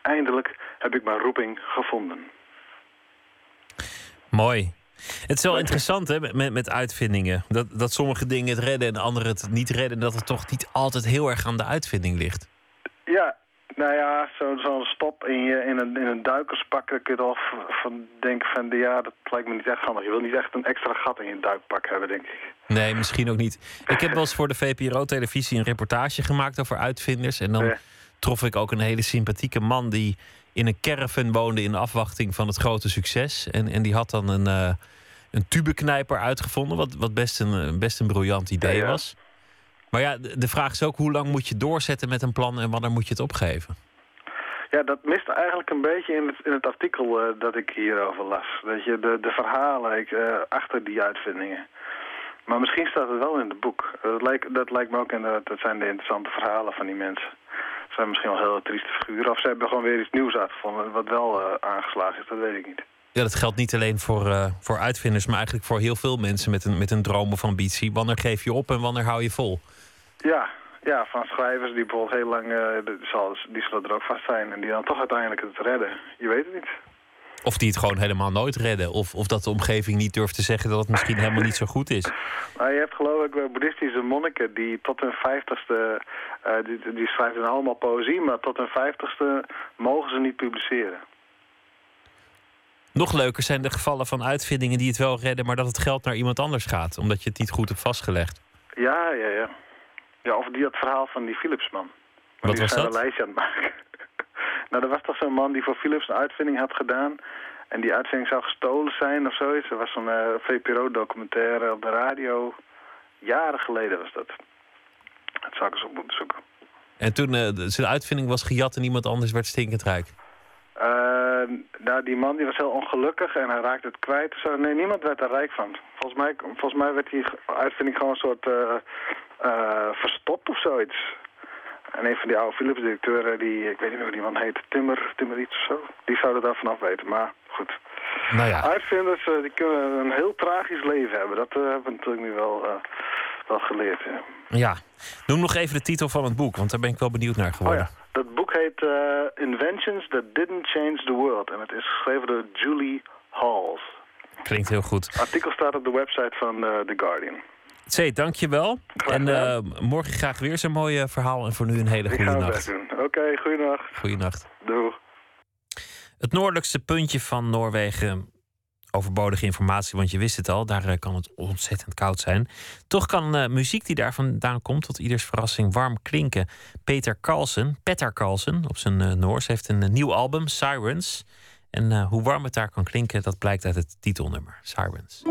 Eindelijk heb ik mijn roeping gevonden. Mooi. Het is wel interessant hè, met, met uitvindingen. Dat, dat sommige dingen het redden en andere het niet redden. En dat het toch niet altijd heel erg aan de uitvinding ligt. Ja, nou ja, zo'n zo stop in, je, in, een, in een duikerspak, daar kun je van denken van, ja, dat lijkt me niet echt handig. Je wil niet echt een extra gat in je duikpak hebben, denk ik. Nee, misschien ook niet. Ik heb wel eens voor de VPRO-televisie een reportage gemaakt over uitvinders. En dan trof ik ook een hele sympathieke man die in een caravan woonde in afwachting van het grote succes. En, en die had dan een, uh, een tubeknijper uitgevonden, wat, wat best, een, best een briljant idee was. Maar ja, de vraag is ook hoe lang moet je doorzetten met een plan en wanneer moet je het opgeven? Ja, dat mist eigenlijk een beetje in het, in het artikel uh, dat ik hierover las. Dat je, de, de verhalen ik, uh, achter die uitvindingen. Maar misschien staat het wel in het boek. Dat lijkt, dat lijkt me ook inderdaad, dat zijn de interessante verhalen van die mensen. Ze zijn misschien wel heel trieste figuren. Of ze hebben gewoon weer iets nieuws uitgevonden wat wel uh, aangeslagen is, dat weet ik niet. Ja, dat geldt niet alleen voor, uh, voor uitvinders, maar eigenlijk voor heel veel mensen met een, met een droom of ambitie. Wanneer geef je op en wanneer hou je vol? Ja, ja van schrijvers die bijvoorbeeld heel lang, uh, zal, die zullen er ook vast zijn. En die dan toch uiteindelijk het redden. Je weet het niet. Of die het gewoon helemaal nooit redden. Of, of dat de omgeving niet durft te zeggen dat het misschien helemaal niet zo goed is. Nou, je hebt geloof ik boeddhistische monniken die tot hun vijftigste... Uh, die, die schrijven dan allemaal poëzie, maar tot hun vijftigste mogen ze niet publiceren. Nog leuker zijn de gevallen van uitvindingen die het wel redden... maar dat het geld naar iemand anders gaat, omdat je het niet goed hebt vastgelegd. Ja, ja, ja. Ja, of die het verhaal van die Philipsman. Wat die was dat? een lijstje aan het maken. nou, er was toch zo'n man die voor Philips een uitvinding had gedaan. En die uitvinding zou gestolen zijn of zoiets. Er was zo'n uh, VPRO-documentaire op de radio. Jaren geleden was dat. Dat zou ik eens op moeten zoeken. En toen uh, zijn uitvinding was gejat en iemand anders werd stinkend rijk? Uh, nou, die man die was heel ongelukkig en hij raakte het kwijt. Zo, nee, niemand werd er rijk van. Volgens mij, volgens mij werd die uitvinding gewoon een soort uh, verstopt of zoiets. En een van die oude Philips-directeuren, die, ik weet niet meer hoe die man heet, Timmer, Timmer iets of zo, die zou er daar vanaf weten. Maar goed. Nou ja. Uitvinders die kunnen een heel tragisch leven hebben. Dat hebben we natuurlijk nu wel, wel geleerd. Ja. ja. Noem nog even de titel van het boek, want daar ben ik wel benieuwd naar geworden. Oh ja. Dat boek heet uh, Inventions That Didn't Change the World. En het is geschreven door Julie Halls. Klinkt heel goed. Het artikel staat op de website van uh, The Guardian. Zee, dankjewel. En uh, morgen graag weer zo'n mooi verhaal. En voor nu een hele goede nacht. Oké, okay, goeienacht. Goeienacht. Doeg. Het noordelijkste puntje van Noorwegen overbodige informatie, want je wist het al, daar kan het ontzettend koud zijn. Toch kan uh, muziek die daar vandaan komt tot ieders verrassing warm klinken. Peter Carlsen, Petter Carlsen op zijn uh, Noors, heeft een nieuw album, Sirens. En hoe warm het daar kan klinken, dat blijkt uit het titelnummer, Sirens.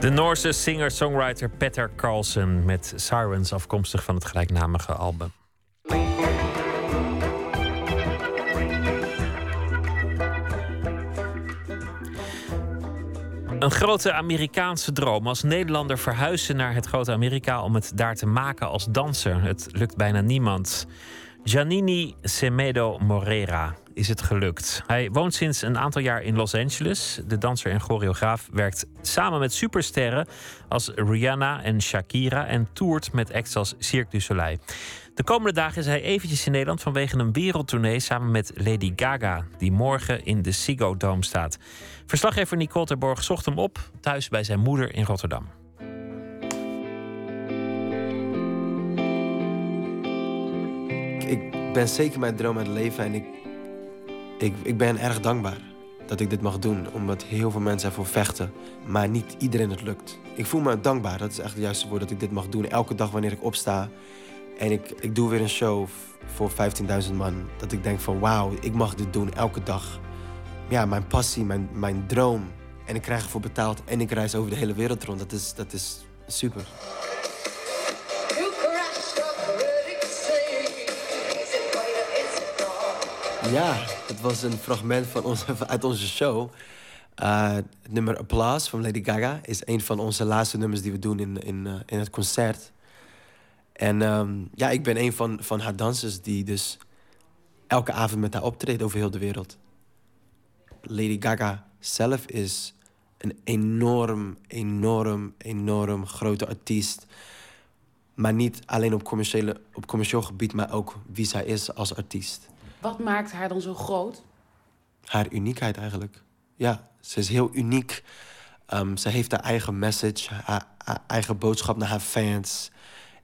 De Noorse singer-songwriter Petter Carlsen met Sirens afkomstig van het gelijknamige album. Een grote Amerikaanse droom. Als Nederlander verhuizen naar het grote Amerika om het daar te maken als danser. Het lukt bijna niemand. Giannini Semedo Morera is het gelukt. Hij woont sinds een aantal jaar in Los Angeles. De danser en choreograaf werkt samen met supersterren als Rihanna en Shakira en toert met acts als Cirque du Soleil. De komende dagen is hij eventjes in Nederland vanwege een wereldtournee samen met Lady Gaga, die morgen in de Ziggo Dome staat. Verslaggever Nicole Terborg zocht hem op thuis bij zijn moeder in Rotterdam. Ik ben zeker mijn droom aan het leven en ik, ik, ik ben erg dankbaar dat ik dit mag doen. Omdat heel veel mensen ervoor vechten, maar niet iedereen het lukt. Ik voel me dankbaar, dat is echt het juiste woord, dat ik dit mag doen. Elke dag wanneer ik opsta en ik, ik doe weer een show voor 15.000 man. Dat ik denk van wauw, ik mag dit doen elke dag. Ja, mijn passie, mijn, mijn droom. En ik krijg ervoor betaald en ik reis over de hele wereld rond. Dat is, dat is super. Ja, het was een fragment van onze, uit onze show. Uh, het nummer Applause van Lady Gaga is een van onze laatste nummers die we doen in, in, uh, in het concert. En um, ja, ik ben een van, van haar dansers die dus elke avond met haar optreedt over heel de wereld. Lady Gaga zelf is een enorm, enorm, enorm grote artiest. Maar niet alleen op, commerciële, op commercieel gebied, maar ook wie zij is als artiest. Wat maakt haar dan zo groot? Haar uniekheid eigenlijk. Ja, ze is heel uniek. Um, ze heeft haar eigen message, haar, haar, eigen boodschap naar haar fans.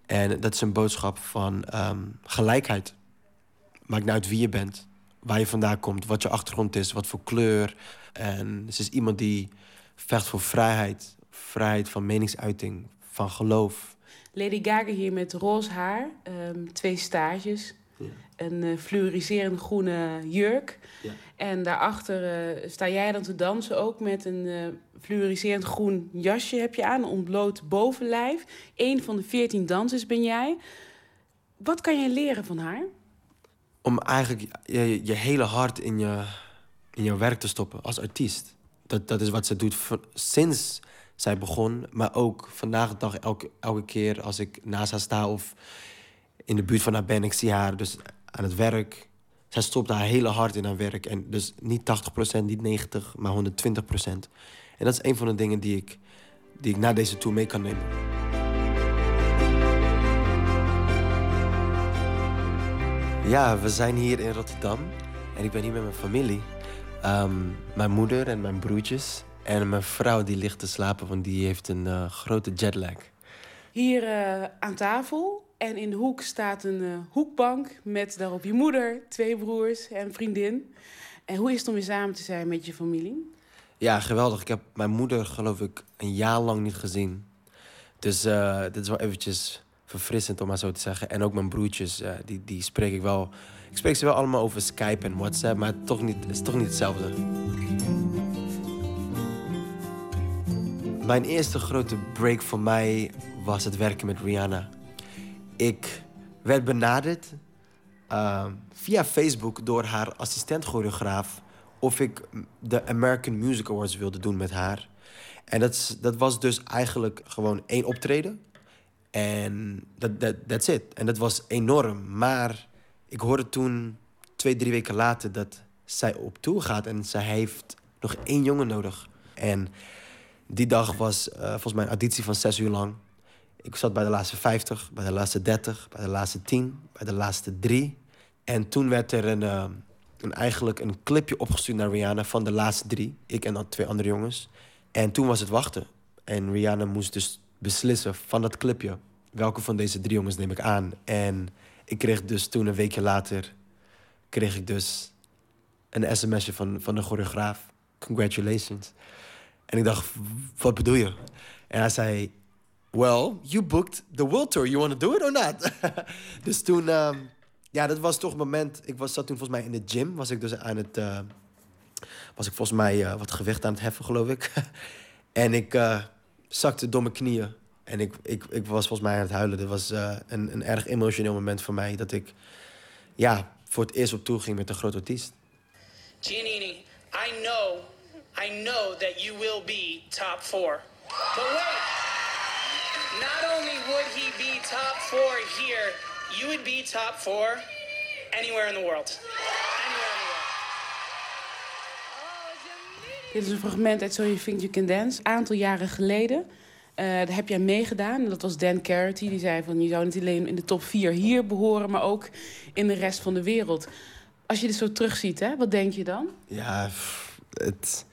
En dat is een boodschap van um, gelijkheid. Maakt niet uit wie je bent, waar je vandaan komt, wat je achtergrond is, wat voor kleur. En ze is iemand die vecht voor vrijheid. Vrijheid van meningsuiting, van geloof. Lady Gaga hier met roze haar, um, twee stages. Een uh, fluoriserende groene jurk. Ja. En daarachter uh, sta jij dan te dansen ook met een uh, fluoriserend groen jasje heb je aan, een ontbloot bovenlijf. Eén van de veertien dansers ben jij. Wat kan je leren van haar? Om eigenlijk je, je hele hart in je, in je werk te stoppen als artiest. Dat, dat is wat ze doet sinds zij begon. Maar ook vandaag de dag, elke, elke keer als ik naast haar sta of in de buurt van haar ben, ik zie haar dus aan het werk. Zij stopt haar hele hart in haar werk. En dus niet 80%, niet 90%, maar 120%. En dat is een van de dingen die ik, die ik na deze tour mee kan nemen. Ja, we zijn hier in Rotterdam. En ik ben hier met mijn familie. Um, mijn moeder en mijn broertjes. En mijn vrouw die ligt te slapen, want die heeft een uh, grote jetlag. Hier uh, aan tafel en in de hoek staat een uh, hoekbank met daarop je moeder, twee broers en vriendin. En hoe is het om weer samen te zijn met je familie? Ja, geweldig. Ik heb mijn moeder, geloof ik, een jaar lang niet gezien. Dus uh, dit is wel eventjes verfrissend, om maar zo te zeggen. En ook mijn broertjes, uh, die, die spreek ik wel... Ik spreek ze wel allemaal over Skype en WhatsApp, maar toch niet, het is toch niet hetzelfde. Mijn eerste grote break voor mij was het werken met Rihanna. Ik werd benaderd uh, via Facebook door haar assistent-choreograaf of ik de American Music Awards wilde doen met haar. En dat, dat was dus eigenlijk gewoon één optreden. En dat that, that's it. En dat was enorm. Maar ik hoorde toen, twee, drie weken later, dat zij op tour gaat. En zij heeft nog één jongen nodig. En die dag was uh, volgens mij een auditie van zes uur lang. Ik zat bij de laatste 50, bij de laatste 30, bij de laatste 10, bij de laatste drie. En toen werd er een, uh, een, eigenlijk een clipje opgestuurd naar Rihanna van de laatste drie. Ik en dan twee andere jongens. En toen was het wachten. En Rihanna moest dus beslissen van dat clipje... welke van deze drie jongens neem ik aan. En ik kreeg dus toen een weekje later... kreeg ik dus een sms'je van, van de choreograaf. Congratulations. En ik dacht, wat bedoel je? En hij zei, well, you booked the world tour. You want to do it or not? dus toen, um, ja, dat was toch een moment. Ik was, zat toen volgens mij in de gym. Was ik dus aan het, uh, was ik volgens mij uh, wat gewicht aan het heffen, geloof ik. en ik, uh, zakte door knieën. En ik, ik, ik was volgens mij aan het huilen. Dit was een, een erg emotioneel moment voor mij. Dat ik ja, voor het eerst op tour ging met een groot artiest. Giannini, I know, I know that you will be top four. Not only would he be top four here, you would be top four anywhere in the world. Dit is een fragment uit So You Think You Can Dance, een aantal jaren geleden. Uh, daar heb jij meegedaan. En dat was Dan Carity. Die zei van je zou niet alleen in de top 4 hier behoren, maar ook in de rest van de wereld. Als je dit zo terugziet, hè, wat denk je dan? Ja, het,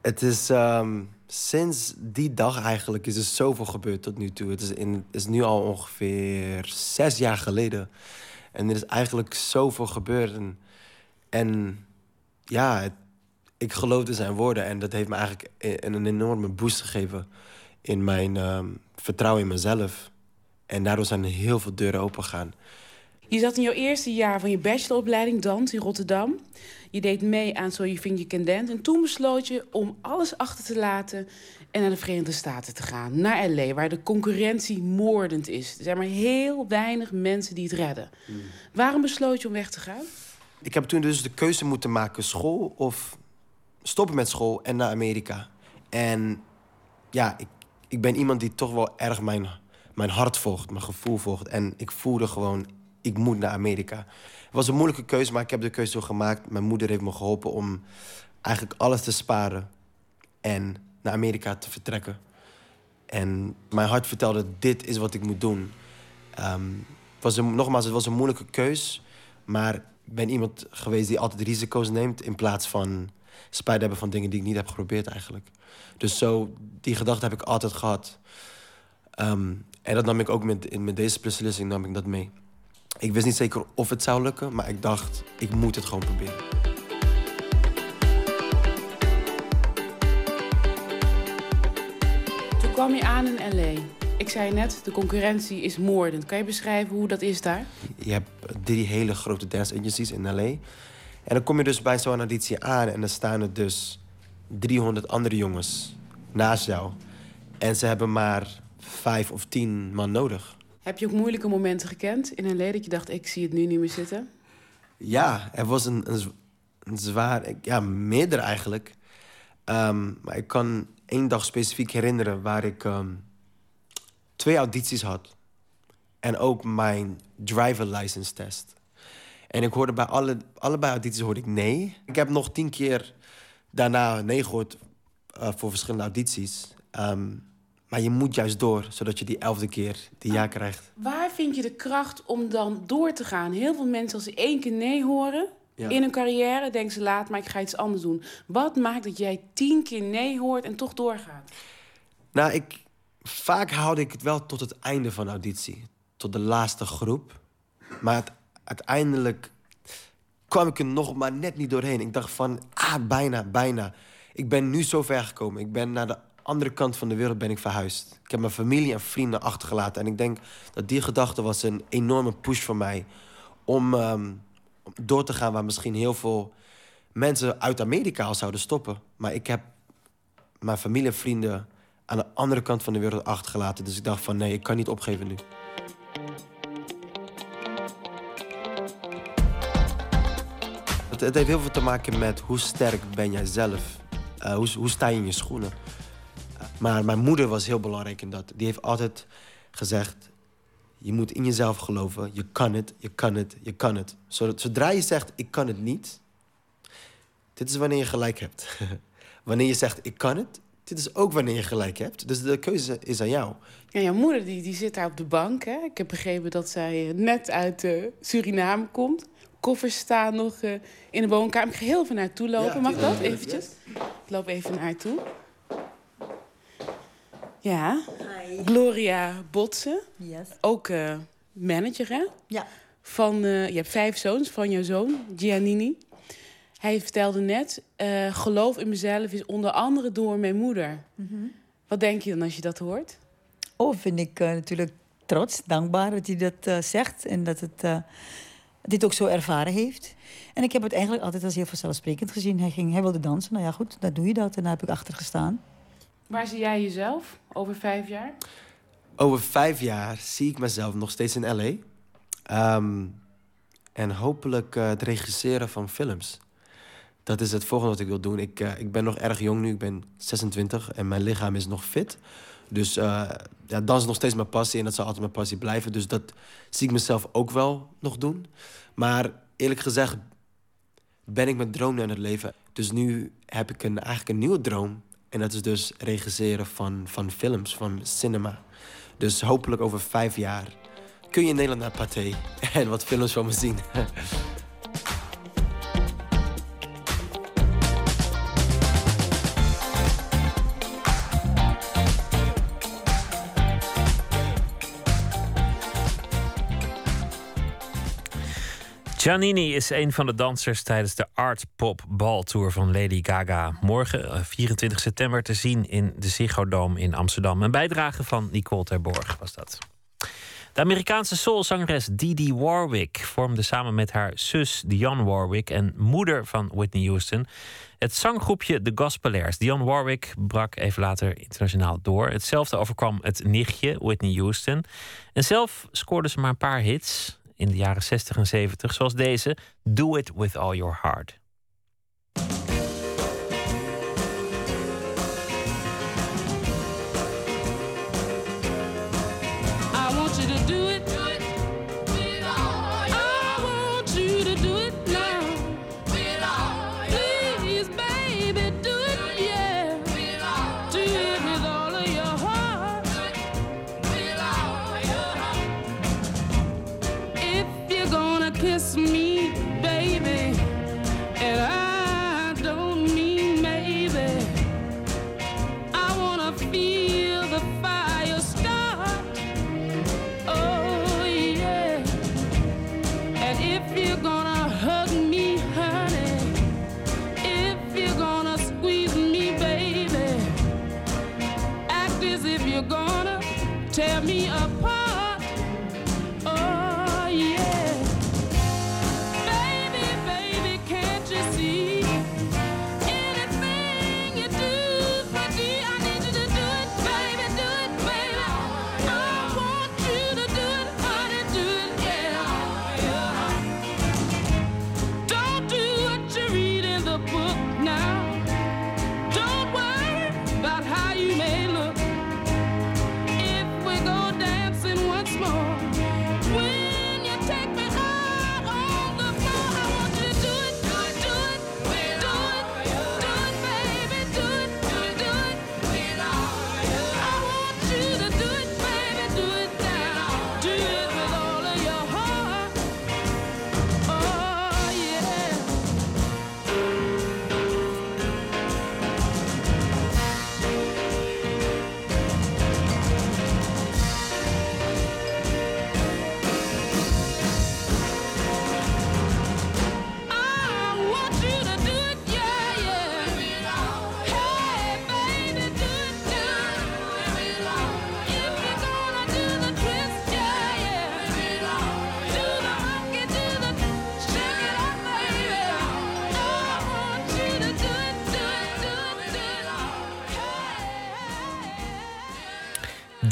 het is um, sinds die dag eigenlijk is er zoveel gebeurd tot nu toe. Het is, in, is nu al ongeveer zes jaar geleden. En er is eigenlijk zoveel gebeurd. En, ja, het, ik geloofde zijn woorden. En dat heeft me eigenlijk een, een enorme boost gegeven in mijn um, vertrouwen in mezelf. En daardoor zijn heel veel deuren opengegaan. Je zat in jouw eerste jaar van je bacheloropleiding dans in Rotterdam. Je deed mee aan So You Think You Can Dance. En toen besloot je om alles achter te laten en naar de Verenigde Staten te gaan. Naar L.A., waar de concurrentie moordend is. Er zijn maar heel weinig mensen die het redden. Hmm. Waarom besloot je om weg te gaan? Ik heb toen dus de keuze moeten maken, school of stoppen met school en naar Amerika. En ja, ik, ik ben iemand die toch wel erg mijn, mijn hart volgt, mijn gevoel volgt. En ik voelde gewoon, ik moet naar Amerika. Was een moeilijke keuze, maar ik heb de keuze zo gemaakt. Mijn moeder heeft me geholpen om eigenlijk alles te sparen en naar Amerika te vertrekken. En mijn hart vertelde, dit is wat ik moet doen. Het was een, nogmaals, het was een moeilijke keus. Maar ik ben iemand geweest die altijd risico's neemt... in plaats van spijt hebben van dingen die ik niet heb geprobeerd eigenlijk. Dus zo, die gedachte heb ik altijd gehad. Um, en dat nam ik ook met, met deze beslissing nam ik dat mee. Ik wist niet zeker of het zou lukken, maar ik dacht, ik moet het gewoon proberen. Toen kwam je aan in L.A. Ik zei net, de concurrentie is moordend. Kan je beschrijven hoe dat is daar? Je hebt drie hele grote dance agencies in L.A. En dan kom je dus bij zo'n auditie aan en dan staan er dus 300 andere jongens naast jou. En ze hebben maar vijf of tien man nodig. Heb je ook moeilijke momenten gekend in een dat je dacht, ik zie het nu niet meer zitten? Ja, er was een, een, zwaar, ja, meerdere eigenlijk. Um, maar ik kan één dag specifiek herinneren waar ik um, twee audities had. En ook mijn driver license test. En ik hoorde bij alle, allebei audities hoorde ik nee. Ik heb nog tien keer daarna nee gehoord uh, voor verschillende audities. Um, maar je moet juist door, zodat je die elfde keer die ja krijgt. Waar vind je de kracht om dan door te gaan? Heel veel mensen, als ze één keer nee horen in hun carrière, denken ze laat, maar ik ga iets anders doen. Wat maakt dat jij tien keer nee hoort en toch doorgaat? Nou, ik, vaak houde ik het wel tot het einde van de auditie. Tot de laatste groep. Maar het, uiteindelijk kwam ik er nog maar net niet doorheen. Ik dacht van, ah, bijna, bijna. Ik ben nu zo ver gekomen. Ik ben naar de andere kant van de wereld ben ik verhuisd. Ik heb mijn familie en vrienden achtergelaten. En ik denk dat die gedachte was een enorme push voor mij... om um, door te gaan waar misschien heel veel mensen uit Amerika al zouden stoppen. Maar ik heb mijn familie en vrienden aan de andere kant van de wereld achtergelaten. Dus ik dacht van nee, ik kan niet opgeven nu. Het, het heeft heel veel te maken met hoe sterk ben jij zelf. Uh, hoe, hoe sta je in je schoenen? Maar mijn moeder was heel belangrijk in dat. Die heeft altijd gezegd... je moet in jezelf geloven. Je kan het, je kan het, je kan het. Zodra je zegt, ik kan het niet... dit is wanneer je gelijk hebt. wanneer je zegt, ik kan het... dit is ook wanneer je gelijk hebt. Dus de keuze is aan jou. Ja, jouw moeder die, die zit daar op de bank. Hè? Ik heb begrepen dat zij net uit uh, Suriname komt. Koffers staan nog uh, in de woonkamer. Ik ga heel even naartoe lopen. Mag dat eventjes? Ik loop even naar haar toe. Ja. Hi. Gloria Botsen. Yes. Ook uh, manager, hè? Ja. Van, uh, je hebt vijf zoons van jouw zoon, Giannini. Hij vertelde net, uh, geloof in mezelf is onder andere door mijn moeder. Mm -hmm. Wat denk je dan als je dat hoort? Oh, vind ik natuurlijk trots, dankbaar dat hij dat zegt. En dat het dit ook zo ervaren heeft. En ik heb het eigenlijk altijd als heel vanzelfsprekend gezien. Hij, ging, hij wilde dansen, nou ja goed, dan doe je dat. En daar heb ik achter gestaan. Waar zie jij jezelf over vijf jaar? Over vijf jaar zie ik mezelf nog steeds in LA. Ehm, en hopelijk uh, het regisseren van films. Dat is het volgende wat ik wil doen. Ik, uh, ik ben nog erg jong nu, ik ben 26 en mijn lichaam is nog fit. Dus uh, ja, dans is nog steeds mijn passie en dat zal altijd mijn passie blijven. Dus dat zie ik mezelf ook wel nog doen. Maar eerlijk gezegd ben ik mijn droom nu aan het leven. Dus nu heb ik een, eigenlijk een nieuwe droom. En dat is dus regisseren van, van films, van cinema. Dus hopelijk over vijf jaar kun je in Nederland naar Pathé en wat films van me zien. Giannini is een van de dansers tijdens de Art Pop Ball Tour van Lady Gaga. Morgen, 24 eh, september, te zien in de Ziggo Dome in Amsterdam. Een bijdrage van Nicole Terborg was dat. De Amerikaanse soulzangeres Dee Warwick vormde samen met haar zus Dionne Warwick en moeder van Whitney Houston het zanggroepje The Gospelairs. Dionne Warwick brak even later internationaal door. Hetzelfde overkwam het nichtje Whitney Houston. En zelf scoorde ze maar een paar hits in de jaren 60 en 70, zoals deze Do It With All Your Heart.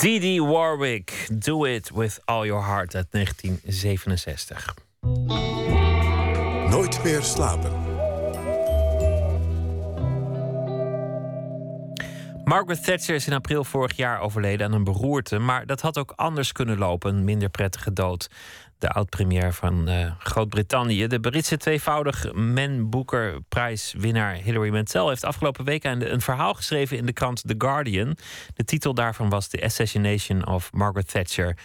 Dee Warwick, Do It With All Your Heart uit 1967. Nooit meer slapen. Margaret Thatcher is in april vorig jaar overleden aan een beroerte. Maar dat had ook anders kunnen lopen. Een minder prettige dood de oud-premier van uh, Groot-Brittannië. De Britse tweevoudig Man Booker prijswinnaar Hilary Mantel heeft afgelopen week een verhaal geschreven in de krant The Guardian. De titel daarvan was The Assassination of Margaret Thatcher,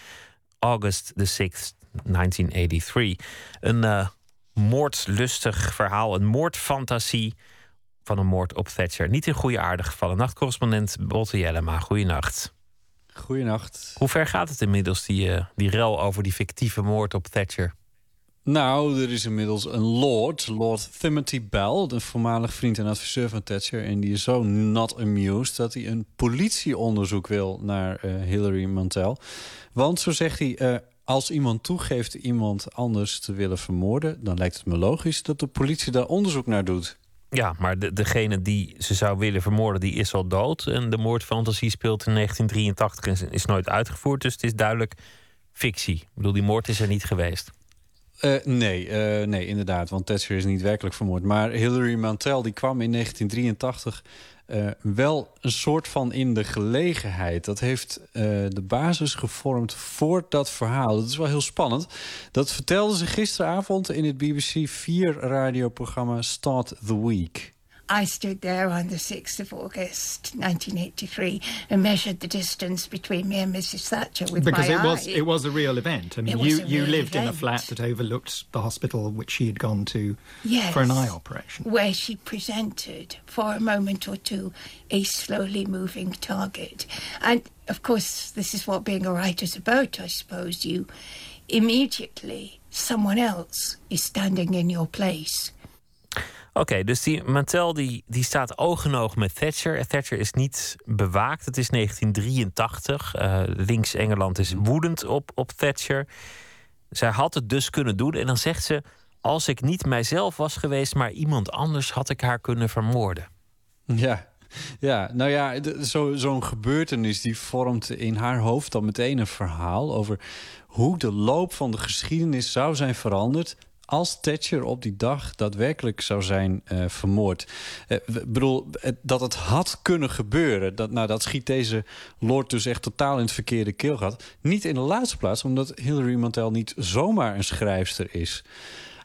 August the 6th, 1983. Een uh, moordlustig verhaal, een moordfantasie van een moord op Thatcher. Niet in goede aarde gevallen. Nachtcorrespondent Botte Jellema, goeienacht. Goedenacht. Hoe ver gaat het inmiddels, die, uh, die rel over die fictieve moord op Thatcher? Nou, er is inmiddels een lord, Lord Timothy Bell, een voormalig vriend en adviseur van Thatcher. En die is zo not amused dat hij een politieonderzoek wil naar uh, Hillary Mantel. Want, zo zegt hij, uh, als iemand toegeeft iemand anders te willen vermoorden... dan lijkt het me logisch dat de politie daar onderzoek naar doet. Ja, maar de, degene die ze zou willen vermoorden, die is al dood. En de moordfantasie speelt in 1983 en is nooit uitgevoerd. Dus het is duidelijk fictie. Ik bedoel, die moord is er niet geweest. Uh, nee, uh, nee, inderdaad. Want Thatcher is niet werkelijk vermoord. Maar Hillary Mantel die kwam in 1983 uh, wel een soort van in de gelegenheid. Dat heeft de basis gevormd voor dat verhaal. Dat is wel heel spannend. Dat vertelde ze gisteravond in het BBC 4 radioprogramma Start the Week. I stood there on the 6th of August, 1983, and measured the distance between me and Mrs. Thatcher with because my it was eye. it was a real event. I mean, It you you lived in a flat that overlooked the hospital which she had gone to Yes. for an eye operation. Where she presented for a moment or two a slowly moving target. And of course, this is what being a writer's about, I suppose. You immediately, someone else is standing in your place. Oké, dus die Mantel die, die staat oog in oog met Thatcher. Thatcher is niet bewaakt. Het is 1983. Eh, links Engeland is woedend op, op Thatcher. Zij had het dus kunnen doen. En dan zegt ze: Als ik niet mijzelf was geweest, maar iemand anders, had ik haar kunnen vermoorden. Ja, ja nou ja, zo'n gebeurtenis die vormt in haar hoofd dan meteen een verhaal over hoe de loop van de geschiedenis zou zijn veranderd als Thatcher op die dag daadwerkelijk zou zijn eh, vermoord. Eh, Ik bedoel, het- dat het had kunnen gebeuren. Dat, nou, dat schiet deze Lord dus echt totaal in het verkeerde keelgat. Niet in de laatste plaats, omdat Hilary Mantel niet zomaar een schrijfster is.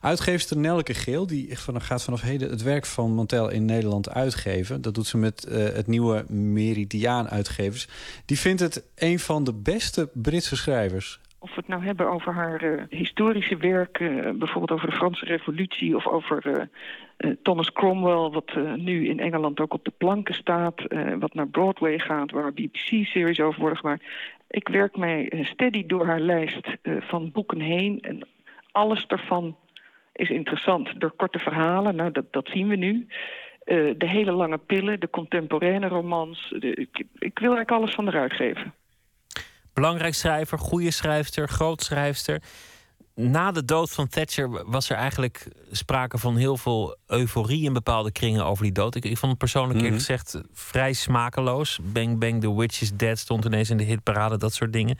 Uitgeefster Nelke Geel die gaat vanaf heden het werk van Mantel in Nederland uitgeven. Dat doet ze met eh, het nieuwe Meridiaan uitgevers. Die vindt het een van de beste Britse schrijvers. Of we het nou hebben over haar eh, historische werk, eh, bijvoorbeeld over de Franse Revolutie of over eh, Thomas Cromwell, wat nu in Engeland ook op de planken staat, wat naar Broadway gaat, waar BBC-series over worden gemaakt. Ik werk mij steady door haar lijst van boeken heen en alles daarvan is interessant. Door korte verhalen, nou dat, dat zien we nu. De hele lange pillen, de contemporaine romans. De, ik, ik wil eigenlijk alles van eruit geven. Belangrijk schrijver, goede schrijfster, groot schrijfster. Na de dood van Thatcher was er eigenlijk sprake van heel veel euforie in bepaalde kringen over die dood. Ik, ik vond het persoonlijk eerlijk Mhm. gezegd vrij smakeloos. Bang Bang, The Witch is Dead stond ineens in de hitparade, dat soort dingen.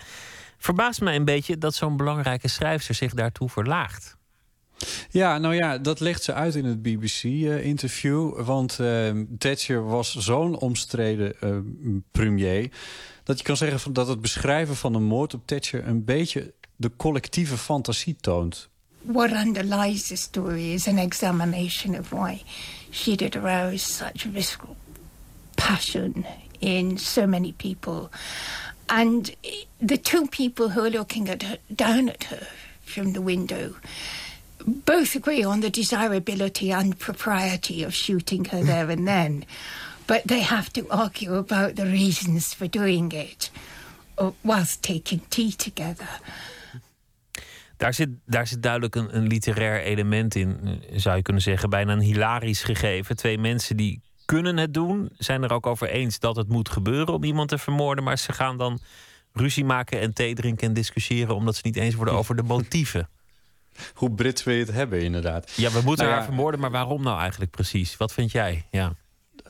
Verbaast mij een beetje dat zo'n belangrijke schrijfster zich daartoe verlaagt. Ja, nou ja, dat legt ze uit in het BBC-interview. want eh, Thatcher was zo'n omstreden eh, premier. Dat je kan zeggen van dat het beschrijven van een moord op Thatcher een beetje de collectieve fantasie toont. What underlies the story is an examination of why she did arouse such visceral passion in so many people. And the two people who are looking at her, down at her from the window both agree on the desirability and propriety of shooting her there and then. But they have to argue about the reasons for doing it whilst taking tea together. Daar zit, daar zit duidelijk een, een literair element in, zou je kunnen zeggen. Bijna een hilarisch gegeven. Twee mensen die kunnen het doen, zijn er ook over eens dat het moet gebeuren om iemand te vermoorden. Maar ze gaan dan ruzie maken en thee drinken en discussiëren omdat ze niet eens worden over de motieven. Hoe Brits wil je het hebben, inderdaad. Ja, we moeten Nou haar vermoorden, maar waarom nou eigenlijk precies? Wat vind jij? Ja.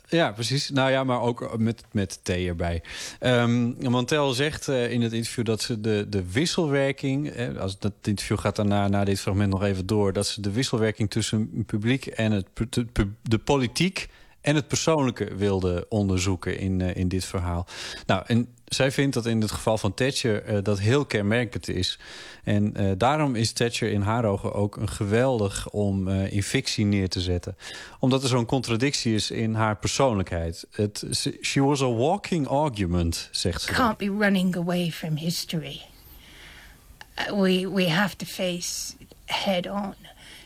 Ja, precies. Nou ja, maar ook met, met thee erbij. Ehm Mantel zegt eh, in het interview dat ze de, de wisselwerking... Eh, als dat interview gaat daarna na dit fragment nog even door... dat ze de wisselwerking tussen publiek en het, de politiek... en het persoonlijke wilde onderzoeken in, eh, in dit verhaal. Nou, en zij vindt dat in het geval van Thatcher eh, dat heel kenmerkend is. En eh, daarom is Thatcher in haar ogen ook een geweldig om in fictie neer te zetten. Omdat er zo'n contradictie is in haar persoonlijkheid. Het, she was a walking argument, zegt ze. can't be running away from history. We we have to face head on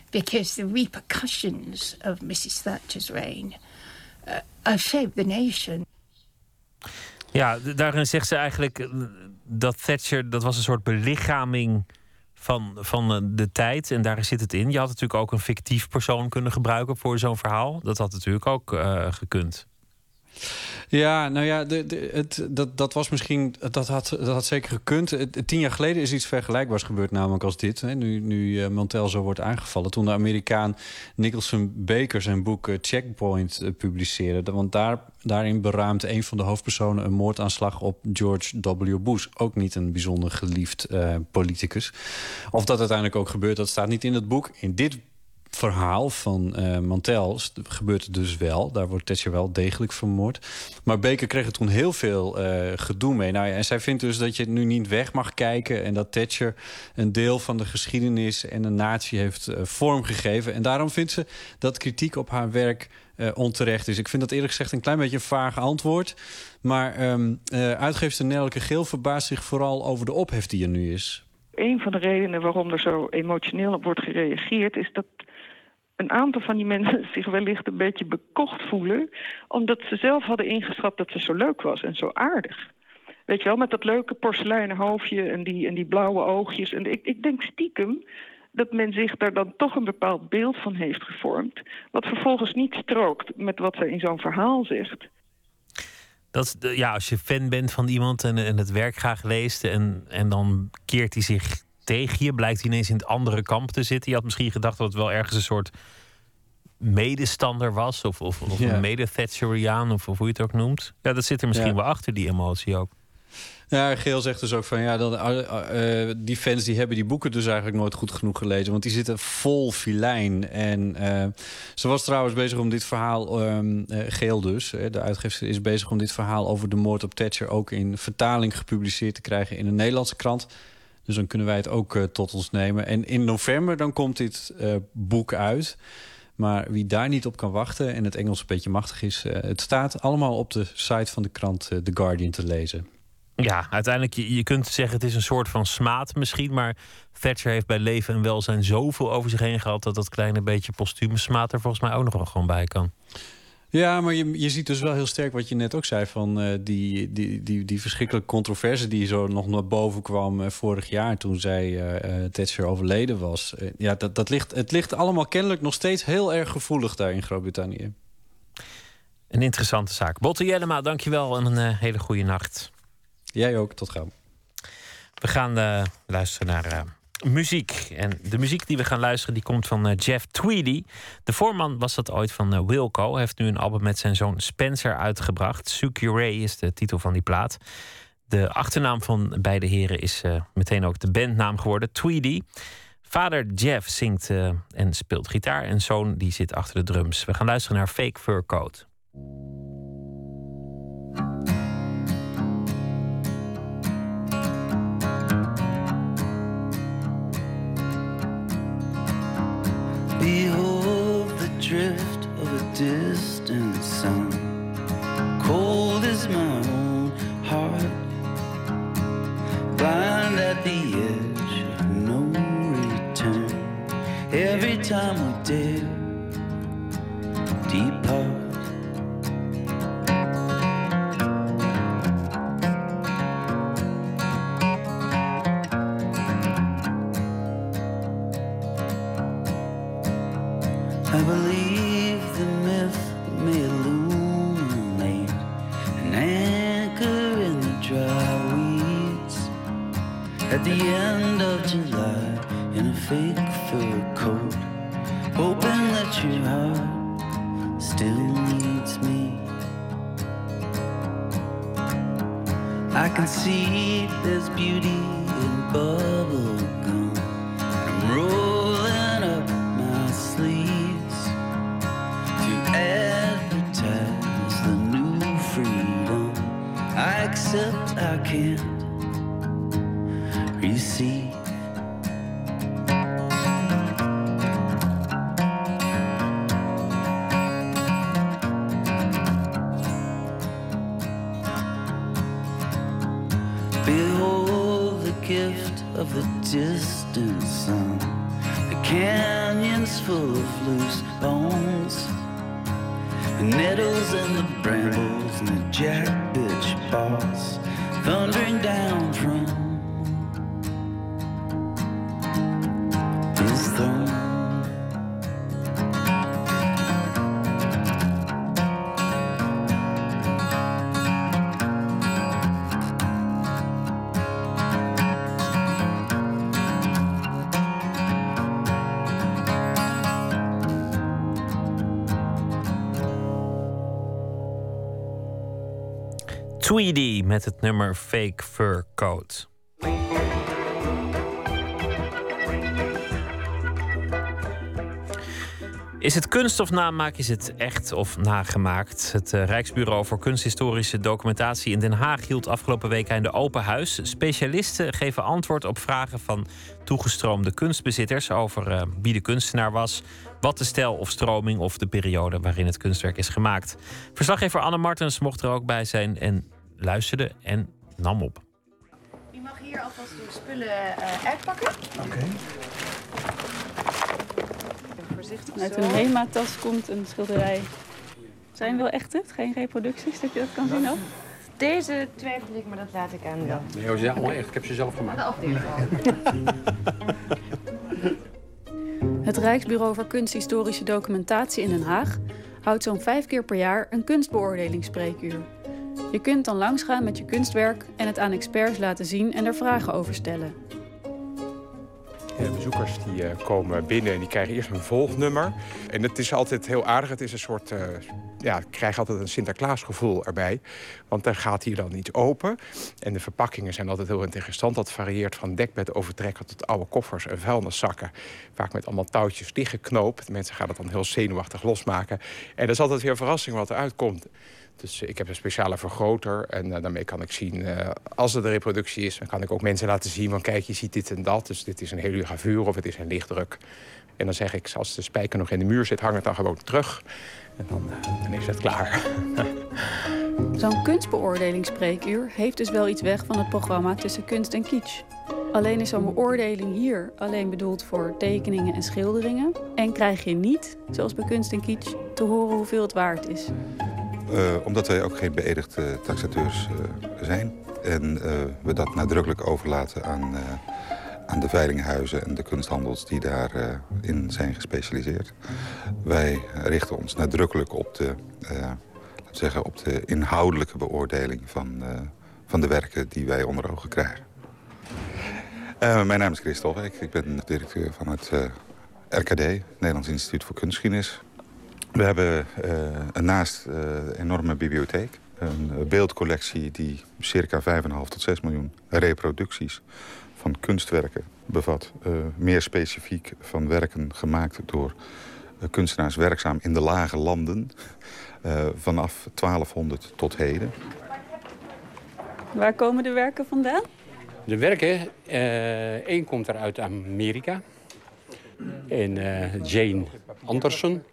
because the repercussions of Mrs. Thatcher's reign uh, shaped the nation. Ja, daarin zegt ze eigenlijk eh, dat Thatcher, dat was een soort belichaming van, van eh, de tijd. En daar zit het in. Je had natuurlijk ook een fictief persoon kunnen gebruiken voor zo'n verhaal. Dat had natuurlijk ook eh, gekund. Ja, nou ja, de, het, dat, dat was misschien. Dat had, dat had zeker gekund. Tien jaar geleden is iets vergelijkbaars gebeurd, namelijk als dit. Hè, nu nu eh, Montel zo wordt aangevallen. Toen de Amerikaan Nicholson Baker zijn boek eh, Checkpoint eh, publiceerde. Want daar, daarin beraamt een van de hoofdpersonen een moordaanslag op George W. Bush. Ook niet een bijzonder geliefd politicus. Of dat uiteindelijk ook gebeurt, dat staat niet in het boek. In dit verhaal van eh Mantel gebeurt het dus wel. Daar wordt Thatcher wel degelijk vermoord. Maar Baker kreeg er toen heel veel eh, gedoe mee. Nou en zij vindt dus dat je nu niet weg mag kijken... en dat Thatcher een deel van de geschiedenis en de natie heeft eh, vormgegeven. En daarom vindt ze dat kritiek op haar werk onterecht is. Ik vind dat eerlijk gezegd een klein beetje een vaag antwoord. Maar eh uitgeefster Geel verbaast zich vooral over de ophef die er nu is. Een van de redenen waarom er zo emotioneel op wordt gereageerd... is dat een aantal van die mensen zich wellicht een beetje bekocht voelen... omdat ze zelf hadden ingeschat dat ze zo leuk was en zo aardig. Weet je wel, met dat leuke porseleinen hoofdje en die, en die blauwe oogjes. En ik, ik denk stiekem dat men zich daar dan toch een bepaald beeld van heeft gevormd... wat vervolgens niet strookt met wat ze in zo'n verhaal zegt. Dat, ja, als je fan bent van iemand en, en het werk graag leest... En, en dan keert hij zich tegen je, blijkt hij ineens in het andere kamp te zitten. Je had misschien gedacht dat het wel ergens een soort medestander was... of, of, of Ja. een mede-Thatcheriaan, of, of hoe je het ook noemt. Ja, dat zit er misschien Ja. wel achter, die emotie ook. Ja, Geel zegt dus ook van ja, dan, eh, eh, die fans die hebben die boeken dus eigenlijk nooit goed genoeg gelezen. Want die zitten vol filijn. En eh, ze was trouwens bezig om dit verhaal, ehm, eh, Geel dus, de uitgever is bezig om dit verhaal over de moord op Thatcher ook in vertaling gepubliceerd te krijgen in een Nederlandse krant. Dus dan kunnen wij het ook eh, tot ons nemen. En in november dan komt dit eh, boek uit. Maar wie daar niet op kan wachten en het Engels een beetje machtig is, eh, het staat allemaal op de site van de krant The Guardian te lezen. Ja, uiteindelijk, je, je kunt zeggen het is een soort van smaad misschien... maar Thatcher heeft bij leven en welzijn zoveel over zich heen gehad... dat dat kleine beetje postume smaad er volgens mij ook nog wel gewoon bij kan. Ja, maar je, je ziet dus wel heel sterk wat je net ook zei... van eh, die, die, die, die verschrikkelijke controverse die zo nog naar boven kwam eh, vorig jaar... toen zij eh, Thatcher overleden was. Ja, dat, dat ligt, het ligt allemaal kennelijk nog steeds heel erg gevoelig daar in Groot-Brittannië. Een interessante zaak. Botte Jellema, dankjewel en een hele goede nacht. Jij ook, tot gauw. We gaan luisteren naar muziek. En de muziek die we gaan luisteren, die komt van eh, Jeff Tweedy. De voorman was dat ooit van eh, Wilco. Hij heeft nu een album met zijn zoon Spencer uitgebracht. Sucure is de titel van die plaat. De achternaam van beide heren is eh, meteen ook de bandnaam geworden, Tweedy. Vader Jeff zingt en speelt gitaar en zoon die zit achter de drums. We gaan luisteren naar Fake Fur Coat. Behold the drift of a distant sun, cold as my own heart, blind at the edge of no return. Every time we dare depart. Hoping that your heart still needs me. I can see there's beauty in bubble gum. I'm rolling up my sleeves to advertise the new freedom. I accept I can't met het nummer Fake Fur Coat. Is het kunst of namaak? Is het echt of nagemaakt? Het eh, Rijksbureau voor Kunsthistorische Documentatie in Den Haag hield afgelopen week aan de open huis. Specialisten geven antwoord op vragen van toegestroomde kunstbezitters over eh, wie de kunstenaar was, wat de stijl of stroming of de periode waarin het kunstwerk is gemaakt. Verslaggever Anne Martens mocht er ook bij zijn en luisterde en nam op. Je mag hier alvast de spullen eh, uitpakken. Oké. Voorzichtig Uit een HEMA-tas komt een schilderij. Zijn wel echte? Geen reproducties, dat je dat kan zien ook? Deze twijfel ik, maar dat laat ik aan. Ja. Nee, ze zijn allemaal echt. Ik heb ze zelf gemaakt. De afdeling Het Rijksbureau voor Kunsthistorische Documentatie in Den Haag houdt zo'n vijf keer per jaar een kunstbeoordelingsspreekuur. Je kunt dan langsgaan met je kunstwerk en het aan experts laten zien en er vragen over stellen. Bezoekers die eh, komen binnen en die krijgen eerst een volgnummer. En het is altijd heel aardig. Het is een soort, eh, ja, krijg altijd een Sinterklaasgevoel erbij. Want dan gaat hier dan iets open. En de verpakkingen zijn altijd heel interessant. Dat varieert van dekbed overtrekken tot oude koffers en vuilniszakken. Vaak met allemaal touwtjes dichtgeknoopt. Mensen gaan het dan heel zenuwachtig losmaken. En dat is altijd weer verrassing wat eruit komt. Dus eh, ik heb een speciale vergroter en eh, daarmee kan ik zien, eh, als er de reproductie is, dan kan ik ook mensen laten zien van kijk, je ziet dit en dat. Dus dit is een hele gravure of het is een lichtdruk. En dan zeg ik, als de spijker nog in de muur zit, hang het dan gewoon terug. En dan, dan is het klaar. Zo'n kunstbeoordelingsspreekuur heeft dus wel iets weg van het programma tussen kunst en kitsch. Alleen is zo'n beoordeling hier alleen bedoeld voor tekeningen en schilderingen. En krijg je niet, zoals bij kunst en kitsch, te horen hoeveel het waard is. Eh, omdat wij ook geen beëdigde taxateurs eh, zijn. En eh, we dat nadrukkelijk overlaten aan, aan de veilinghuizen en de kunsthandels die daarin in zijn gespecialiseerd. Wij richten ons nadrukkelijk op de, zeggen, op de inhoudelijke beoordeling van, van de werken die wij onder ogen krijgen. Mijn naam is Chris Tolwijk. Ik ben directeur van het eh, RKD, Nederlands Instituut voor Kunstgeschiedenis. We hebben eh, een naast eh, een enorme bibliotheek. Een beeldcollectie die circa 5,5 tot 6 miljoen reproducties van kunstwerken bevat. Eh, meer specifiek van werken gemaakt door kunstenaars werkzaam in de lage landen. eh, vanaf 1200 tot heden. Waar komen de werken vandaan? De werken, eh één komt er uit Amerika. En eh, Jane Anderson.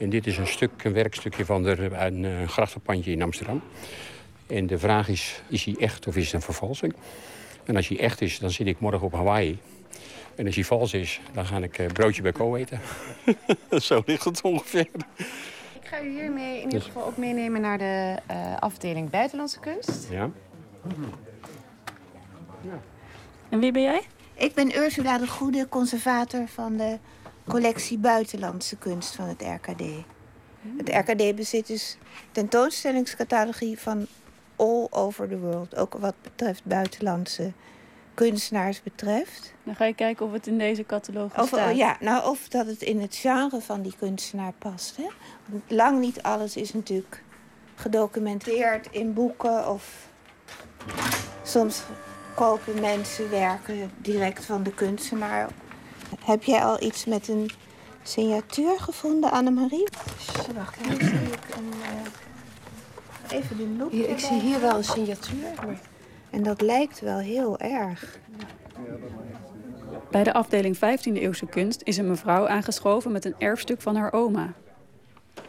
En dit is een stuk, een werkstukje van de, een eh, grachtenpandje in Amsterdam. En de vraag is, is hij echt of is het een vervalsing? En als hij echt is, dan zit ik morgen op Hawaii. En als hij vals is, dan ga ik eh, broodje bij Co eten. Zo ligt het ongeveer. Ik ga u hiermee in ieder geval ook meenemen naar de eh, afdeling buitenlandse kunst. Ja. En wie ben jij? Ik ben Ursula de Goede, conservator van de collectie Buitenlandse Kunst van het RKD. Het RKD bezit dus tentoonstellingscatalogie van all over the world. Ook wat betreft buitenlandse kunstenaars betreft. Dan ga je kijken of het in deze catalogus Of, staat. ja, nou, of dat het in het genre van die kunstenaar past. Hè? Lang niet alles is natuurlijk gedocumenteerd in boeken of soms kopen mensen werken direct van de kunstenaar. Heb jij al iets met een signatuur gevonden, Annemarie? Wacht, hier zie ik een... eh, even de loop. Hier, ik zie hier wel een signatuur. Maar... En dat lijkt wel heel erg. Bij de afdeling 15e eeuwse kunst is een mevrouw aangeschoven met een erfstuk van haar oma.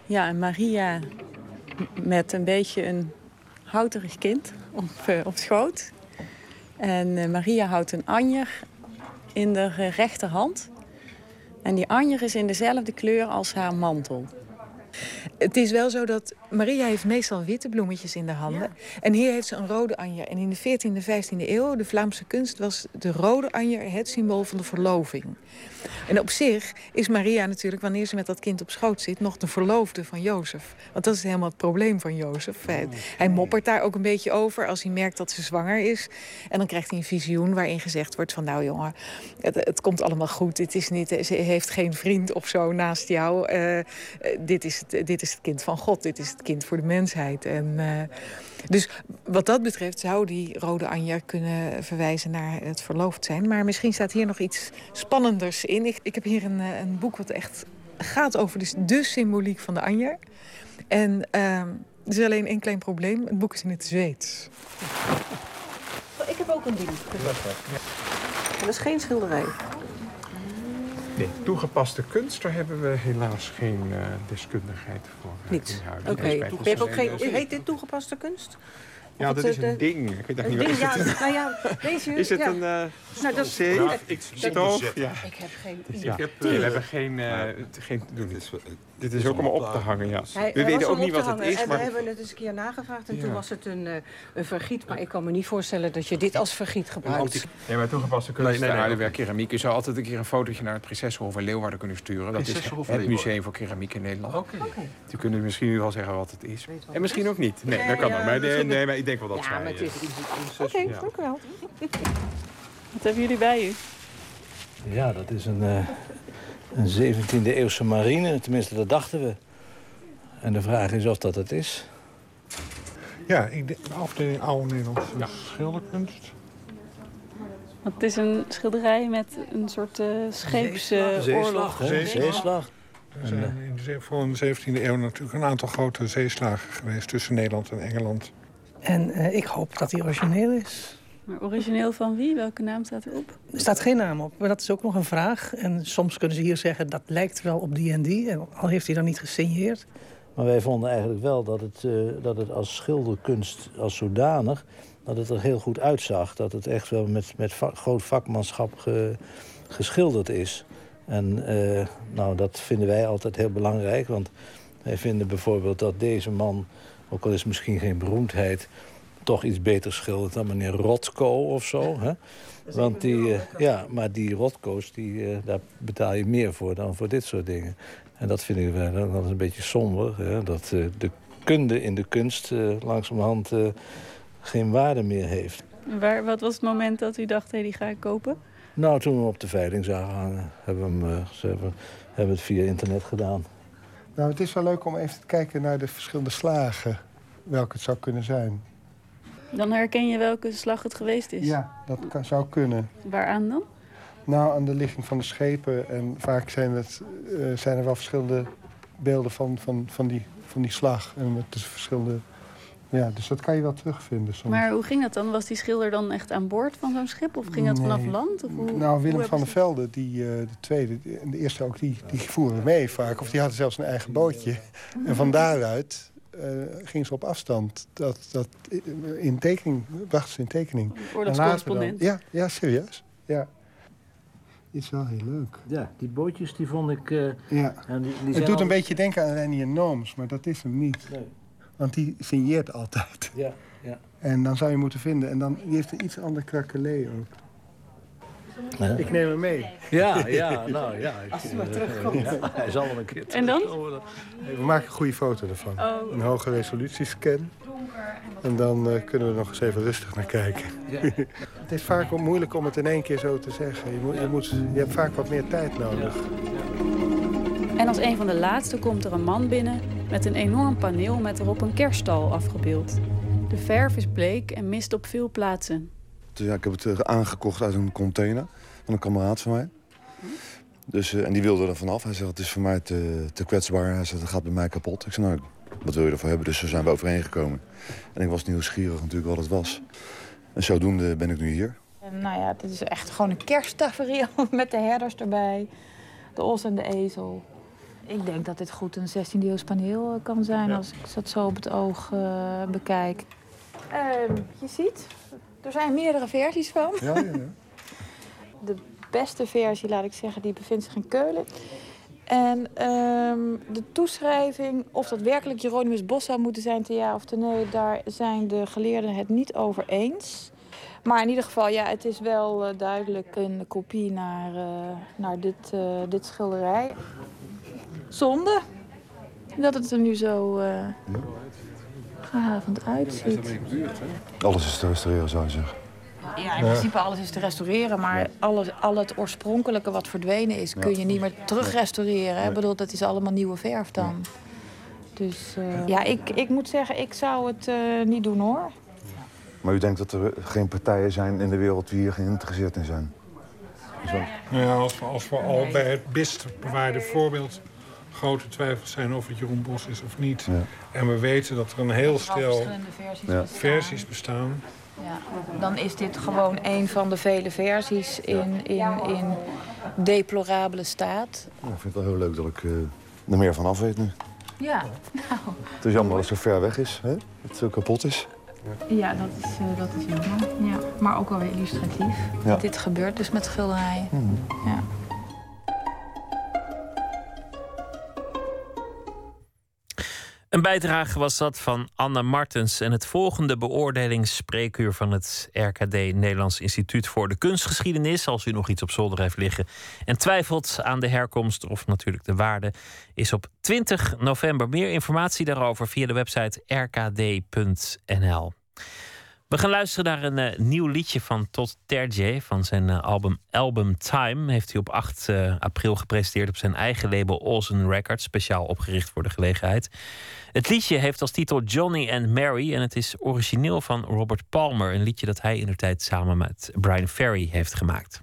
Ja, en Maria met een beetje een houterig kind op, eh, op schoot. En eh, Maria houdt een anjer in de rechterhand. En die anjer is in dezelfde kleur als haar mantel. Het is wel zo dat Maria heeft meestal witte bloemetjes in de handen. En hier heeft ze een rode anjer. En in de 14e, 15e eeuw, de Vlaamse kunst, was de rode anjer het symbool van de verloving. En op zich is Maria natuurlijk, wanneer ze met dat kind op schoot zit, nog de verloofde van Jozef. Want dat is helemaal het probleem van Jozef. Hij, hij moppert daar ook een beetje over als hij merkt dat ze zwanger is. En dan krijgt hij een visioen waarin gezegd wordt van, nou jongen, het, het komt allemaal goed. Het is niet, ze heeft geen vriend of zo naast jou. Eh, eh, dit, is het, dit is is het kind van God, dit is het kind voor de mensheid. En, eh, dus wat dat betreft zou die rode Anja kunnen verwijzen naar het verloofd zijn. Maar misschien staat hier nog iets spannenders in. Ik, ik heb hier een, eh, een boek wat echt gaat over dus de symboliek van de Anja. En uh, er is alleen één klein probleem. Het boek is in het Zweeds. Ik heb ook een ding. Dat is geen schilderij. Nee, toegepaste kunst, daar hebben we helaas geen uh, deskundigheid voor. Uh, Niet? Oké. Okay. Ook geen... Heet dit toegepaste kunst? Ja, dat is een ding. Ik weet niet wat ja, nou ja, deze Is het een uh, nou, dat, ik, stoof? Ja. ik heb geen heb, nee, we hebben geen... Geen dit is ook om op te hangen, ja. We weten ook niet wat het is. We hebben het eens een keer nagevraagd en toen was het een, een vergiet. Maar ik kan me niet voorstellen dat je dit als vergiet gebruikt. Nee, maar toegepaste kunst, nee, nee, nee, aardewerk, keramiek. Je zou altijd een keer een fotootje naar het Prinsessenhof in Leeuwarden kunnen sturen. Dat is het museum voor keramiek in Nederland. Oké. Die kunnen misschien nu wel zeggen wat het is. En misschien ook niet. Nee, dat kan ook. Maar nee, maar denk wel dat Ja, maar het is Oké, dank u wel. Wat hebben jullie bij u? Ja, dat is een, uh, een 17e eeuwse marine. Tenminste, dat dachten we. En de vraag is of dat het is. Ja, ik denk, de afdeling Oude Nederlandse ja. schilderkunst. Want het is een schilderij met een soort uh, scheepsoorlog. Uh, zeeslag, zeeslag. Er zijn in de, voor de 17e eeuw natuurlijk een aantal grote zeeslagen geweest... tussen Nederland en Engeland. En uh, ik hoop dat hij origineel is. Maar origineel van wie? Welke naam staat erop? Er staat geen naam op, maar dat is ook nog een vraag. En soms kunnen ze hier zeggen dat lijkt wel op die en die. En al heeft hij dan niet gesigneerd. Maar wij vonden eigenlijk wel dat het, uh, dat het als schilderkunst als zodanig... dat het er heel goed uitzag. Dat het echt wel met, met va groot vakmanschap ge, geschilderd is. En uh, nou, dat vinden wij altijd heel belangrijk. Want wij vinden bijvoorbeeld dat deze man... ook al is misschien geen beroemdheid toch iets beter schildert dan meneer Rotko of zo. Hè? Want die, uh, ja, maar die Rotko's, die, uh, daar betaal je meer voor dan voor dit soort dingen. En dat vinden wij dan wel een beetje somber. Hè? Dat uh, de kunde in de kunst langzamerhand geen waarde meer heeft. Waar, wat was het moment dat u dacht, hé, hey, die ga ik kopen? Nou, toen we hem op de veiling zagen hangen, hebben we, hem, hebben, hebben we het via internet gedaan. Nou, het is wel leuk om even te kijken naar de verschillende slagen. Welke het zou kunnen zijn. Dan herken je welke slag het geweest is? Ja, dat kan, zou kunnen. Waaraan dan? Nou, aan de ligging van de schepen. En vaak zijn, het, uh, zijn er wel verschillende beelden van, van, van, die, van die slag. En met dus verschillende... Ja, dus dat kan je wel terugvinden soms. Maar hoe ging dat dan? Was die schilder dan echt aan boord van zo'n schip? Of ging dat nee. vanaf land? Of hoe, nou, Willem hoe van der Velde, die, uh, de tweede en de eerste ook, die, die voeren mee vaak. Of die hadden zelfs een eigen bootje. En van daaruit uh, ging ze op afstand. Dat, dat in tekening, brachten ze in tekening. Oorlogscorrespondent. Ja, ja, serieus. Ja. Is wel heel leuk. Ja, die bootjes die vond ik... Uh, ja. die, die het doet al... een beetje denken aan Renier Nooms, maar dat is hem niet. Nee. Want die signeert altijd. Ja, ja. En dan zou je moeten vinden. En dan die heeft een iets ander krakelé ook. Ja. Ik neem hem mee. Ja, ja, nou ja. Als hij maar terugkomt. Ja, hij zal wel een keer En dan? We maken een goede foto ervan. Oh. Een hoge resolutiescan. En dan uh, kunnen we nog eens even rustig naar kijken. Ja. het is vaak moeilijk om het in één keer zo te zeggen. Je, moet, je, moet, je hebt vaak wat meer tijd nodig. En als een van de laatste komt er een man binnen met een enorm paneel met erop een kerststal afgebeeld. De verf is bleek en mist op veel plaatsen. Dus ja, ik heb het aangekocht uit een container van een kameraad van mij. Dus, uh, en die wilde er vanaf. Hij zegt, het is voor mij te, te kwetsbaar. Hij zegt, het gaat bij mij kapot. Ik zei, nou, wat wil je ervoor hebben? Dus zo zijn we overeengekomen. En ik was nieuwsgierig natuurlijk wat het was. En zodoende ben ik nu hier. En, nou ja, het is echt gewoon een kersttafereel met de herders erbij. De os en de ezel. Ik denk dat dit goed een 16e eeuws paneel kan zijn ja. als ik dat zo op het oog uh, bekijk. Uh, je ziet, er zijn meerdere versies van. Ja, ja, ja. De beste versie, laat ik zeggen, die bevindt zich in Keulen. En um, de toeschrijving, of dat werkelijk Jeronimus Bos zou moeten zijn, te ja of te nee, daar zijn de geleerden het niet over eens. Maar in ieder geval, ja, het is wel uh, duidelijk een kopie naar, uh, naar dit, uh, dit schilderij. Zonde dat het er nu zo uh, gehavend uitziet. Alles is te restaureren, zou je zeggen. Ja, in principe alles is te restaureren, maar alles, al het oorspronkelijke wat verdwenen is, kun je niet meer terugrestaureren. Ik bedoel, dat is allemaal nieuwe verf dan. Dus eh, ja, ik, ik moet zeggen, ik zou het eh, niet doen hoor. Maar u denkt dat er geen partijen zijn in de wereld die hier geïnteresseerd in zijn? Zo. Ja, als we, als we al bij het best bewaarde voorbeeld grote twijfels zijn of het Jeroen Bos is of niet. En we weten dat er een heel stel verschillende versies ja. bestaan. versies bestaan. Ja, dan is dit gewoon een van de vele versies in, in, in deplorabele staat. Ja, ik vind het wel heel leuk dat ik eh, er meer van af weet nu. Ja, nou, Het is jammer dat het zo ver weg is, hè? dat het zo kapot is. ja dat, is, eh, dat is jammer. Ja, maar ook wel weer illustratief. Ja. Dat dit gebeurt dus met schilderijen. Ja. Een bijdrage was dat van Anna Martens. En het volgende beoordelingsspreekuur van het RKD Nederlands Instituut voor de Kunstgeschiedenis. Als u nog iets op zolder heeft liggen en twijfelt aan de herkomst of natuurlijk de waarde, is op 20 november. Meer informatie daarover via de website rkd.nl. We gaan luisteren naar een eh, nieuw liedje van Todd Terje van zijn eh, album Album Time. Heeft hij op 8 eh, april gepresenteerd op zijn eigen label Olsen Records, speciaal opgericht voor de gelegenheid. Het liedje heeft als titel Johnny and Mary en het is origineel van Robert Palmer, een liedje dat hij in de tijd samen met Brian Ferry heeft gemaakt.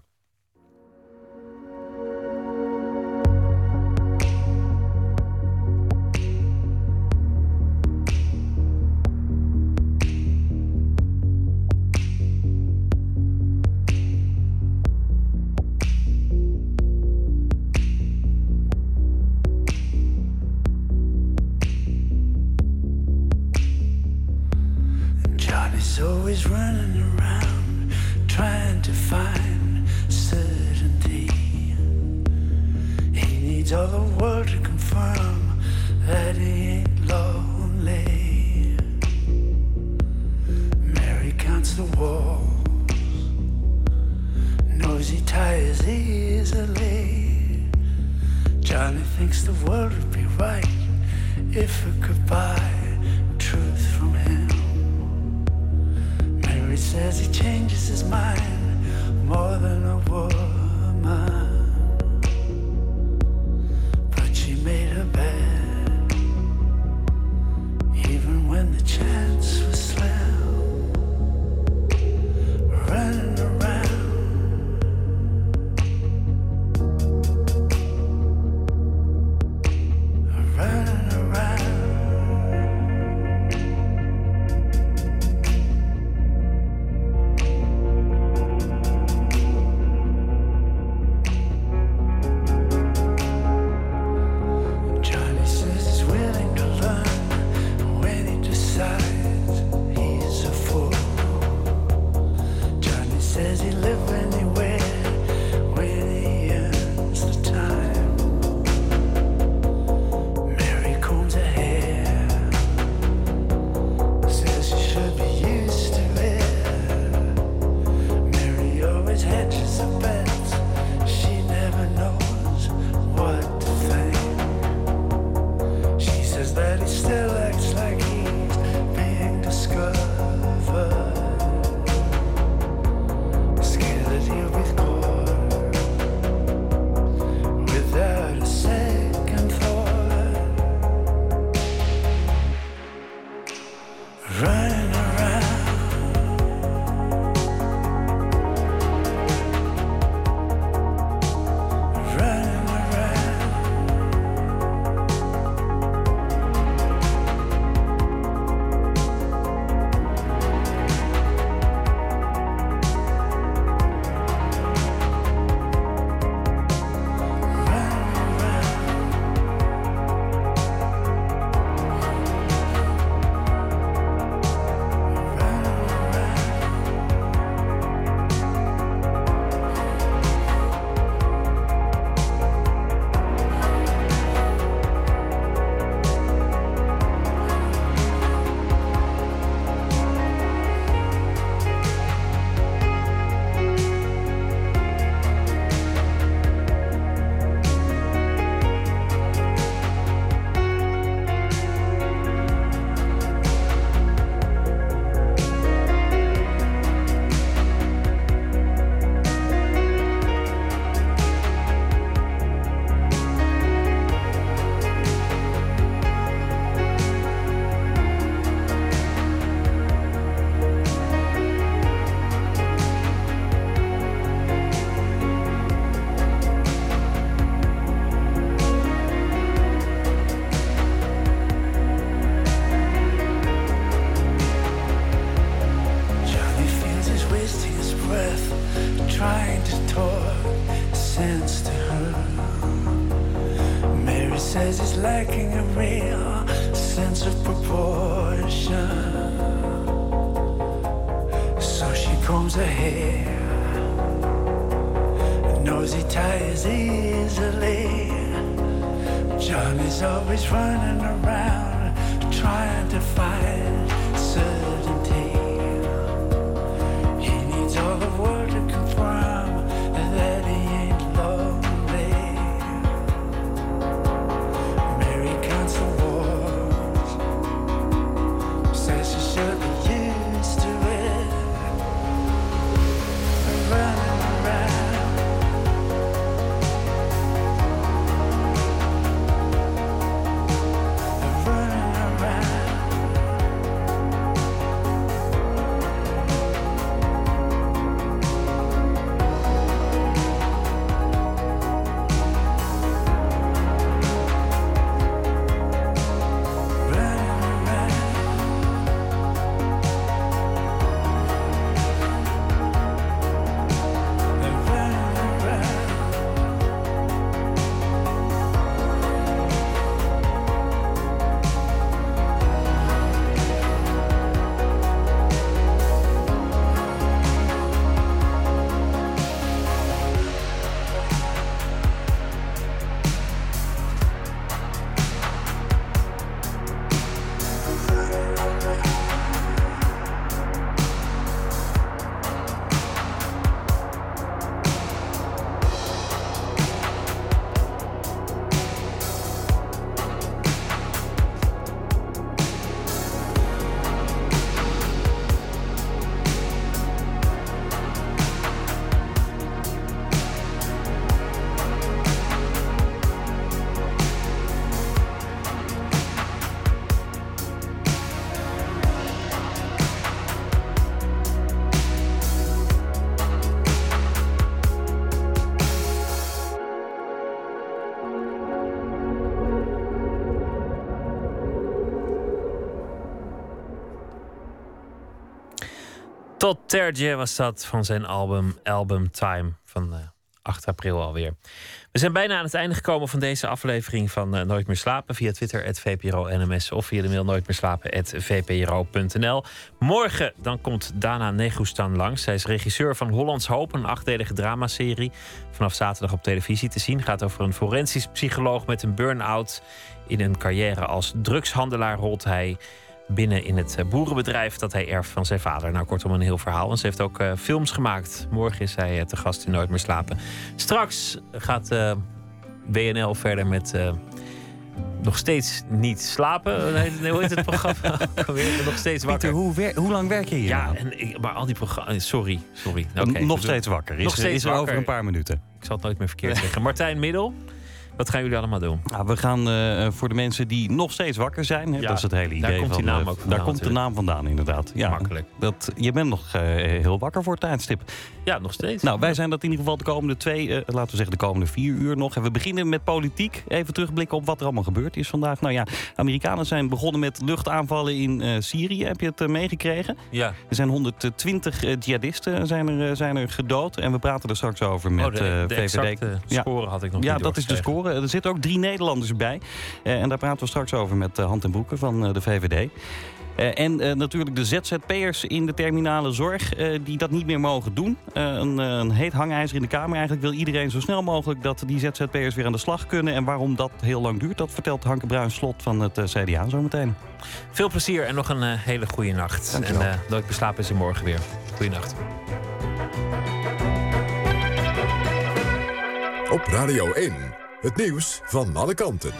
Johnny's always running around trying to find certainty. He needs all the world to confirm that he ain't lonely. Mary counts the walls, knows he tires easily. Johnny thinks the world would be right if it could buy truth Mary says he changes his mind Terje was dat van zijn album Album Time van eh, 8 april alweer. We zijn bijna aan het einde gekomen van deze aflevering van eh, Nooit meer slapen. Via Twitter, het VPRO NMS of via de mail nooit meer slapen, VPRO.nl. Morgen dan komt Dana Negustan langs. Zij is regisseur van Hollands Hoop, een achtdelige dramaserie. Vanaf zaterdag op televisie te zien. Gaat over een forensisch psycholoog met een burn-out. In een carrière als drugshandelaar rolt hij binnen in het eh, boerenbedrijf dat hij erft van zijn vader. Nou, kortom, een heel verhaal. En ze heeft ook eh, films gemaakt. Morgen is zij eh, te gast in Nooit meer slapen. Straks gaat eh, WNL verder met nog steeds niet slapen. Nee, hoe heet het programma? Nog steeds wakker. hoe, wer- hoe lang werk je hier? Ja, nou? en ik, maar al die programma's. Sorry, sorry. Nog steeds wakker. Is, Nog steeds is er over wakker. een paar minuten. Ik zal het nooit meer verkeerd zeggen. Martijn Middel, wat gaan jullie allemaal doen? Nou, we gaan eh, voor de mensen die nog steeds wakker zijn. Hè, Ja, dat is het hele idee. daar komt die van, naam eh, ook vandaan Daar komt de naam vandaan, inderdaad. Ja, Makkelijk. Dat, je bent nog eh, heel wakker voor het tijdstip. Ja, nog steeds. Nou, wij zijn dat in ieder geval de komende twee, eh, laten we zeggen de komende vier uur nog. En we beginnen met politiek. Even terugblikken op wat er allemaal gebeurd is vandaag. Nou ja, Amerikanen zijn begonnen met luchtaanvallen in eh, Syrië. Heb je het eh, meegekregen? Ja. Er zijn 120 eh, jihadisten zijn er, zijn er gedood. En we praten er straks over met Oh, de- de VVD. score had ik nog Ja, niet dat is de score. Er zitten ook drie Nederlanders bij. En daar praten we straks over met Hand en Broeken van de VVD. Eh, en eh, natuurlijk de ZZP'ers in de terminale zorg eh, die dat niet meer mogen doen. Eh, een, een heet hangijzer in de Kamer. Eigenlijk wil iedereen zo snel mogelijk dat die ZZP'ers weer aan de slag kunnen. En waarom dat heel lang duurt, dat vertelt Hanke Bruin Slot van het eh, CDA zometeen. Veel plezier en nog een hele goede nacht. Dankjewel. En eh nooit beslapen is er morgen weer. Goeienacht. Op Radio 1, het nieuws van alle kanten.